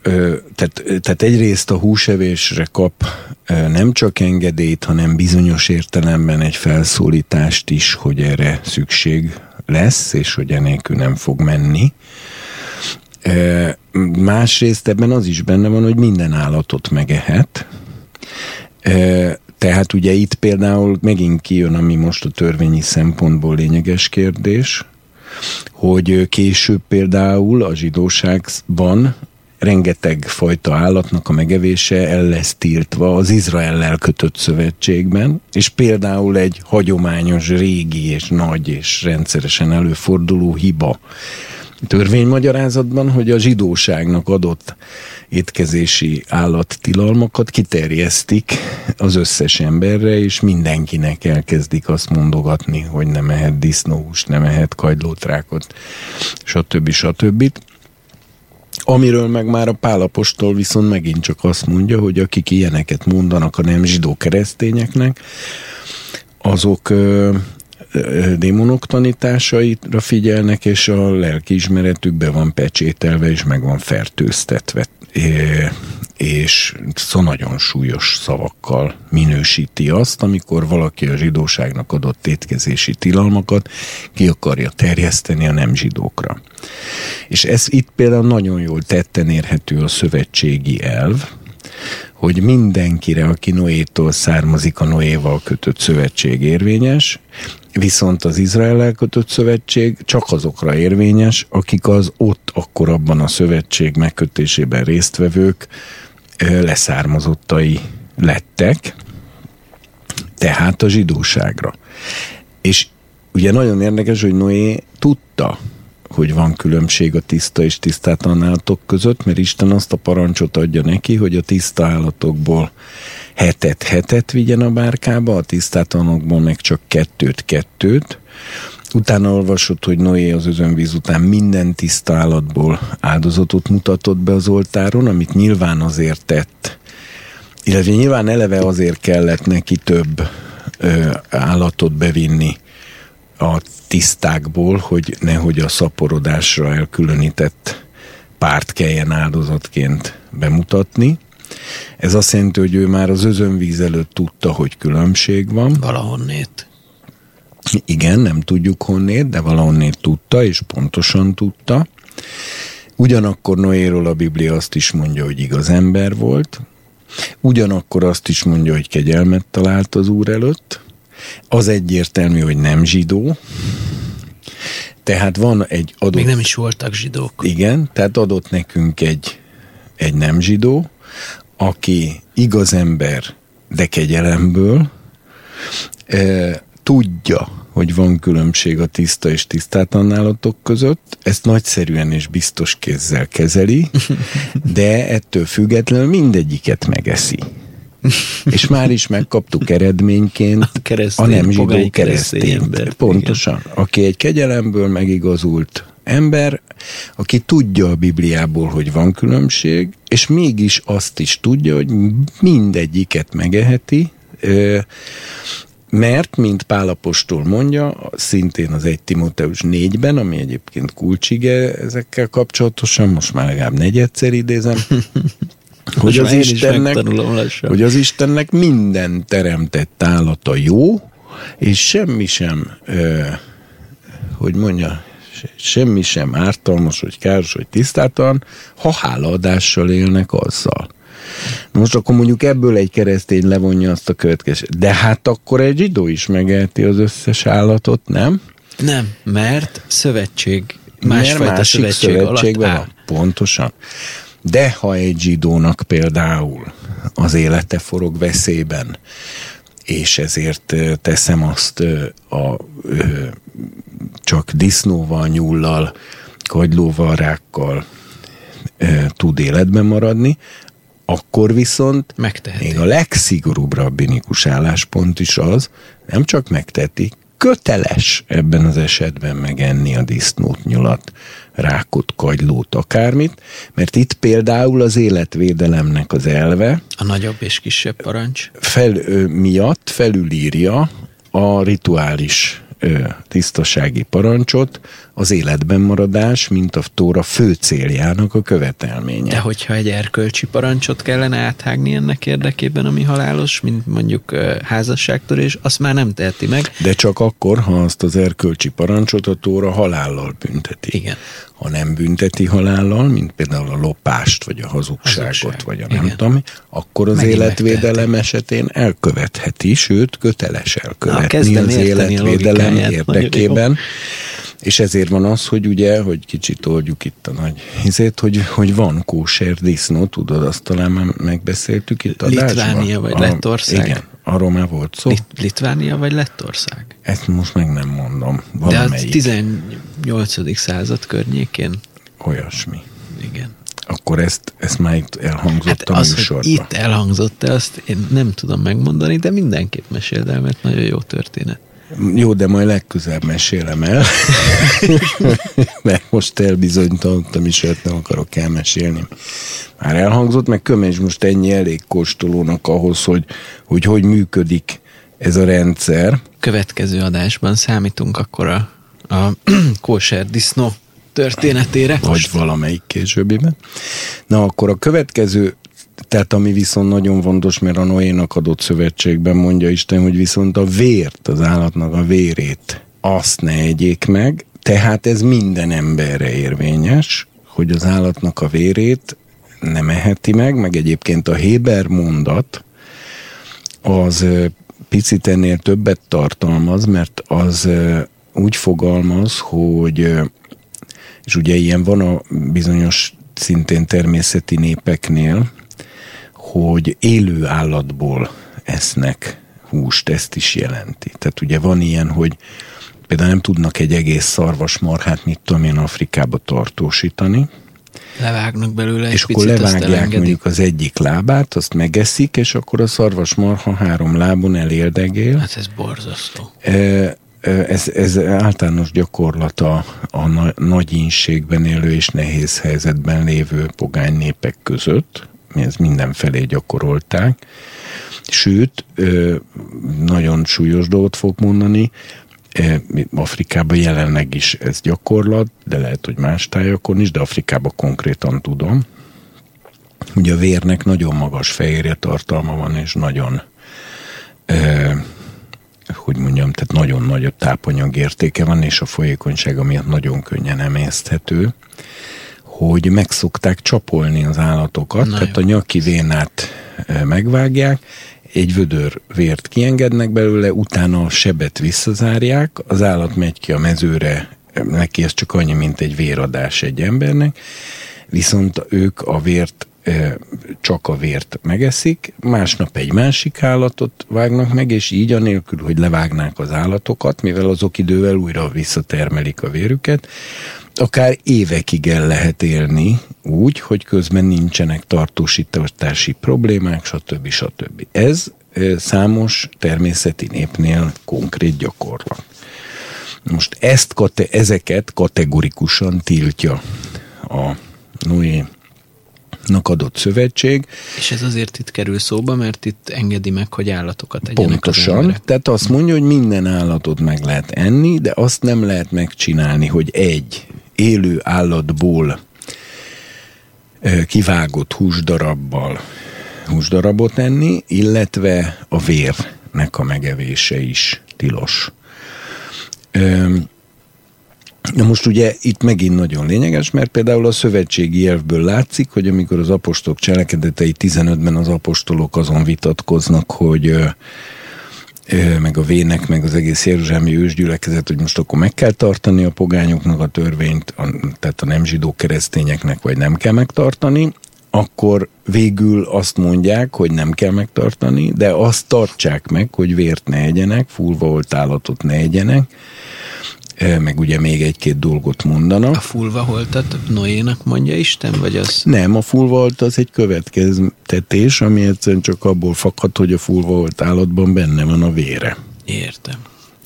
[SPEAKER 3] tehát, tehát egyrészt a húsevésre kap nem csak engedélyt, hanem bizonyos értelemben egy felszólítást is, hogy erre szükség lesz, és hogy enélkül nem fog menni. Másrészt ebben az is benne van, hogy minden állatot megehet. Tehát ugye itt például megint kijön, ami most a törvényi szempontból lényeges kérdés, hogy később például a zsidóságban rengeteg fajta állatnak a megevése el lesz tiltva az Izraellel kötött szövetségben, és például egy hagyományos, régi és nagy és rendszeresen előforduló hiba törvénymagyarázatban, hogy a zsidóságnak adott étkezési állattilalmakat kiterjesztik az összes emberre, és mindenkinek elkezdik azt mondogatni, hogy nem ehet disznóhúst, nem ehet kagylótrákot, stb. stb. Amiről meg már a Pálapostól viszont megint csak azt mondja, hogy akik ilyeneket mondanak a nem zsidó keresztényeknek, azok ö, ö, démonok tanításaira figyelnek, és a lelkiismeretükbe van pecsételve, és meg van fertőztetve és szóval nagyon súlyos szavakkal minősíti azt, amikor valaki a zsidóságnak adott étkezési tilalmakat ki akarja terjeszteni a nem zsidókra. És ez itt például nagyon jól tetten érhető a szövetségi elv, hogy mindenkire, aki Noétól származik, a Noéval kötött szövetség érvényes, viszont az Izrael kötött szövetség csak azokra érvényes, akik az ott akkor abban a szövetség megkötésében résztvevők leszármazottai lettek, tehát a zsidóságra. És ugye nagyon érdekes, hogy Noé tudta, hogy van különbség a tiszta és tisztátlan állatok között, mert Isten azt a parancsot adja neki, hogy a tiszta állatokból hetet hetet vigyen a bárkába, a tisztátlanokból meg csak kettőt kettőt. Utána olvasott, hogy Noé az özönvíz után minden tiszta állatból áldozatot mutatott be az oltáron, amit nyilván azért tett, illetve nyilván eleve azért kellett neki több ö, állatot bevinni a tisztákból, hogy nehogy a szaporodásra elkülönített párt kelljen áldozatként bemutatni. Ez azt jelenti, hogy ő már az özönvíz előtt tudta, hogy különbség van.
[SPEAKER 2] Valahonnét.
[SPEAKER 3] Igen, nem tudjuk honnét, de valahonnét tudta, és pontosan tudta. Ugyanakkor Noéról a Biblia azt is mondja, hogy igaz ember volt. Ugyanakkor azt is mondja, hogy kegyelmet talált az Úr előtt. Az egyértelmű, hogy nem zsidó. Tehát van egy adott...
[SPEAKER 2] Még nem is voltak zsidók.
[SPEAKER 3] Igen, tehát adott nekünk egy, egy nem zsidó, aki igaz ember, de kegyelemből, e, tudja, hogy van különbség a tiszta és tisztátlan állatok között, ezt nagyszerűen és biztos kézzel kezeli, de ettől függetlenül mindegyiket megeszi. és már is megkaptuk eredményként a,
[SPEAKER 2] keresztény,
[SPEAKER 3] a nem zsidó keresztény.
[SPEAKER 2] embert,
[SPEAKER 3] Pontosan. Aki egy kegyelemből megigazult ember, aki tudja a Bibliából, hogy van különbség, és mégis azt is tudja, hogy mindegyiket megeheti, mert, mint Pálapostól mondja, szintén az 1 Timóteus 4-ben, ami egyébként kulcsige ezekkel kapcsolatosan, most már legalább negyedszer idézem, hogy az, Istennek, hogy az Istennek minden teremtett állata jó, és semmi sem, ö, hogy mondja, semmi sem ártalmas, vagy káros, vagy tisztátalan, ha hálaadással élnek azzal. Most akkor mondjuk ebből egy keresztény levonja azt a következőt. De hát akkor egy zsidó is megeheti az összes állatot, nem?
[SPEAKER 2] Nem, mert szövetség,
[SPEAKER 3] Mert
[SPEAKER 2] másfajta
[SPEAKER 3] másik
[SPEAKER 2] szövetség, alatt áll.
[SPEAKER 3] van. Pontosan. De ha egy zsidónak például az élete forog veszélyben, és ezért teszem azt a, ö, csak disznóval, nyullal, kagylóval, rákkal tud életben maradni, akkor viszont
[SPEAKER 2] Megteheti.
[SPEAKER 3] még a legszigorúbb rabbinikus álláspont is az, nem csak megteti, köteles ebben az esetben megenni a disznót, nyulat, rákot, kagylót, akármit, mert itt például az életvédelemnek az elve
[SPEAKER 2] A nagyobb és kisebb parancs.
[SPEAKER 3] fel, ö, miatt felülírja a rituális ö, tisztasági parancsot, az életben maradás, mint a Tóra fő céljának a követelménye.
[SPEAKER 2] De hogyha egy erkölcsi parancsot kellene áthágni ennek érdekében, ami halálos, mint mondjuk házasságtörés, azt már nem teheti meg.
[SPEAKER 3] De csak akkor, ha azt az erkölcsi parancsot a Tóra halállal bünteti.
[SPEAKER 2] Igen.
[SPEAKER 3] Ha nem bünteti halállal, mint például a lopást, vagy a hazugságot,
[SPEAKER 2] Hazugság.
[SPEAKER 3] vagy a nem
[SPEAKER 2] Igen.
[SPEAKER 3] tudom, akkor az
[SPEAKER 2] Megint
[SPEAKER 3] életvédelem esetén elkövetheti, sőt, köteles elkövetni
[SPEAKER 2] kezdem
[SPEAKER 3] az életvédelem érdekében. És ezért van az, hogy ugye, hogy kicsit oldjuk itt a nagy izét, hogy, hogy van kóser disznó, tudod, azt talán már megbeszéltük itt a
[SPEAKER 2] Litvánia vagy Lettország?
[SPEAKER 3] Igen, arról már volt szó.
[SPEAKER 2] Lit- Litvánia vagy Lettország?
[SPEAKER 3] Ezt most meg nem mondom.
[SPEAKER 2] De a
[SPEAKER 3] Valamelyik
[SPEAKER 2] 18. század környékén.
[SPEAKER 3] olyasmi.
[SPEAKER 2] Igen.
[SPEAKER 3] Akkor ezt, ezt már itt elhangzott
[SPEAKER 2] Hát
[SPEAKER 3] a
[SPEAKER 2] az,
[SPEAKER 3] műsorban.
[SPEAKER 2] itt elhangzott-e, azt én nem tudom megmondani, de mindenképp meséld el, mert nagyon jó történet.
[SPEAKER 3] Jó, de majd legközelebb mesélem el. Mert most elbizonytalanodtam is, hogy nem akarok elmesélni. Már elhangzott, meg kömés most ennyi elég kóstolónak ahhoz, hogy hogy, hogy működik ez a rendszer.
[SPEAKER 2] Következő adásban számítunk akkor a, a kóser disznó történetére.
[SPEAKER 3] Vagy valamelyik későbbiben. Na, akkor a következő, tehát ami viszont nagyon fontos, mert a Noénak adott szövetségben mondja Isten, hogy viszont a vért, az állatnak a vérét, azt ne egyék meg, tehát ez minden emberre érvényes, hogy az állatnak a vérét nem eheti meg, meg egyébként a Héber mondat az picit ennél többet tartalmaz, mert az úgy fogalmaz, hogy és ugye ilyen van a bizonyos szintén természeti népeknél, hogy élő állatból esznek húst, ezt is jelenti. Tehát ugye van ilyen, hogy például nem tudnak egy egész szarvasmarhát, mit tudom én, Afrikába tartósítani,
[SPEAKER 2] Levágnak belőle
[SPEAKER 3] és akkor levágják mondjuk az egyik lábát, azt megeszik, és akkor a szarvasmarha három lábon elérdegél.
[SPEAKER 2] Hát ez borzasztó.
[SPEAKER 3] E, e, Ez, ez általános gyakorlata a na- nagy ínségben élő és nehéz helyzetben lévő pogány népek között. Ez mindenfelé gyakorolták. Sőt, nagyon súlyos dolgot fog mondani, Afrikában jelenleg is ez gyakorlat, de lehet, hogy más tájakon is, de Afrikában konkrétan tudom. Ugye a vérnek nagyon magas fehérje tartalma van, és nagyon hogy mondjam, tehát nagyon nagy tápanyag értéke van, és a folyékonysága miatt nagyon könnyen emészthető, hogy megszokták csapolni az állatokat,
[SPEAKER 2] Na
[SPEAKER 3] tehát
[SPEAKER 2] jó.
[SPEAKER 3] a nyaki vénát ö, megvágják, egy vödör vért kiengednek belőle, utána a sebet visszazárják, az állat megy ki a mezőre, neki ez csak annyi, mint egy véradás egy embernek, viszont ők a vért ö, csak a vért megeszik, másnap egy másik állatot vágnak meg, és így anélkül, hogy levágnák az állatokat, mivel azok idővel újra visszatermelik a vérüket, akár évekig el lehet élni úgy, hogy közben nincsenek tartósítási problémák, stb. stb. Ez számos természeti népnél konkrét gyakorlat. Most ezt, ezeket kategorikusan tiltja a Noé adott szövetség,
[SPEAKER 2] És ez azért itt kerül szóba, mert itt engedi meg, hogy állatokat egyenek az
[SPEAKER 3] Pontosan.
[SPEAKER 2] emberek.
[SPEAKER 3] Tehát azt mondja, hogy minden állatot meg lehet enni, de azt nem lehet megcsinálni, hogy egy élő állatból kivágott húsdarabbal húsdarabot enni, illetve a vérnek a megevése is tilos. Na most ugye itt megint nagyon lényeges, mert például a szövetségi elvből látszik, hogy amikor az apostolok cselekedetei 15-ben az apostolok azon vitatkoznak, hogy meg a vének, meg az egész Jeruzsálemi ősgyülekezet, hogy most akkor meg kell tartani a pogányoknak a törvényt, a, tehát a nem zsidó keresztényeknek, vagy nem kell megtartani, akkor végül azt mondják, hogy nem kell megtartani, de azt tartsák meg, hogy vért ne egyenek, fulvaolt állatot ne egyenek, meg ugye még egy-két dolgot mondanak.
[SPEAKER 2] A fulva holtat Noénak mondja Isten, vagy az...
[SPEAKER 3] Nem, a fulvaolt az egy következtetés, ami egyszerűen csak abból fakad, hogy a fulvaolt állatban benne van a vére.
[SPEAKER 2] Értem.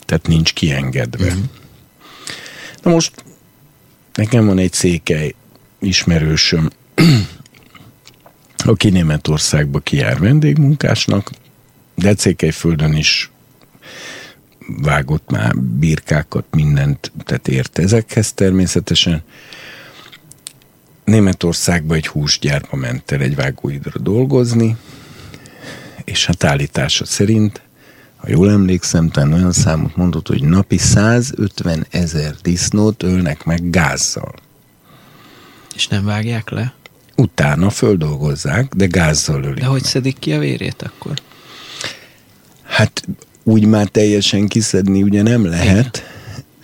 [SPEAKER 3] Tehát nincs kiengedve. Mm. Na most nekem van egy székely ismerősöm, aki Németországba kijár vendégmunkásnak, de Székelyföldön is vágott már birkákat, mindent, tehát ért ezekhez természetesen. Németországba egy húsgyárba ment el egy vágóidra dolgozni, és hát állítása szerint, ha jól emlékszem, talán olyan számot mondott, hogy napi 150 ezer disznót ölnek meg gázzal.
[SPEAKER 2] És nem vágják le?
[SPEAKER 3] Utána földolgozzák, de gázzal ölik
[SPEAKER 2] De hogy
[SPEAKER 3] meg.
[SPEAKER 2] szedik ki a vérét akkor?
[SPEAKER 3] Hát úgy már teljesen kiszedni ugye nem lehet,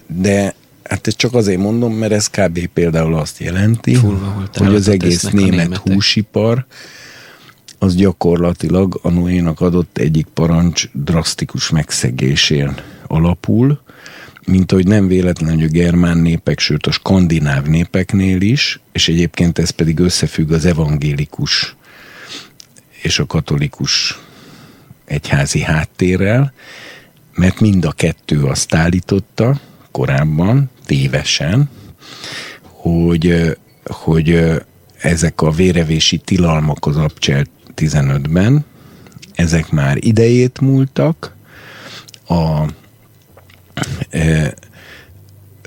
[SPEAKER 3] de hát ezt csak azért mondom, mert ez kb. például azt jelenti,
[SPEAKER 2] Fulvaholt
[SPEAKER 3] hogy az egész német
[SPEAKER 2] németek.
[SPEAKER 3] húsipar az gyakorlatilag a Noénak adott egyik parancs drasztikus megszegésén alapul, mint hogy nem véletlen, hogy a germán népek, sőt a skandináv népeknél is, és egyébként ez pedig összefügg az evangélikus és a katolikus egyházi háttérrel, mert mind a kettő azt állította korábban, tévesen, hogy, hogy ezek a vérevési tilalmak az Abcsel 15-ben, ezek már idejét múltak, a e,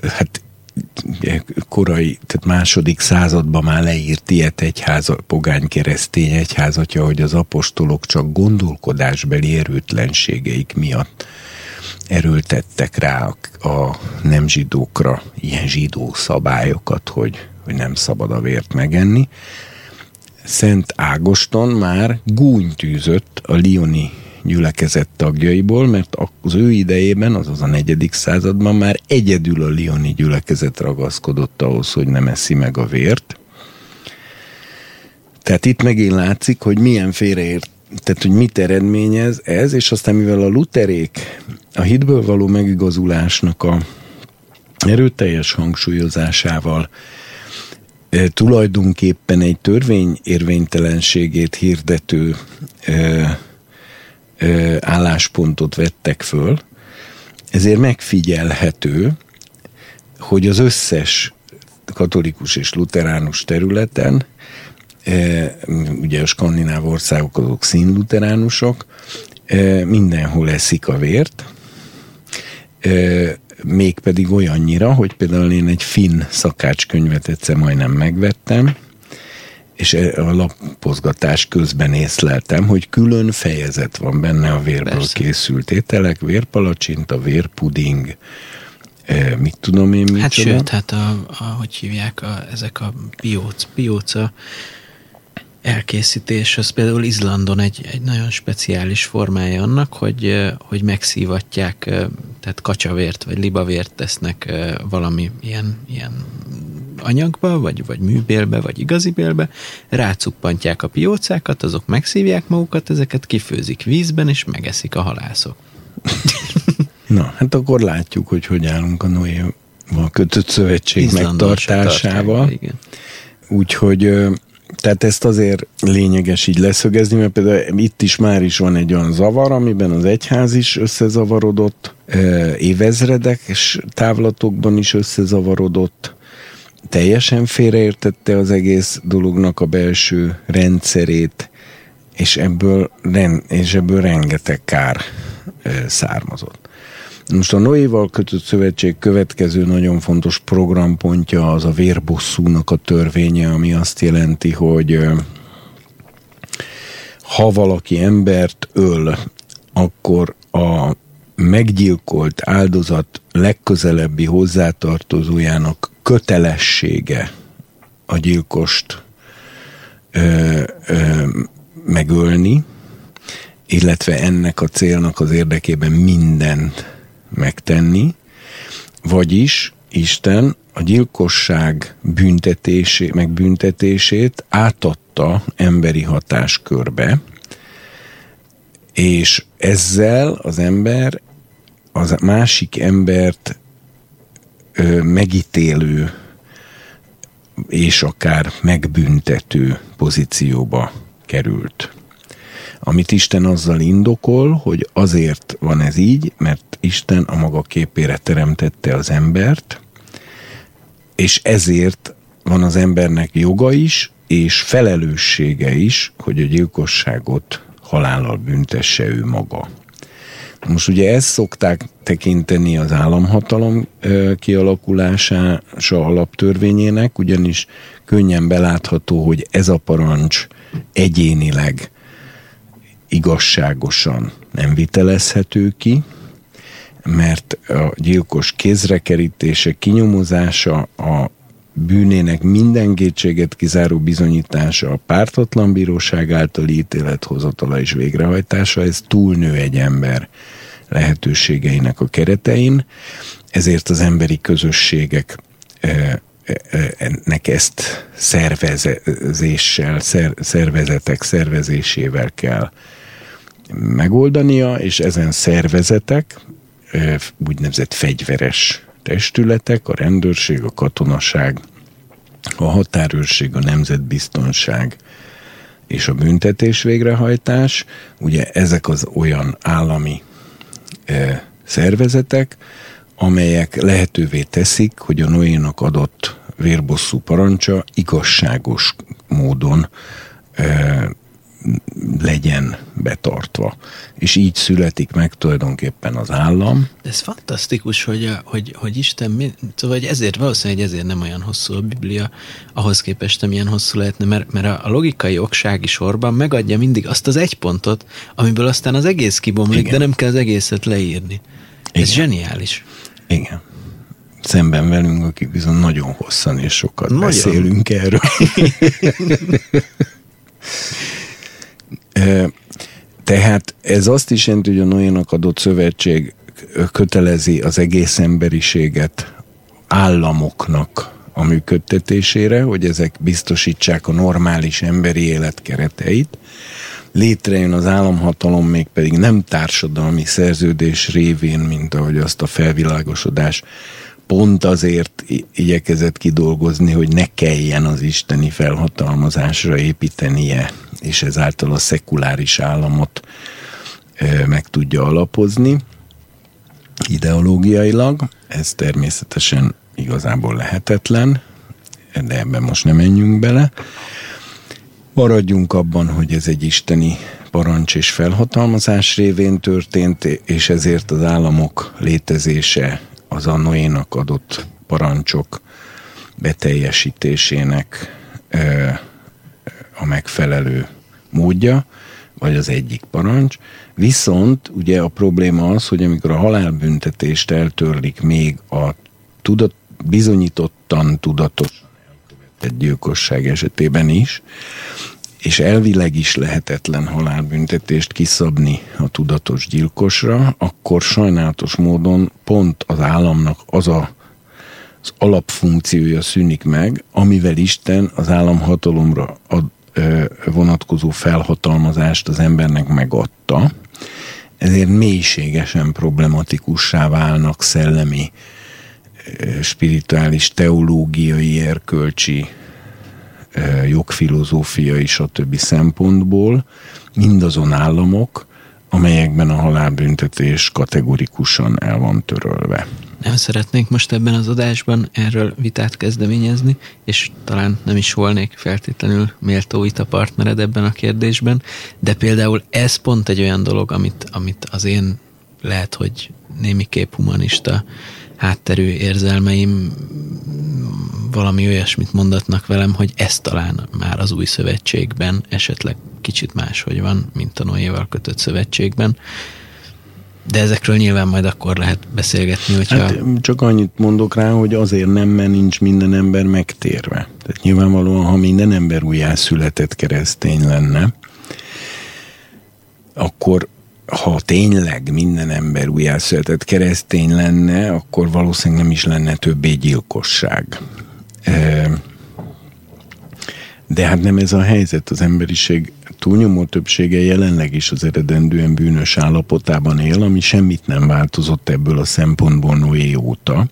[SPEAKER 3] hát korai, tehát második században már leírt ilyet egyház, pogány keresztény egyházatja, hogy az apostolok csak gondolkodásbeli erőtlenségeik miatt erőltettek rá a, a nem zsidókra ilyen zsidó szabályokat, hogy, hogy nem szabad a vért megenni. Szent Ágoston már gúnytűzött a Lioni gyülekezet tagjaiból, mert az ő idejében, azaz a negyedik században már egyedül a Lioni gyülekezet ragaszkodott ahhoz, hogy nem eszi meg a vért. Tehát itt megint látszik, hogy milyen félreért, tehát hogy mit eredményez ez, és aztán mivel a luterék a hitből való megigazulásnak a erőteljes hangsúlyozásával e, tulajdonképpen egy törvény érvénytelenségét hirdető e, álláspontot vettek föl, ezért megfigyelhető, hogy az összes katolikus és luteránus területen, ugye a skandináv országok azok színluteránusok, mindenhol eszik a vért, mégpedig olyannyira, hogy például én egy finn szakácskönyvet egyszer majdnem megvettem, és a lapozgatás közben észleltem, hogy külön fejezet van benne a vérből Persze. készült ételek, vérpalacsinta, vérpuding, e, mit tudom én, mit
[SPEAKER 2] Hát sőt, hát a, a, hogy hívják, a, ezek a pióc, pióca elkészítés, az például Izlandon egy, egy nagyon speciális formája annak, hogy, hogy megszívatják, tehát kacsavért vagy libavért tesznek valami ilyen, ilyen anyagba, vagy, vagy műbélbe, vagy igazi bélbe, rácuppantják a piócákat, azok megszívják magukat, ezeket kifőzik vízben, és megeszik a halászok.
[SPEAKER 3] Na, hát akkor látjuk, hogy hogy állunk a Noéval kötött szövetség Izlandon megtartásával. Úgyhogy tehát ezt azért lényeges így leszögezni, mert például itt is már is van egy olyan zavar, amiben az egyház is összezavarodott, évezredek távlatokban is összezavarodott, teljesen félreértette az egész dolognak a belső rendszerét, és ebből, és ebből rengeteg kár származott. Most a Noéval kötött szövetség következő nagyon fontos programpontja az a vérbosszúnak a törvénye, ami azt jelenti, hogy ha valaki embert öl, akkor a meggyilkolt áldozat legközelebbi hozzátartozójának kötelessége a gyilkost ö, ö, megölni, illetve ennek a célnak az érdekében mindent megtenni, vagyis Isten a gyilkosság büntetésé, megbüntetését átadta emberi hatáskörbe, és ezzel az ember az másik embert ö, megítélő és akár megbüntető pozícióba került. Amit Isten azzal indokol, hogy azért van ez így, mert Isten a maga képére teremtette az embert, és ezért van az embernek joga is, és felelőssége is, hogy a gyilkosságot halállal büntesse ő maga. Most ugye ezt szokták tekinteni az államhatalom kialakulása alaptörvényének, ugyanis könnyen belátható, hogy ez a parancs egyénileg igazságosan nem vitelezhető ki, mert a gyilkos kézrekerítése, kinyomozása, a bűnének minden kétséget kizáró bizonyítása, a pártatlan bíróság általi ítélethozatala és végrehajtása, ez túlnő egy ember lehetőségeinek a keretein, ezért az emberi közösségek ennek ezt szervezéssel, szervezetek szervezésével kell megoldania, és ezen szervezetek úgynevezett fegyveres testületek, a rendőrség, a katonaság, a határőrség, a nemzetbiztonság és a büntetés végrehajtás. Ugye ezek az olyan állami szervezetek, amelyek lehetővé teszik, hogy a Noénak adott vérbosszú parancsa igazságos módon legyen betartva. És így születik meg tulajdonképpen az állam.
[SPEAKER 2] Ez fantasztikus, hogy, hogy, hogy Isten, szóval hogy ezért valószínűleg ezért nem olyan hosszú a Biblia, ahhoz képest nem ilyen hosszú lehetne, mert, mert a, a logikai oksági sorban megadja mindig azt az egy pontot, amiből aztán az egész kibomlik, Igen. de nem kell az egészet leírni. Ez Igen. zseniális.
[SPEAKER 3] Igen szemben velünk, akik viszont nagyon hosszan és sokat nagyon. beszélünk erről. Tehát ez azt is jelenti, hogy a Noénak adott szövetség kötelezi az egész emberiséget államoknak a működtetésére, hogy ezek biztosítsák a normális emberi élet kereteit. Létrejön az államhatalom még pedig nem társadalmi szerződés révén, mint ahogy azt a felvilágosodás pont azért igyekezett kidolgozni, hogy ne kelljen az isteni felhatalmazásra építenie, és ezáltal a szekuláris államot meg tudja alapozni ideológiailag. Ez természetesen igazából lehetetlen, de ebben most nem menjünk bele. Maradjunk abban, hogy ez egy isteni parancs és felhatalmazás révén történt, és ezért az államok létezése az a Noénak adott parancsok beteljesítésének a megfelelő módja, vagy az egyik parancs. Viszont ugye a probléma az, hogy amikor a halálbüntetést eltörlik még a tudat, bizonyítottan tudatos elkövetett gyilkosság esetében is, és elvileg is lehetetlen halálbüntetést kiszabni a tudatos gyilkosra, akkor sajnálatos módon pont az államnak az a az alapfunkciója szűnik meg, amivel Isten az államhatalomra ad, ö, vonatkozó felhatalmazást az embernek megadta. Ezért mélységesen problematikussá válnak szellemi, spirituális, teológiai, erkölcsi jogfilozófiai, stb. szempontból mindazon államok, amelyekben a halálbüntetés kategorikusan el van törölve.
[SPEAKER 2] Nem szeretnék most ebben az adásban erről vitát kezdeményezni, és talán nem is volnék feltétlenül méltó a partnered ebben a kérdésben, de például ez pont egy olyan dolog, amit, amit az én lehet, hogy némiképp humanista hátterű érzelmeim valami olyasmit mondatnak velem, hogy ez talán már az új szövetségben esetleg kicsit máshogy van, mint a Noéval kötött szövetségben. De ezekről nyilván majd akkor lehet beszélgetni, hogyha... Hát,
[SPEAKER 3] csak annyit mondok rá, hogy azért nem, mert nincs minden ember megtérve. Tehát nyilvánvalóan, ha minden ember újjászületett keresztény lenne, akkor ha tényleg minden ember újjászületett keresztény lenne, akkor valószínűleg nem is lenne többé gyilkosság. De hát nem ez a helyzet. Az emberiség túlnyomó többsége jelenleg is az eredendően bűnös állapotában él, ami semmit nem változott ebből a szempontból Noé óta.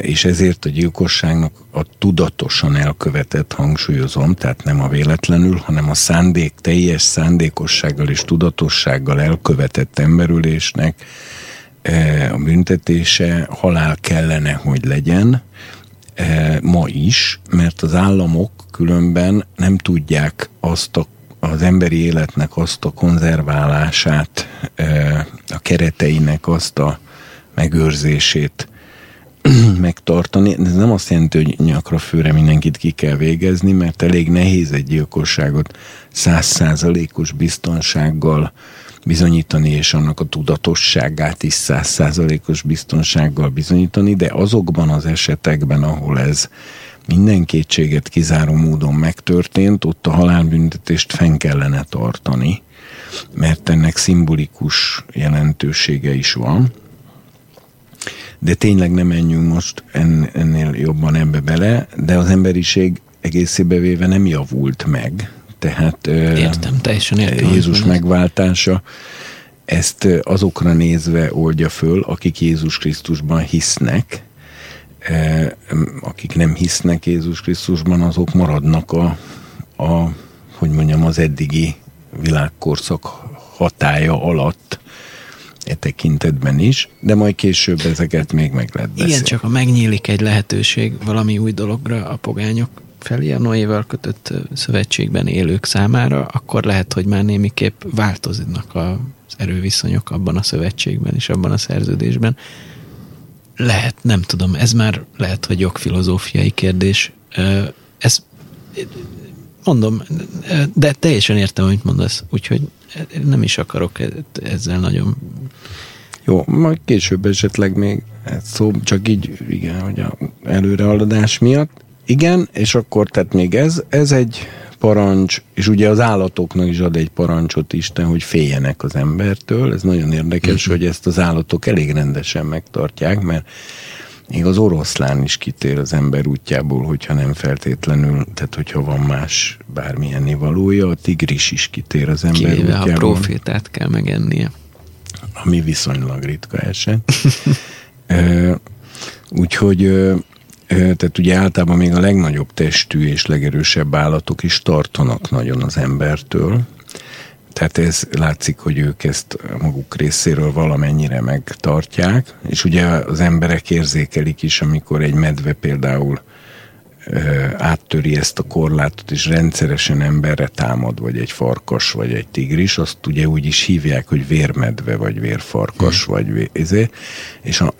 [SPEAKER 3] És ezért a gyilkosságnak a tudatosan elkövetett, hangsúlyozom, tehát nem a véletlenül, hanem a szándék, teljes szándékossággal és tudatossággal elkövetett emberülésnek a büntetése halál kellene, hogy legyen, ma is, mert az államok különben nem tudják azt a, az emberi életnek azt a konzerválását, a kereteinek azt a megőrzését megtartani. Ez nem azt jelenti, hogy nyakra főre mindenkit ki kell végezni, mert elég nehéz egy gyilkosságot százszázalékos biztonsággal bizonyítani, és annak a tudatosságát is százszázalékos biztonsággal bizonyítani, de azokban az esetekben, ahol ez minden kétséget kizáró módon megtörtént, ott a halálbüntetést fenn kellene tartani, mert ennek szimbolikus jelentősége is van. De tényleg nem menjünk most ennél jobban ebbe bele, de az emberiség egészébe véve nem javult meg, tehát
[SPEAKER 2] értem, teljesen értem.
[SPEAKER 3] Jézus megváltása ezt azokra nézve oldja föl, akik Jézus Krisztusban hisznek, akik nem hisznek Jézus Krisztusban, azok maradnak a, a hogy mondjam, az eddigi világkorszak hatája alatt e tekintetben is, de majd később ezeket még meg lehet beszélni.
[SPEAKER 2] Igen, csak ha megnyílik egy lehetőség valami új dologra a pogányok felé a Noéval kötött szövetségben élők számára, akkor lehet, hogy már némiképp változnak az erőviszonyok abban a szövetségben és abban a szerződésben. Lehet, nem tudom, ez már lehet, hogy jogfilozófiai kérdés. Ez mondom, de teljesen értem, amit mondasz, úgyhogy nem is akarok ezzel nagyon...
[SPEAKER 3] Jó, majd később esetleg még szó, csak így, igen, hogy a előrehaladás miatt. Igen, és akkor tehát még ez, ez egy parancs, és ugye az állatoknak is ad egy parancsot Isten, hogy féljenek az embertől. Ez nagyon érdekes, mm-hmm. hogy ezt az állatok elég rendesen megtartják, mert még az oroszlán is kitér az ember útjából, hogyha nem feltétlenül, tehát hogyha van más bármilyen nivalója, a tigris is kitér az ember
[SPEAKER 2] Kivéve útjából. a profétát kell megennie.
[SPEAKER 3] Ami viszonylag ritka eset. Úgyhogy tehát ugye általában még a legnagyobb testű és legerősebb állatok is tartanak nagyon az embertől. Tehát ez látszik, hogy ők ezt maguk részéről valamennyire megtartják, és ugye az emberek érzékelik is, amikor egy medve például áttöri ezt a korlátot, és rendszeresen emberre támad, vagy egy farkas, vagy egy tigris, azt ugye úgy is hívják, hogy vérmedve, vagy vérfarkas, hmm. vagy izé, és a,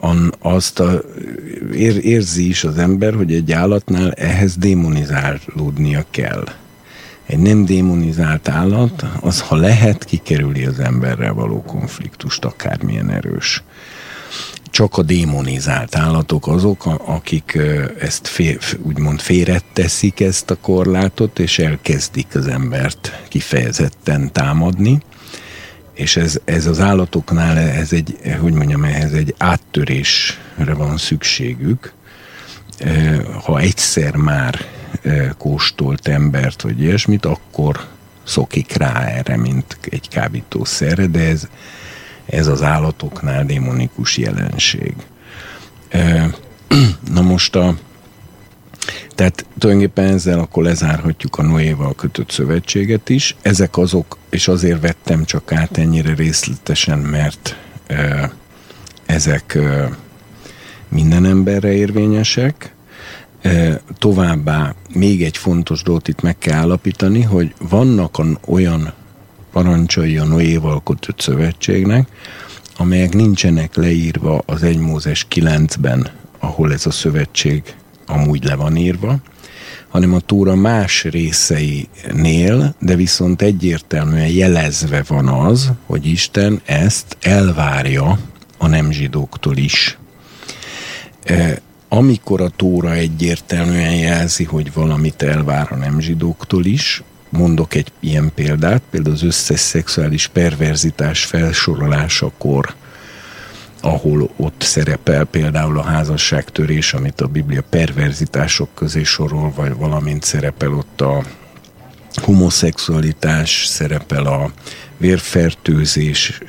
[SPEAKER 3] a, azt a, ér, érzi is az ember, hogy egy állatnál ehhez démonizálódnia kell. Egy nem démonizált állat, az ha lehet, kikerüli az emberrel való konfliktust, akármilyen erős csak a démonizált állatok azok, akik ezt fél, úgymond félretteszik ezt a korlátot, és elkezdik az embert kifejezetten támadni. És ez, ez az állatoknál, ez egy, hogy mondjam, ehhez egy áttörésre van szükségük. Ha egyszer már kóstolt embert, vagy ilyesmit, akkor szokik rá erre, mint egy kábítószerre, de ez, ez az állatoknál démonikus jelenség. Na most a tehát tulajdonképpen ezzel akkor lezárhatjuk a Noéval kötött szövetséget is. Ezek azok, és azért vettem csak át ennyire részletesen, mert ezek minden emberre érvényesek. Továbbá még egy fontos dolgot itt meg kell állapítani, hogy vannak olyan parancsai a Noéval kötött szövetségnek, amelyek nincsenek leírva az 1 Mózes 9-ben, ahol ez a szövetség amúgy le van írva, hanem a túra más részeinél, de viszont egyértelműen jelezve van az, hogy Isten ezt elvárja a nem zsidóktól is. E, amikor a Tóra egyértelműen jelzi, hogy valamit elvár a nem zsidóktól is, Mondok egy ilyen példát, például az összes szexuális perverzitás felsorolásakor, ahol ott szerepel például a házasságtörés, amit a Biblia perverzitások közé sorol, vagy valamint szerepel ott a homoszexualitás, szerepel a vérfertőzés,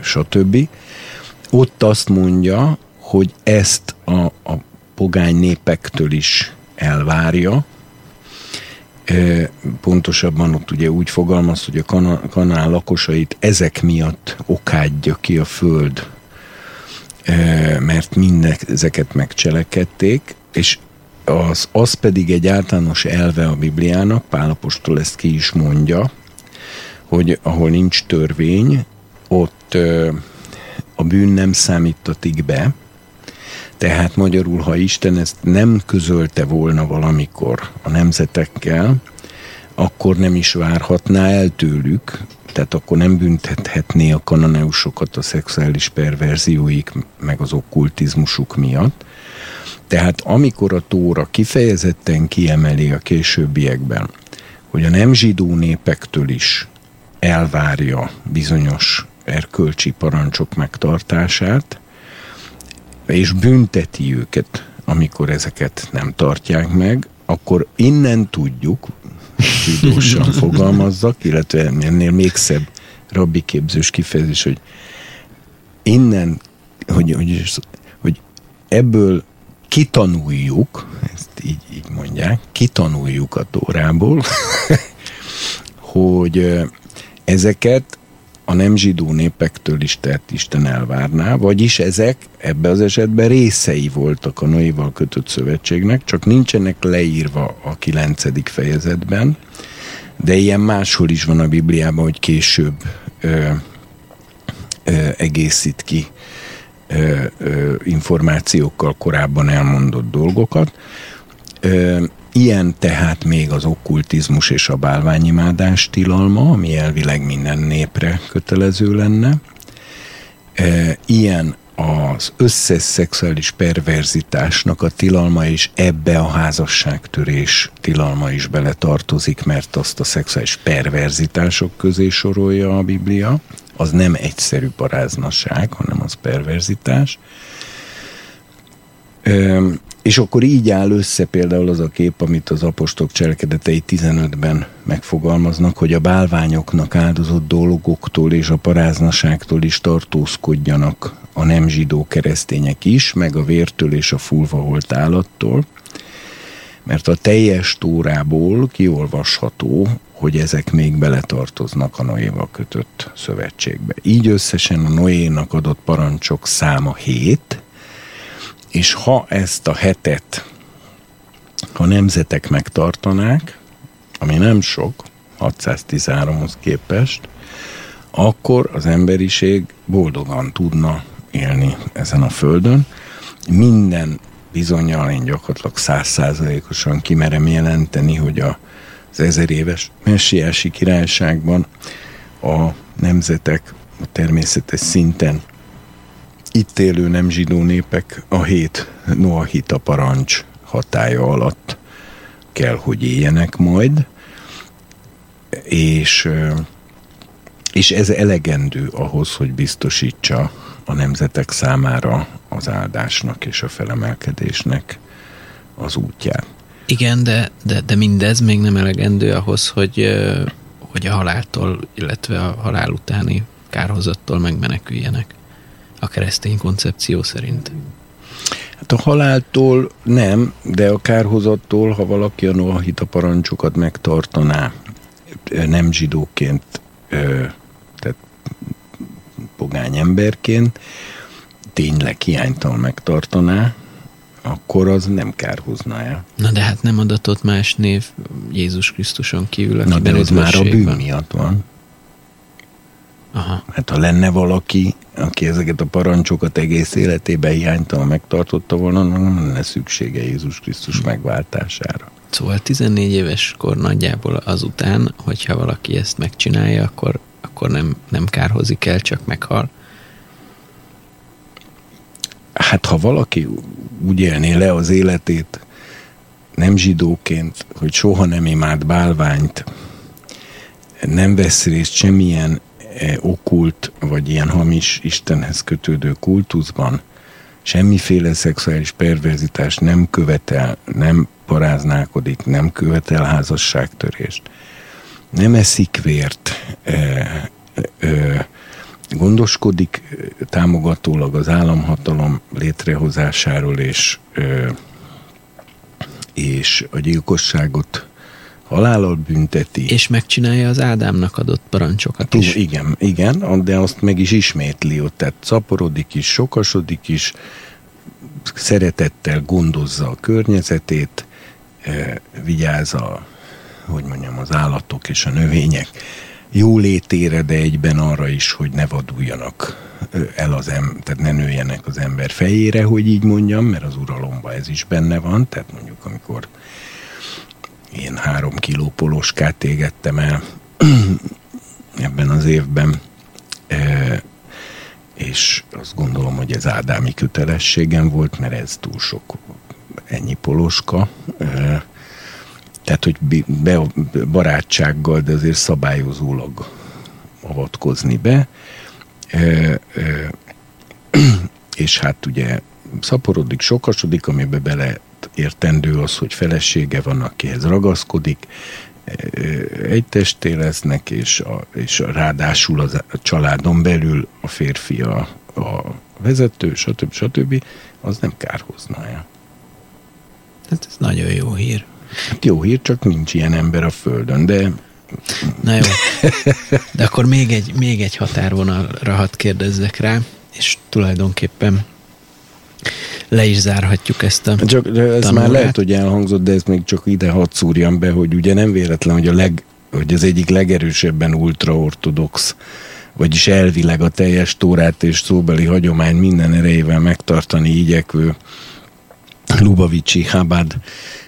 [SPEAKER 3] stb. Ott azt mondja, hogy ezt a, a pogány népektől is elvárja, pontosabban ott ugye úgy fogalmaz, hogy a kanál, lakosait ezek miatt okádja ki a föld, mert mindek ezeket megcselekedték, és az, az pedig egy általános elve a Bibliának, Pálapostól ezt ki is mondja, hogy ahol nincs törvény, ott a bűn nem számítatik be, tehát magyarul, ha Isten ezt nem közölte volna valamikor a nemzetekkel, akkor nem is várhatná el tőlük, tehát akkor nem büntethetné a kananeusokat a szexuális perverzióik, meg az okkultizmusuk miatt. Tehát amikor a Tóra kifejezetten kiemeli a későbbiekben, hogy a nem zsidó népektől is elvárja bizonyos erkölcsi parancsok megtartását, és bünteti őket, amikor ezeket nem tartják meg, akkor innen tudjuk, tudósan fogalmazzak, illetve ennél még szebb rabbi képzős kifejezés, hogy innen, hogy, hogy, hogy ebből kitanuljuk, ezt így, így mondják, kitanuljuk a Tórából, hogy ezeket a nem zsidó népektől is tett Isten elvárná, vagyis ezek ebbe az esetben részei voltak a Noéval kötött szövetségnek, csak nincsenek leírva a kilencedik fejezetben, de ilyen máshol is van a Bibliában, hogy később ö, ö, egészít ki ö, ö, információkkal korábban elmondott dolgokat. Ö, Ilyen tehát még az okkultizmus és a bálványimádás tilalma, ami elvileg minden népre kötelező lenne. Ilyen az összes szexuális perverzitásnak a tilalma is ebbe a házasságtörés tilalma is bele tartozik, mert azt a szexuális perverzitások közé sorolja a Biblia. Az nem egyszerű paráznaság, hanem az perverzitás. És akkor így áll össze például az a kép, amit az apostok cselekedetei 15-ben megfogalmaznak, hogy a bálványoknak áldozott dolgoktól és a paráznaságtól is tartózkodjanak a nem zsidó keresztények is, meg a vértől és a fulva volt állattól, mert a teljes tórából kiolvasható, hogy ezek még beletartoznak a Noéval kötött szövetségbe. Így összesen a Noénak adott parancsok száma 7, és ha ezt a hetet a nemzetek megtartanák, ami nem sok, 613-hoz képest, akkor az emberiség boldogan tudna élni ezen a földön. Minden bizonyal én gyakorlatilag százszázalékosan kimerem jelenteni, hogy a, az ezer éves messiási királyságban a nemzetek a természetes szinten itt élő nem zsidó népek a hét Noahita parancs hatája alatt kell, hogy éljenek majd, és, és ez elegendő ahhoz, hogy biztosítsa a nemzetek számára az áldásnak és a felemelkedésnek az útját.
[SPEAKER 2] Igen, de, de, de mindez még nem elegendő ahhoz, hogy, hogy a haláltól, illetve a halál utáni kárhozattól megmeneküljenek a keresztény koncepció szerint?
[SPEAKER 3] Hát a haláltól nem, de a kárhozattól, ha valaki a Noahita parancsokat megtartaná, nem zsidóként, tehát pogány emberként, tényleg hiánytalan megtartaná, akkor az nem kárhozná el.
[SPEAKER 2] Na de hát nem adatott más név Jézus Krisztuson kívül,
[SPEAKER 3] Na de az már a bűn miatt van. Aha. Hát ha lenne valaki, aki ezeket a parancsokat egész életében hiánytalan megtartotta volna, nem lenne szüksége Jézus Krisztus megváltására.
[SPEAKER 2] Szóval 14 éves kor nagyjából azután, hogyha valaki ezt megcsinálja, akkor, akkor nem, nem kárhozik el, csak meghal.
[SPEAKER 3] Hát ha valaki úgy élné le az életét nem zsidóként, hogy soha nem imád bálványt, nem vesz részt semmilyen okult, vagy ilyen hamis Istenhez kötődő kultuszban semmiféle szexuális perverzitás nem követel, nem paráználkodik, nem követel házasságtörést, nem eszik vért, e, e, gondoskodik támogatólag az államhatalom létrehozásáról és, és a gyilkosságot halállal bünteti.
[SPEAKER 2] És megcsinálja az Ádámnak adott parancsokat is.
[SPEAKER 3] Igen, igen, de azt meg is ismétli ott, tehát szaporodik is, sokasodik is, szeretettel gondozza a környezetét, eh, vigyáz a, hogy mondjam, az állatok és a növények jólétére, de egyben arra is, hogy ne vaduljanak el az em, tehát ne nőjenek az ember fejére, hogy így mondjam, mert az uralomba ez is benne van, tehát mondjuk amikor én három kiló poloskát égettem el ebben az évben, e, és azt gondolom, hogy ez ádámi kötelességem volt, mert ez túl sok ennyi poloska. E, tehát, hogy be, barátsággal, de azért szabályozólag avatkozni be. E, e, és hát ugye szaporodik, sokasodik, amiben bele értendő az, hogy felesége van, akihez ragaszkodik, egy testé lesznek, és, a, és a, ráadásul az, a családon belül a férfi a, a vezető, stb. stb. az nem kárhozna el.
[SPEAKER 2] Hát ez nagyon jó hír.
[SPEAKER 3] Hát jó hír, csak nincs ilyen ember a Földön, de...
[SPEAKER 2] Na jó, de akkor még egy, még egy határvonalra hadd kérdezzek rá, és tulajdonképpen le is zárhatjuk ezt a
[SPEAKER 3] Csak ez tanulát. már lehet, hogy elhangzott, de ezt még csak ide hadd szúrjam be, hogy ugye nem véletlen, hogy, a leg, hogy az egyik legerősebben ultraortodox vagyis elvileg a teljes tórát és szóbeli hagyomány minden erejével megtartani igyekvő Lubavicsi Habad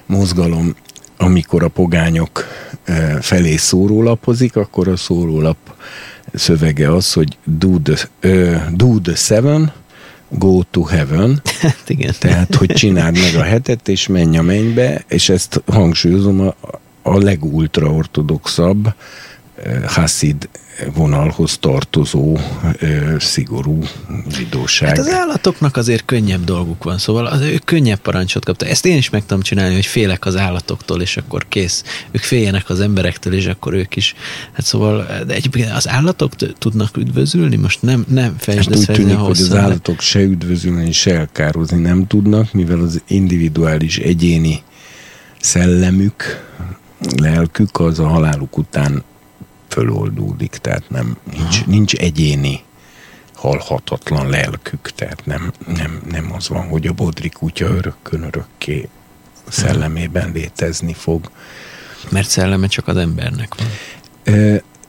[SPEAKER 3] mozgalom, amikor a pogányok eh, felé szórólapozik, akkor a szórólap szövege az, hogy do the, uh, do the seven, go to heaven.
[SPEAKER 2] Hát igen.
[SPEAKER 3] Tehát, hogy csináld meg a hetet, és menj a mennybe, és ezt hangsúlyozom, a, a legultraortodoxabb Hasid vonalhoz tartozó ö, szigorú zsidóság. Hát
[SPEAKER 2] az állatoknak azért könnyebb dolguk van, szóval az, ők könnyebb parancsot kaptak. Ezt én is meg tudom csinálni, hogy félek az állatoktól, és akkor kész. Ők féljenek az emberektől, és akkor ők is. Hát szóval, de egyébként az állatok tudnak üdvözülni? Most nem, nem fejtsd
[SPEAKER 3] hát úgy tűnik, hogy az állatok se üdvözülni, se elkározni nem tudnak, mivel az individuális egyéni szellemük, lelkük az a haláluk után föloldódik, tehát nem, nincs, nincs egyéni halhatatlan lelkük, tehát nem, nem, nem az van, hogy a bodri kutya örökkön örökké szellemében létezni fog.
[SPEAKER 2] Mert szelleme csak az embernek van.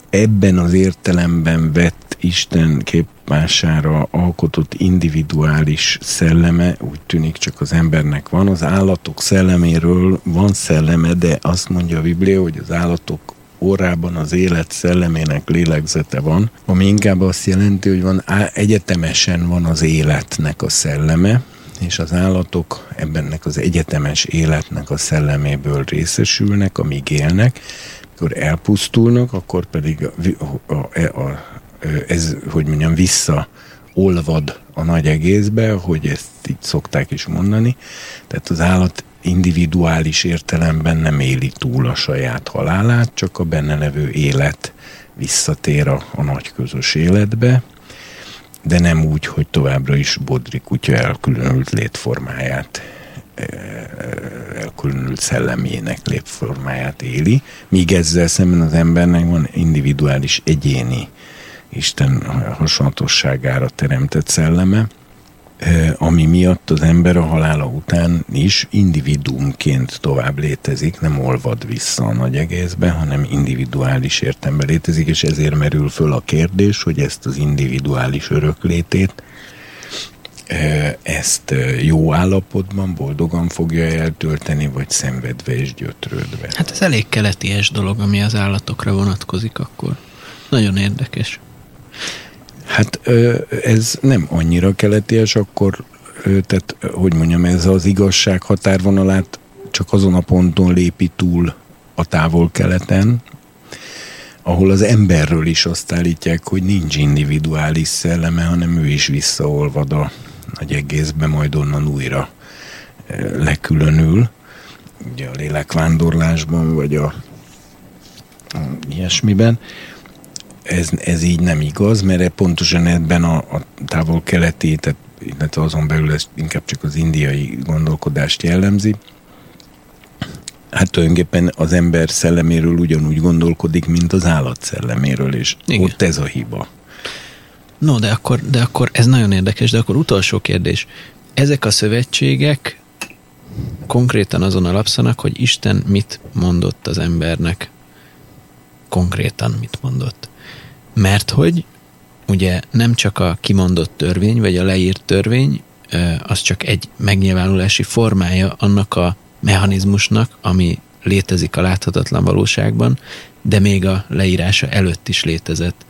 [SPEAKER 3] Ebben az értelemben vett Isten képmására alkotott individuális szelleme úgy tűnik csak az embernek van. Az állatok szelleméről van szelleme, de azt mondja a Biblia, hogy az állatok orrában az élet szellemének lélegzete van, ami inkább azt jelenti, hogy van egyetemesen van az életnek a szelleme, és az állatok ebbennek az egyetemes életnek a szelleméből részesülnek, amíg élnek, amikor elpusztulnak, akkor pedig a, a, a, a, ez, hogy mondjam, vissza olvad a nagy egészbe, hogy ezt így szokták is mondani. Tehát az állat individuális értelemben nem éli túl a saját halálát, csak a benne levő élet visszatér a, a nagy közös életbe, de nem úgy, hogy továbbra is Bodri kutya elkülönült létformáját e, elkülönült szellemének létformáját éli, míg ezzel szemben az embernek van individuális egyéni Isten hasonlatosságára teremtett szelleme, ami miatt az ember a halála után is individuumként tovább létezik, nem olvad vissza a nagy egészbe, hanem individuális értemben létezik, és ezért merül föl a kérdés, hogy ezt az individuális öröklétét ezt jó állapotban, boldogan fogja eltölteni, vagy szenvedve és gyötrődve.
[SPEAKER 2] Hát ez elég keleties dolog, ami az állatokra vonatkozik akkor. Nagyon érdekes.
[SPEAKER 3] Hát ez nem annyira keleties, akkor, tehát hogy mondjam, ez az igazság határvonalát csak azon a ponton lépi túl a távol-keleten, ahol az emberről is azt állítják, hogy nincs individuális szelleme, hanem ő is visszaolvad a nagy egészbe, majd onnan újra lekülönül, ugye a lélekvándorlásban, vagy a, a ilyesmiben ez, ez így nem igaz, mert pontosan ebben a, a távol-keleti, tehát illetve azon belül ez inkább csak az indiai gondolkodást jellemzi. Hát tulajdonképpen az ember szelleméről ugyanúgy gondolkodik, mint az állat szelleméről, és Igen. ott ez a hiba.
[SPEAKER 2] No, de akkor, de akkor ez nagyon érdekes, de akkor utolsó kérdés. Ezek a szövetségek konkrétan azon alapszanak, hogy Isten mit mondott az embernek. Konkrétan mit mondott. Mert hogy ugye nem csak a kimondott törvény, vagy a leírt törvény, az csak egy megnyilvánulási formája annak a mechanizmusnak, ami létezik a láthatatlan valóságban, de még a leírása előtt is létezett.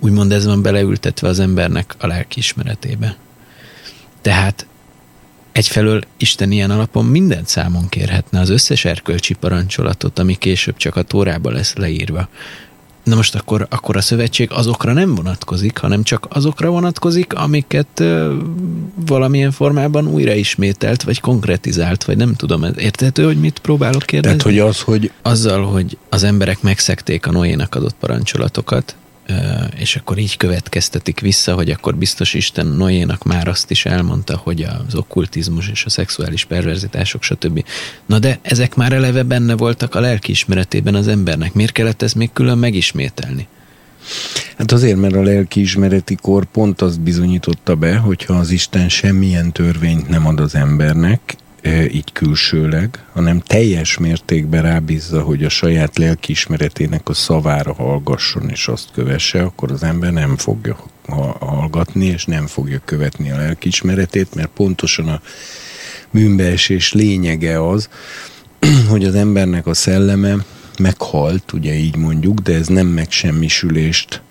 [SPEAKER 2] Úgymond ez van beleültetve az embernek a lelkiismeretébe. Tehát egyfelől Isten ilyen alapon mindent számon kérhetne, az összes erkölcsi parancsolatot, ami később csak a tórába lesz leírva Na most akkor, akkor a szövetség azokra nem vonatkozik, hanem csak azokra vonatkozik, amiket ö, valamilyen formában újraismételt, vagy konkretizált, vagy nem tudom, érthető, hogy mit próbálok kérdezni?
[SPEAKER 3] Tehát, hogy az, hogy...
[SPEAKER 2] Azzal, hogy az emberek megszekték a Noénak adott parancsolatokat, és akkor így következtetik vissza, hogy akkor biztos Isten Noénak már azt is elmondta, hogy az okkultizmus és a szexuális perverzitások, stb. Na de ezek már eleve benne voltak a lelkiismeretében az embernek. Miért kellett ezt még külön megismételni?
[SPEAKER 3] Hát azért, mert a lelkiismereti kor pont azt bizonyította be, hogyha az Isten semmilyen törvényt nem ad az embernek, így külsőleg, hanem teljes mértékben rábízza, hogy a saját lelkiismeretének a szavára hallgasson és azt kövesse, akkor az ember nem fogja hallgatni, és nem fogja követni a lelkiismeretét, mert pontosan a bűnbeesés lényege az, hogy az embernek a szelleme meghalt, ugye így mondjuk, de ez nem megsemmisülést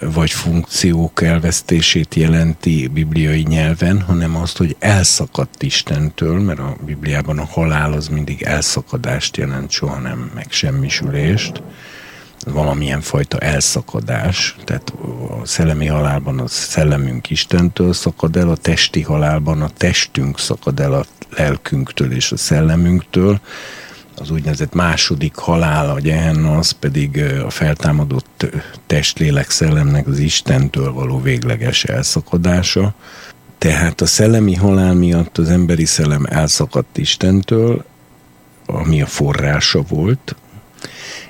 [SPEAKER 3] vagy funkciók elvesztését jelenti bibliai nyelven, hanem azt, hogy elszakadt Istentől, mert a Bibliában a halál az mindig elszakadást jelent, soha nem megsemmisülést, valamilyen fajta elszakadás, tehát a szellemi halálban a szellemünk Istentől szakad el, a testi halálban a testünk szakad el a lelkünktől és a szellemünktől, az úgynevezett második halál, a gyehenna, az pedig a feltámadott testlélek szellemnek az Istentől való végleges elszakadása. Tehát a szellemi halál miatt az emberi szellem elszakadt Istentől, ami a forrása volt,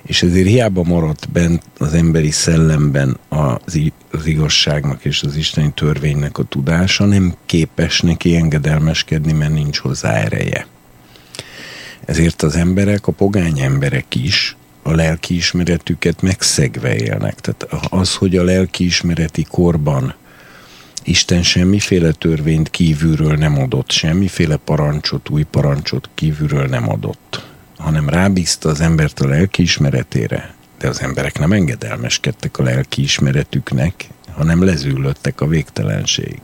[SPEAKER 3] és ezért hiába maradt bent az emberi szellemben az, az igazságnak és az isteni törvénynek a tudása, nem képes neki engedelmeskedni, mert nincs hozzá ereje. Ezért az emberek, a pogány emberek is a lelkiismeretüket megszegve élnek. Tehát az, hogy a lelkiismereti korban Isten semmiféle törvényt kívülről nem adott, semmiféle parancsot, új parancsot kívülről nem adott, hanem rábízta az embert a lelkiismeretére, de az emberek nem engedelmeskedtek a lelkiismeretüknek, hanem lezűlöttek a végtelenség.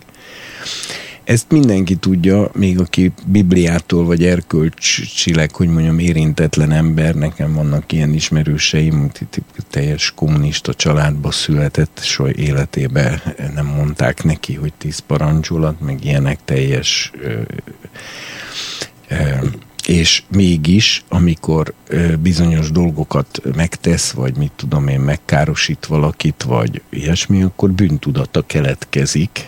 [SPEAKER 3] Ezt mindenki tudja, még aki Bibliától vagy erkölcsileg, hogy mondjam, érintetlen ember, nekem vannak ilyen ismerőseim, teljes kommunista családba született, soha életébe nem mondták neki, hogy tíz parancsolat, meg ilyenek teljes ö, ö, és mégis, amikor bizonyos dolgokat megtesz, vagy mit tudom én, megkárosít valakit, vagy ilyesmi, akkor bűntudata keletkezik,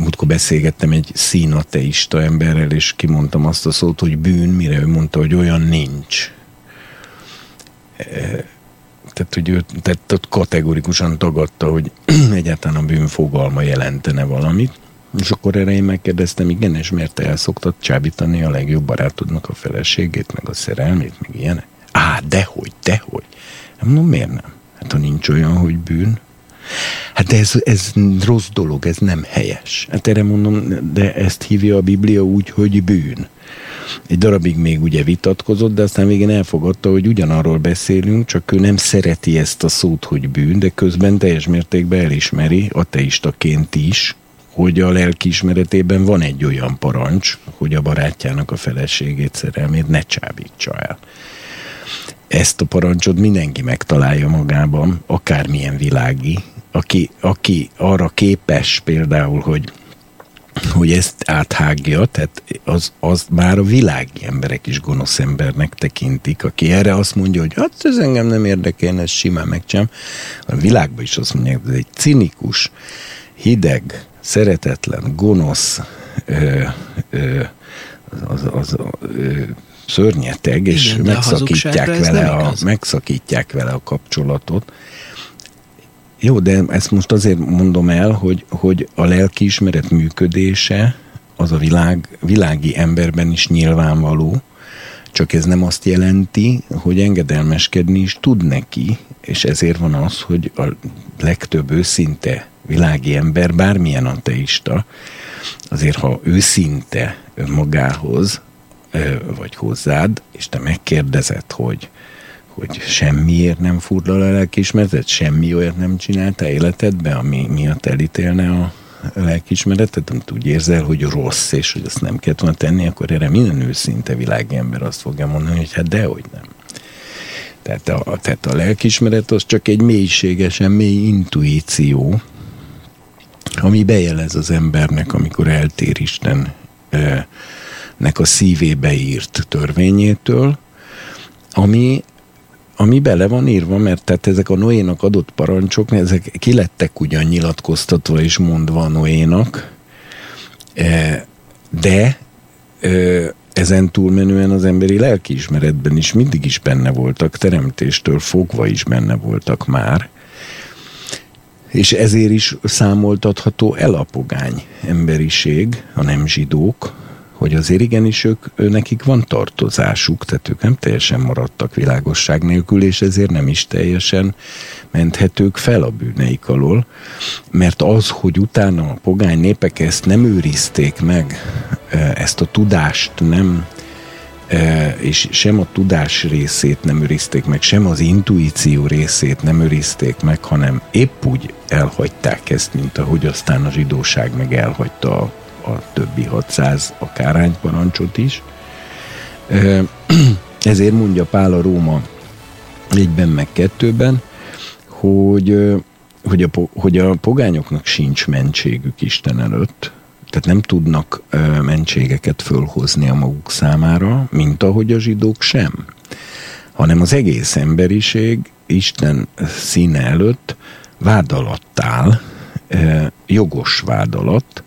[SPEAKER 3] múltkor beszélgettem egy színateista emberrel, és kimondtam azt a szót, hogy bűn, mire ő mondta, hogy olyan nincs. E, tehát, hogy ő tehát kategorikusan tagadta, hogy egyáltalán a bűn fogalma jelentene valamit. És akkor erre én megkérdeztem, igen, és miért el szoktad csábítani a legjobb barátodnak a feleségét, meg a szerelmét, meg ilyenek? Á, dehogy, dehogy. Nem mondom, miért nem? Hát ha nincs olyan, hogy bűn, Hát de ez, ez rossz dolog, ez nem helyes. Hát erre mondom, de ezt hívja a Biblia úgy, hogy bűn. Egy darabig még ugye vitatkozott, de aztán végén elfogadta, hogy ugyanarról beszélünk, csak ő nem szereti ezt a szót, hogy bűn, de közben teljes mértékben elismeri, ateistaként is, hogy a lelkiismeretében van egy olyan parancs, hogy a barátjának a feleségét, szerelmét ne csábítsa el. Ezt a parancsot mindenki megtalálja magában, akármilyen világi, aki, aki arra képes például, hogy hogy ezt áthágja, tehát az, az már a világi emberek is gonosz embernek tekintik, aki erre azt mondja, hogy hát ez engem nem érdekel, ez simán megcsinálom. A világban is azt mondják, hogy ez egy cinikus, hideg, szeretetlen, gonosz, ö, ö, az, az, ö, szörnyeteg, és Igen, megszakítják, vele a, megszakítják vele a kapcsolatot. Jó, de ezt most azért mondom el, hogy, hogy a lelkiismeret működése az a világ, világi emberben is nyilvánvaló, csak ez nem azt jelenti, hogy engedelmeskedni is tud neki, és ezért van az, hogy a legtöbb őszinte világi ember, bármilyen ateista, azért ha őszinte önmagához, vagy hozzád, és te megkérdezed, hogy hogy semmiért nem furdal a lelkiismeretet, semmi olyat nem csináltál életedben, ami miatt elítélne a lelkiismeretet, amit úgy érzel, hogy rossz, és hogy azt nem kellett volna tenni, akkor erre minden őszinte világi ember azt fogja mondani, hogy hát dehogy nem. Tehát a, tehát a lelkismeret az csak egy mélységesen mély intuíció, ami bejelez az embernek, amikor eltér Istennek a szívébe írt törvényétől, ami, ami bele van írva, mert tehát ezek a Noénak adott parancsok, ezek ki lettek ugyan nyilatkoztatva és mondva Noénak, de ezen túlmenően az emberi lelkiismeretben is mindig is benne voltak, teremtéstől fogva is benne voltak már, és ezért is számoltatható el a pogány emberiség, a nem zsidók, hogy azért igenis ők, nekik van tartozásuk, tehát ők nem teljesen maradtak világosság nélkül, és ezért nem is teljesen menthetők fel a bűneik alól, mert az, hogy utána a pogány népek ezt nem őrizték meg, ezt a tudást nem és sem a tudás részét nem őrizték meg, sem az intuíció részét nem őrizték meg, hanem épp úgy elhagyták ezt, mint ahogy aztán a zsidóság meg elhagyta a, a többi 600 akár parancsot is. Ezért mondja Pál a Róma egyben meg kettőben, hogy, hogy, a, hogy a pogányoknak sincs mentségük Isten előtt, tehát nem tudnak mentségeket fölhozni a maguk számára, mint ahogy a zsidók sem. Hanem az egész emberiség Isten színe előtt vád alatt áll, jogos vád alatt,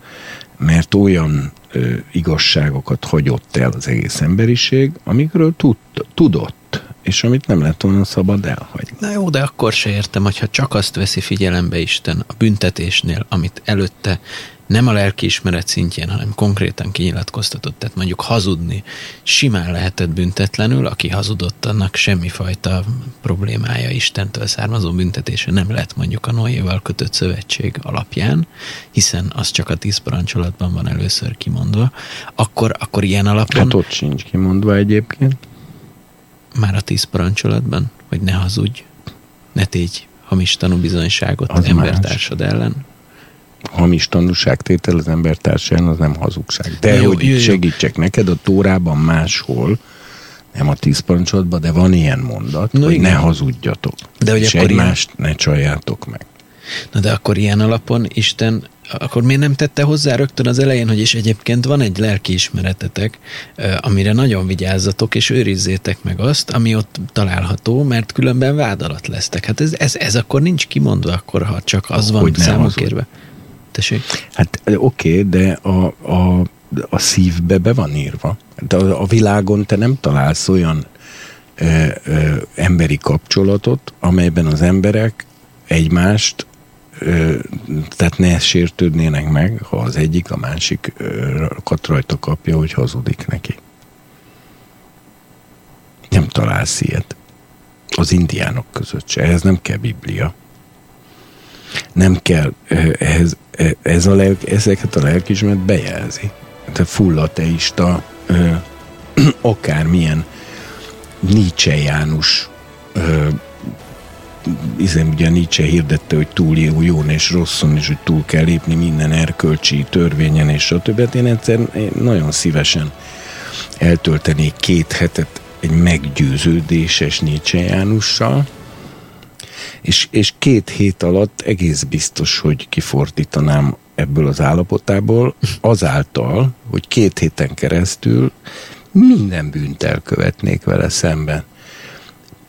[SPEAKER 3] mert olyan ö, igazságokat hagyott el az egész emberiség, amikről tud, tudott, és amit nem lett volna szabad elhagyni.
[SPEAKER 2] Na jó, de akkor se értem, hogyha csak azt veszi figyelembe Isten a büntetésnél, amit előtte nem a lelkiismeret szintjén, hanem konkrétan kinyilatkoztatott, tehát mondjuk hazudni simán lehetett büntetlenül, aki hazudott, annak semmifajta problémája Istentől származó büntetése nem lett mondjuk a Noéval kötött szövetség alapján, hiszen az csak a tíz parancsolatban van először kimondva, akkor, akkor ilyen alapon...
[SPEAKER 3] Hát ott sincs kimondva egyébként.
[SPEAKER 2] Már a tíz parancsolatban, hogy ne hazudj, ne tégy hamis tanúbizonyságot az embertársad más. ellen
[SPEAKER 3] hamis tanúságtétel az embertársán az nem hazugság. De jó, hogy jó, jó. segítsek neked, a Tórában máshol, nem a tíz parancsolatban, de van ilyen mondat, no, hogy igen. ne hazudjatok. De hogy és akkor egymást ilyen... ne csaljátok meg.
[SPEAKER 2] Na de akkor ilyen alapon Isten akkor miért nem tette hozzá rögtön az elején, hogy is egyébként van egy lelkiismeretetek, amire nagyon vigyázzatok, és őrizzétek meg azt, ami ott található, mert különben vád alatt lesztek. Hát ez, ez, ez akkor nincs kimondva, akkor ha csak az hogy van számon kérve.
[SPEAKER 3] Tessék? Hát oké, okay, de a, a, a szívbe be van írva. De a, a világon te nem találsz olyan ö, ö, emberi kapcsolatot, amelyben az emberek egymást tehát ne sértődnének meg, ha az egyik a másik kat rajta kapja, hogy hazudik neki. Nem találsz ilyet. Az indiánok között se. Ehhez nem kell Biblia. Nem kell ehhez ez a lelk, ezeket a lelkismeret bejelzi. Tehát full ateista, ö, akármilyen Nietzsche János ö, hiszen ugye Nietzsche hirdette, hogy túl jó, jón és rosszon, és hogy túl kell lépni minden erkölcsi törvényen, és stb. Hát én egyszer én nagyon szívesen eltöltenék két hetet egy meggyőződéses Nietzsche Jánussal, és, és két hét alatt egész biztos, hogy kifordítanám ebből az állapotából, azáltal, hogy két héten keresztül minden bűnt elkövetnék vele szemben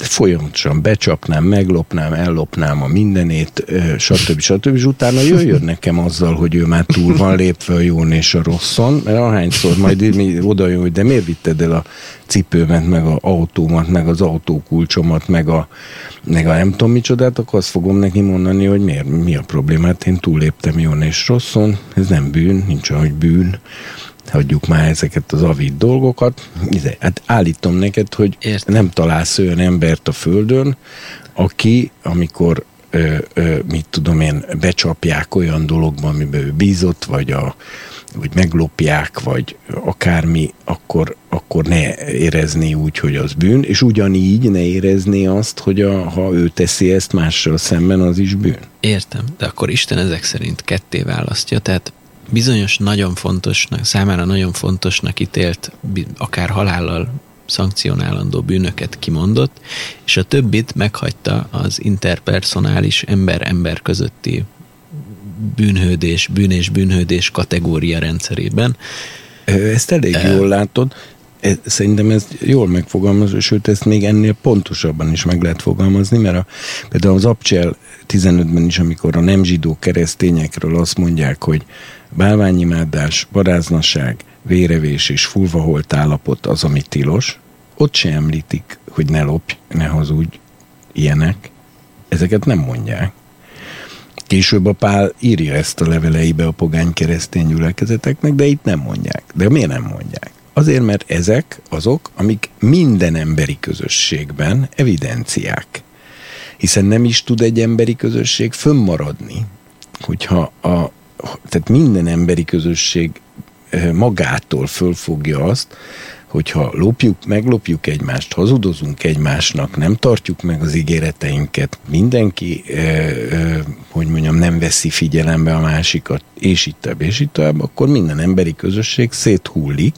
[SPEAKER 3] folyamatosan becsapnám, meglopnám, ellopnám a mindenét, stb. stb. És utána jöjjön nekem azzal, hogy ő már túl van lépve a jón és a rosszon, mert ahányszor majd oda jön, hogy de miért vitted el a cipőmet, meg a autómat, meg az autókulcsomat, meg a, meg a nem tudom micsodát, akkor azt fogom neki mondani, hogy miért, mi a problémát, én túlléptem jón és rosszon, ez nem bűn, nincs ahogy bűn, hagyjuk már ezeket az avid dolgokat. Hát állítom neked, hogy Értem. nem találsz olyan embert a Földön, aki, amikor ö, ö, mit tudom én, becsapják olyan dologban, amiben ő bízott, vagy, a, vagy meglopják, vagy akármi, akkor, akkor ne érezni úgy, hogy az bűn, és ugyanígy ne érezni azt, hogy a, ha ő teszi ezt mással szemben, az is bűn.
[SPEAKER 2] Értem, de akkor Isten ezek szerint ketté választja, tehát bizonyos nagyon fontosnak, számára nagyon fontosnak ítélt, akár halállal szankcionálandó bűnöket kimondott, és a többit meghagyta az interpersonális ember-ember közötti bűnhődés, bűn és bűnhődés kategória rendszerében.
[SPEAKER 3] Ezt elég e... jól látod. Szerintem ez jól megfogalmaz, sőt ezt még ennél pontosabban is meg lehet fogalmazni, mert a, például az Abcsel 15-ben is, amikor a nem zsidó keresztényekről azt mondják, hogy bálványimádás, baráznaság, vérevés és fulvaholt állapot az, ami tilos, ott se említik, hogy ne lopj, ne hazudj, ilyenek. Ezeket nem mondják. Később a Pál írja ezt a leveleibe a pogány keresztény gyülekezeteknek, de itt nem mondják. De miért nem mondják? Azért, mert ezek azok, amik minden emberi közösségben evidenciák. Hiszen nem is tud egy emberi közösség fönnmaradni, hogyha a, tehát minden emberi közösség eh, magától fölfogja azt, hogyha lopjuk, meglopjuk egymást, hazudozunk egymásnak, nem tartjuk meg az ígéreteinket, mindenki, e, e, hogy mondjam, nem veszi figyelembe a másikat, és itt tovább, és itt tovább, akkor minden emberi közösség széthullik,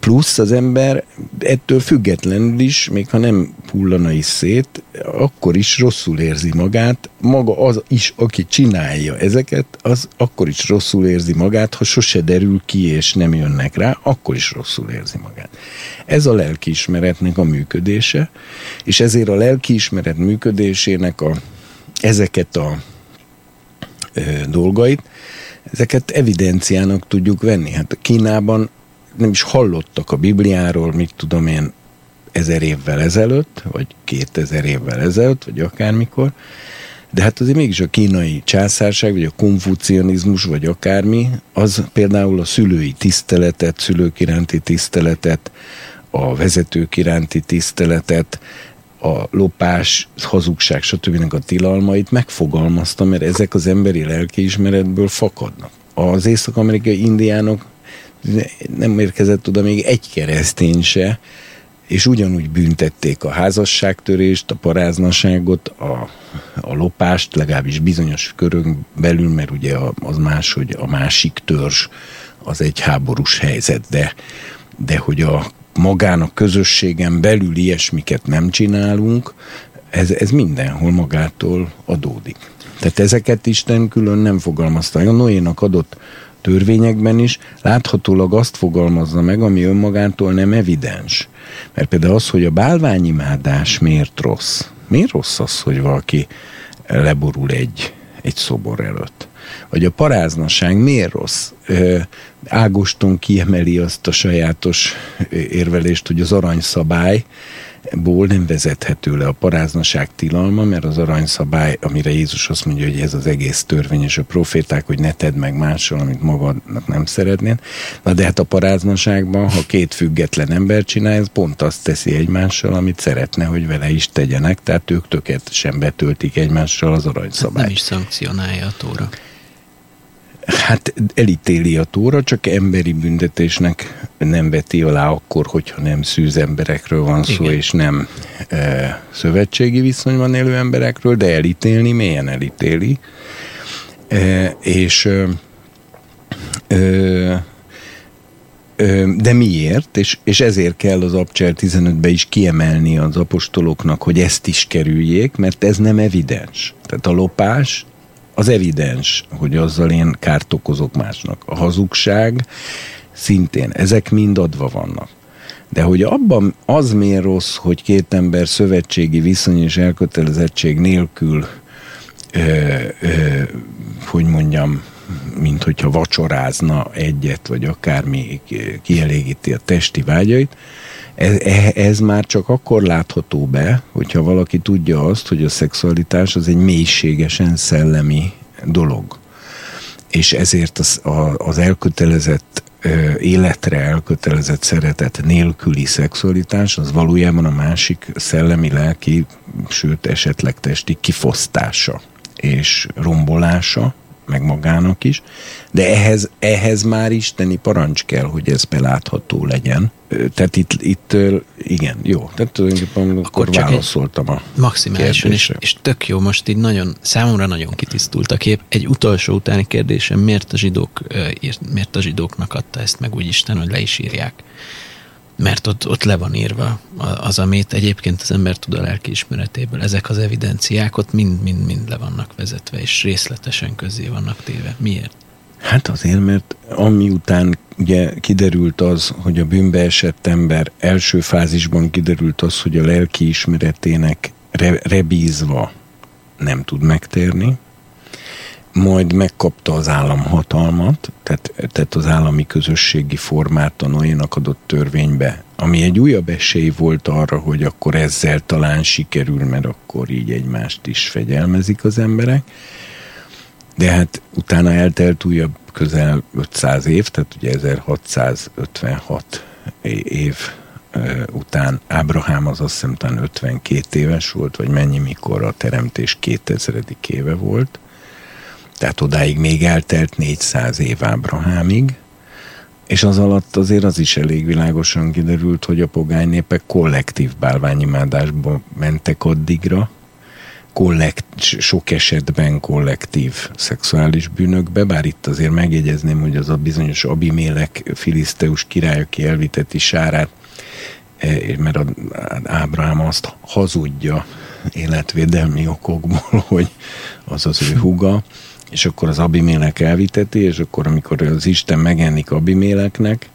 [SPEAKER 3] Plusz az ember ettől függetlenül is, még ha nem hullana is szét, akkor is rosszul érzi magát. Maga az is, aki csinálja ezeket, az akkor is rosszul érzi magát, ha sose derül ki és nem jönnek rá, akkor is rosszul érzi magát. Ez a lelkiismeretnek a működése, és ezért a lelkiismeret működésének a, ezeket a ö, dolgait, ezeket evidenciának tudjuk venni. Hát Kínában nem is hallottak a Bibliáról, mit tudom én, ezer évvel ezelőtt, vagy kétezer évvel ezelőtt, vagy akármikor, de hát azért mégis a kínai császárság, vagy a konfucianizmus, vagy akármi, az például a szülői tiszteletet, szülők iránti tiszteletet, a vezetők iránti tiszteletet, a lopás, hazugság, stb. a tilalmait megfogalmazta, mert ezek az emberi lelkiismeretből fakadnak. Az észak-amerikai indiánok nem érkezett oda még egy keresztény se, és ugyanúgy büntették a házasságtörést, a paráznaságot, a, a lopást, legalábbis bizonyos körön belül, mert ugye az más, hogy a másik törzs az egy háborús helyzet, de, de hogy a magának közösségen belül ilyesmiket nem csinálunk, ez, ez mindenhol magától adódik. Tehát ezeket Isten külön nem fogalmazta. A Noénak adott törvényekben is láthatólag azt fogalmazza meg, ami önmagától nem evidens. Mert például az, hogy a bálványimádás miért rossz. Miért rossz az, hogy valaki leborul egy, egy szobor előtt? Vagy a paráznaság miért rossz? Ágoston kiemeli azt a sajátos érvelést, hogy az aranyszabály ból nem vezethető le a paráznaság tilalma, mert az aranyszabály, amire Jézus azt mondja, hogy ez az egész törvény és a proféták, hogy ne tedd meg mással, amit magadnak nem szeretnél. Na de hát a paráznaságban, ha két független ember csinálja, ez pont azt teszi egymással, amit szeretne, hogy vele is tegyenek, tehát ők tökéletesen betöltik egymással az aranyszabályt. Hát
[SPEAKER 2] nem is szankcionálja a tóra.
[SPEAKER 3] Hát elítéli a tóra, csak emberi büntetésnek nem veti alá akkor, hogyha nem szűz emberekről van szó, Igen. és nem e, szövetségi viszonyban élő emberekről, de elítélni, mélyen elítéli. E, és e, e, de miért? És, és ezért kell az Abcsel 15-be is kiemelni az apostoloknak, hogy ezt is kerüljék, mert ez nem evidens. Tehát a lopás az evidens, hogy azzal én kárt okozok másnak. A hazugság szintén, ezek mind adva vannak. De hogy abban az miért rossz, hogy két ember szövetségi viszony és elkötelezettség nélkül, ö, ö, hogy mondjam, mint hogyha vacsorázna egyet, vagy akármi kielégíti a testi vágyait, ez, ez már csak akkor látható be, hogyha valaki tudja azt, hogy a szexualitás az egy mélységesen szellemi dolog. És ezért az, a, az elkötelezett életre elkötelezett szeretet nélküli szexualitás, az valójában a másik szellemi, lelki, sőt esetleg testi kifosztása és rombolása, meg magának is, de ehhez, ehhez már isteni parancs kell, hogy ez belátható legyen. Tehát itt, itt igen, jó. Tehát tulajdonképpen akkor, akkor csak válaszoltam a
[SPEAKER 2] Maximálisan, és, és tök jó, most így nagyon, számomra nagyon kitisztult a kép. Egy utolsó utáni kérdésem, miért a, zsidók, miért a zsidóknak adta ezt meg úgy Isten, hogy le is írják? Mert ott, ott le van írva az, amit egyébként az ember tud a lelki ismeretéből. Ezek az evidenciák ott mind-mind-mind le vannak vezetve, és részletesen közé vannak téve. Miért?
[SPEAKER 3] Hát azért, mert ami után ugye kiderült az, hogy a bűnbe esett ember első fázisban kiderült az, hogy a lelki ismeretének re, rebízva nem tud megtérni, majd megkapta az állam hatalmat, tehát, tehát az állami közösségi formát a Noénak adott törvénybe, ami egy újabb esély volt arra, hogy akkor ezzel talán sikerül, mert akkor így egymást is fegyelmezik az emberek. De hát utána eltelt újabb közel 500 év, tehát ugye 1656 év után Ábrahám az azt hiszem talán 52 éves volt, vagy mennyi, mikor a teremtés 2000. éve volt. Tehát odáig még eltelt 400 év Ábrahámig, és az alatt azért az is elég világosan kiderült, hogy a pogány népek kollektív bálványimádásba mentek addigra, kollekt, sok esetben kollektív szexuális bűnökbe, bár itt azért megjegyezném, hogy az a bizonyos Abimélek filiszteus király, aki elviteti Sárát, e, mert Ábrahám azt hazudja életvédelmi okokból, hogy az az ő huga, és akkor az Abimélek elviteti, és akkor amikor az Isten megennik Abiméleknek,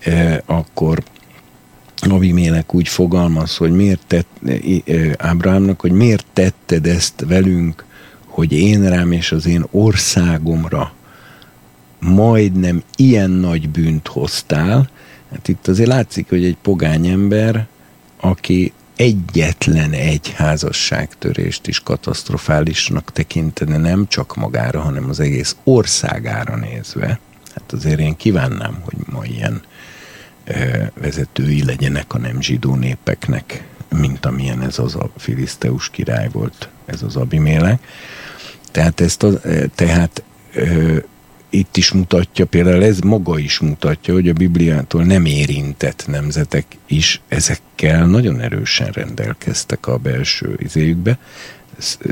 [SPEAKER 3] eh, akkor Abimélek úgy fogalmaz, hogy miért tett, eh, Ábrahámnak, hogy miért tetted ezt velünk, hogy én rám és az én országomra majdnem ilyen nagy bűnt hoztál. Hát itt azért látszik, hogy egy pogány ember, aki egyetlen egy házasságtörést is katasztrofálisnak tekintene, nem csak magára, hanem az egész országára nézve. Hát azért én kívánnám, hogy ma ilyen e, vezetői legyenek a nem zsidó népeknek, mint amilyen ez az a filiszteus király volt, ez az Abimélek. Tehát, ezt a, tehát e, itt is mutatja, például ez maga is mutatja, hogy a Bibliától nem érintett nemzetek is ezekkel nagyon erősen rendelkeztek a belső izéjükbe,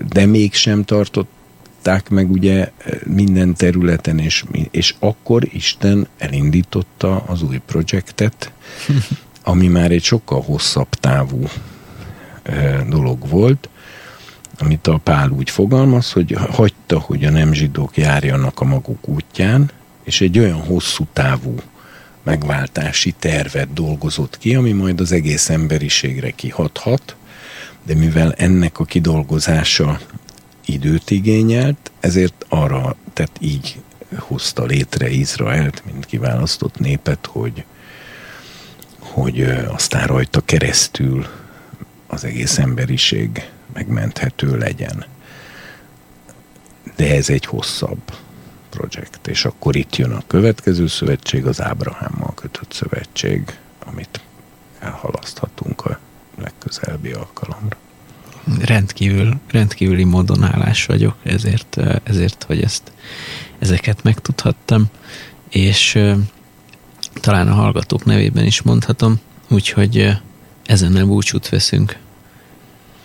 [SPEAKER 3] de mégsem tartották meg ugye minden területen, és, és akkor Isten elindította az új projektet, ami már egy sokkal hosszabb távú dolog volt, amit a Pál úgy fogalmaz, hogy hagyta, hogy a nem zsidók járjanak a maguk útján, és egy olyan hosszú távú megváltási tervet dolgozott ki, ami majd az egész emberiségre kihathat, de mivel ennek a kidolgozása időt igényelt, ezért arra, tehát így hozta létre Izraelt, mint kiválasztott népet, hogy, hogy aztán rajta keresztül az egész emberiség megmenthető legyen. De ez egy hosszabb projekt, és akkor itt jön a következő szövetség, az Ábrahámmal kötött szövetség, amit elhalaszthatunk a legközelebbi alkalomra.
[SPEAKER 2] Rendkívül, rendkívüli módon állás vagyok, ezért, ezért hogy ezt, ezeket megtudhattam, és talán a hallgatók nevében is mondhatom, úgyhogy ezen búcsút veszünk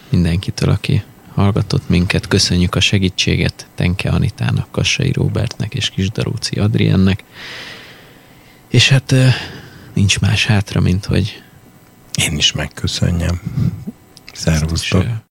[SPEAKER 2] mindenkitől, aki hallgatott minket. Köszönjük a segítséget Tenke Anitának, Kassai Róbertnek és Kisdaróci Adriennek. És hát nincs más hátra, mint hogy
[SPEAKER 3] én is megköszönjem. Szervusztok!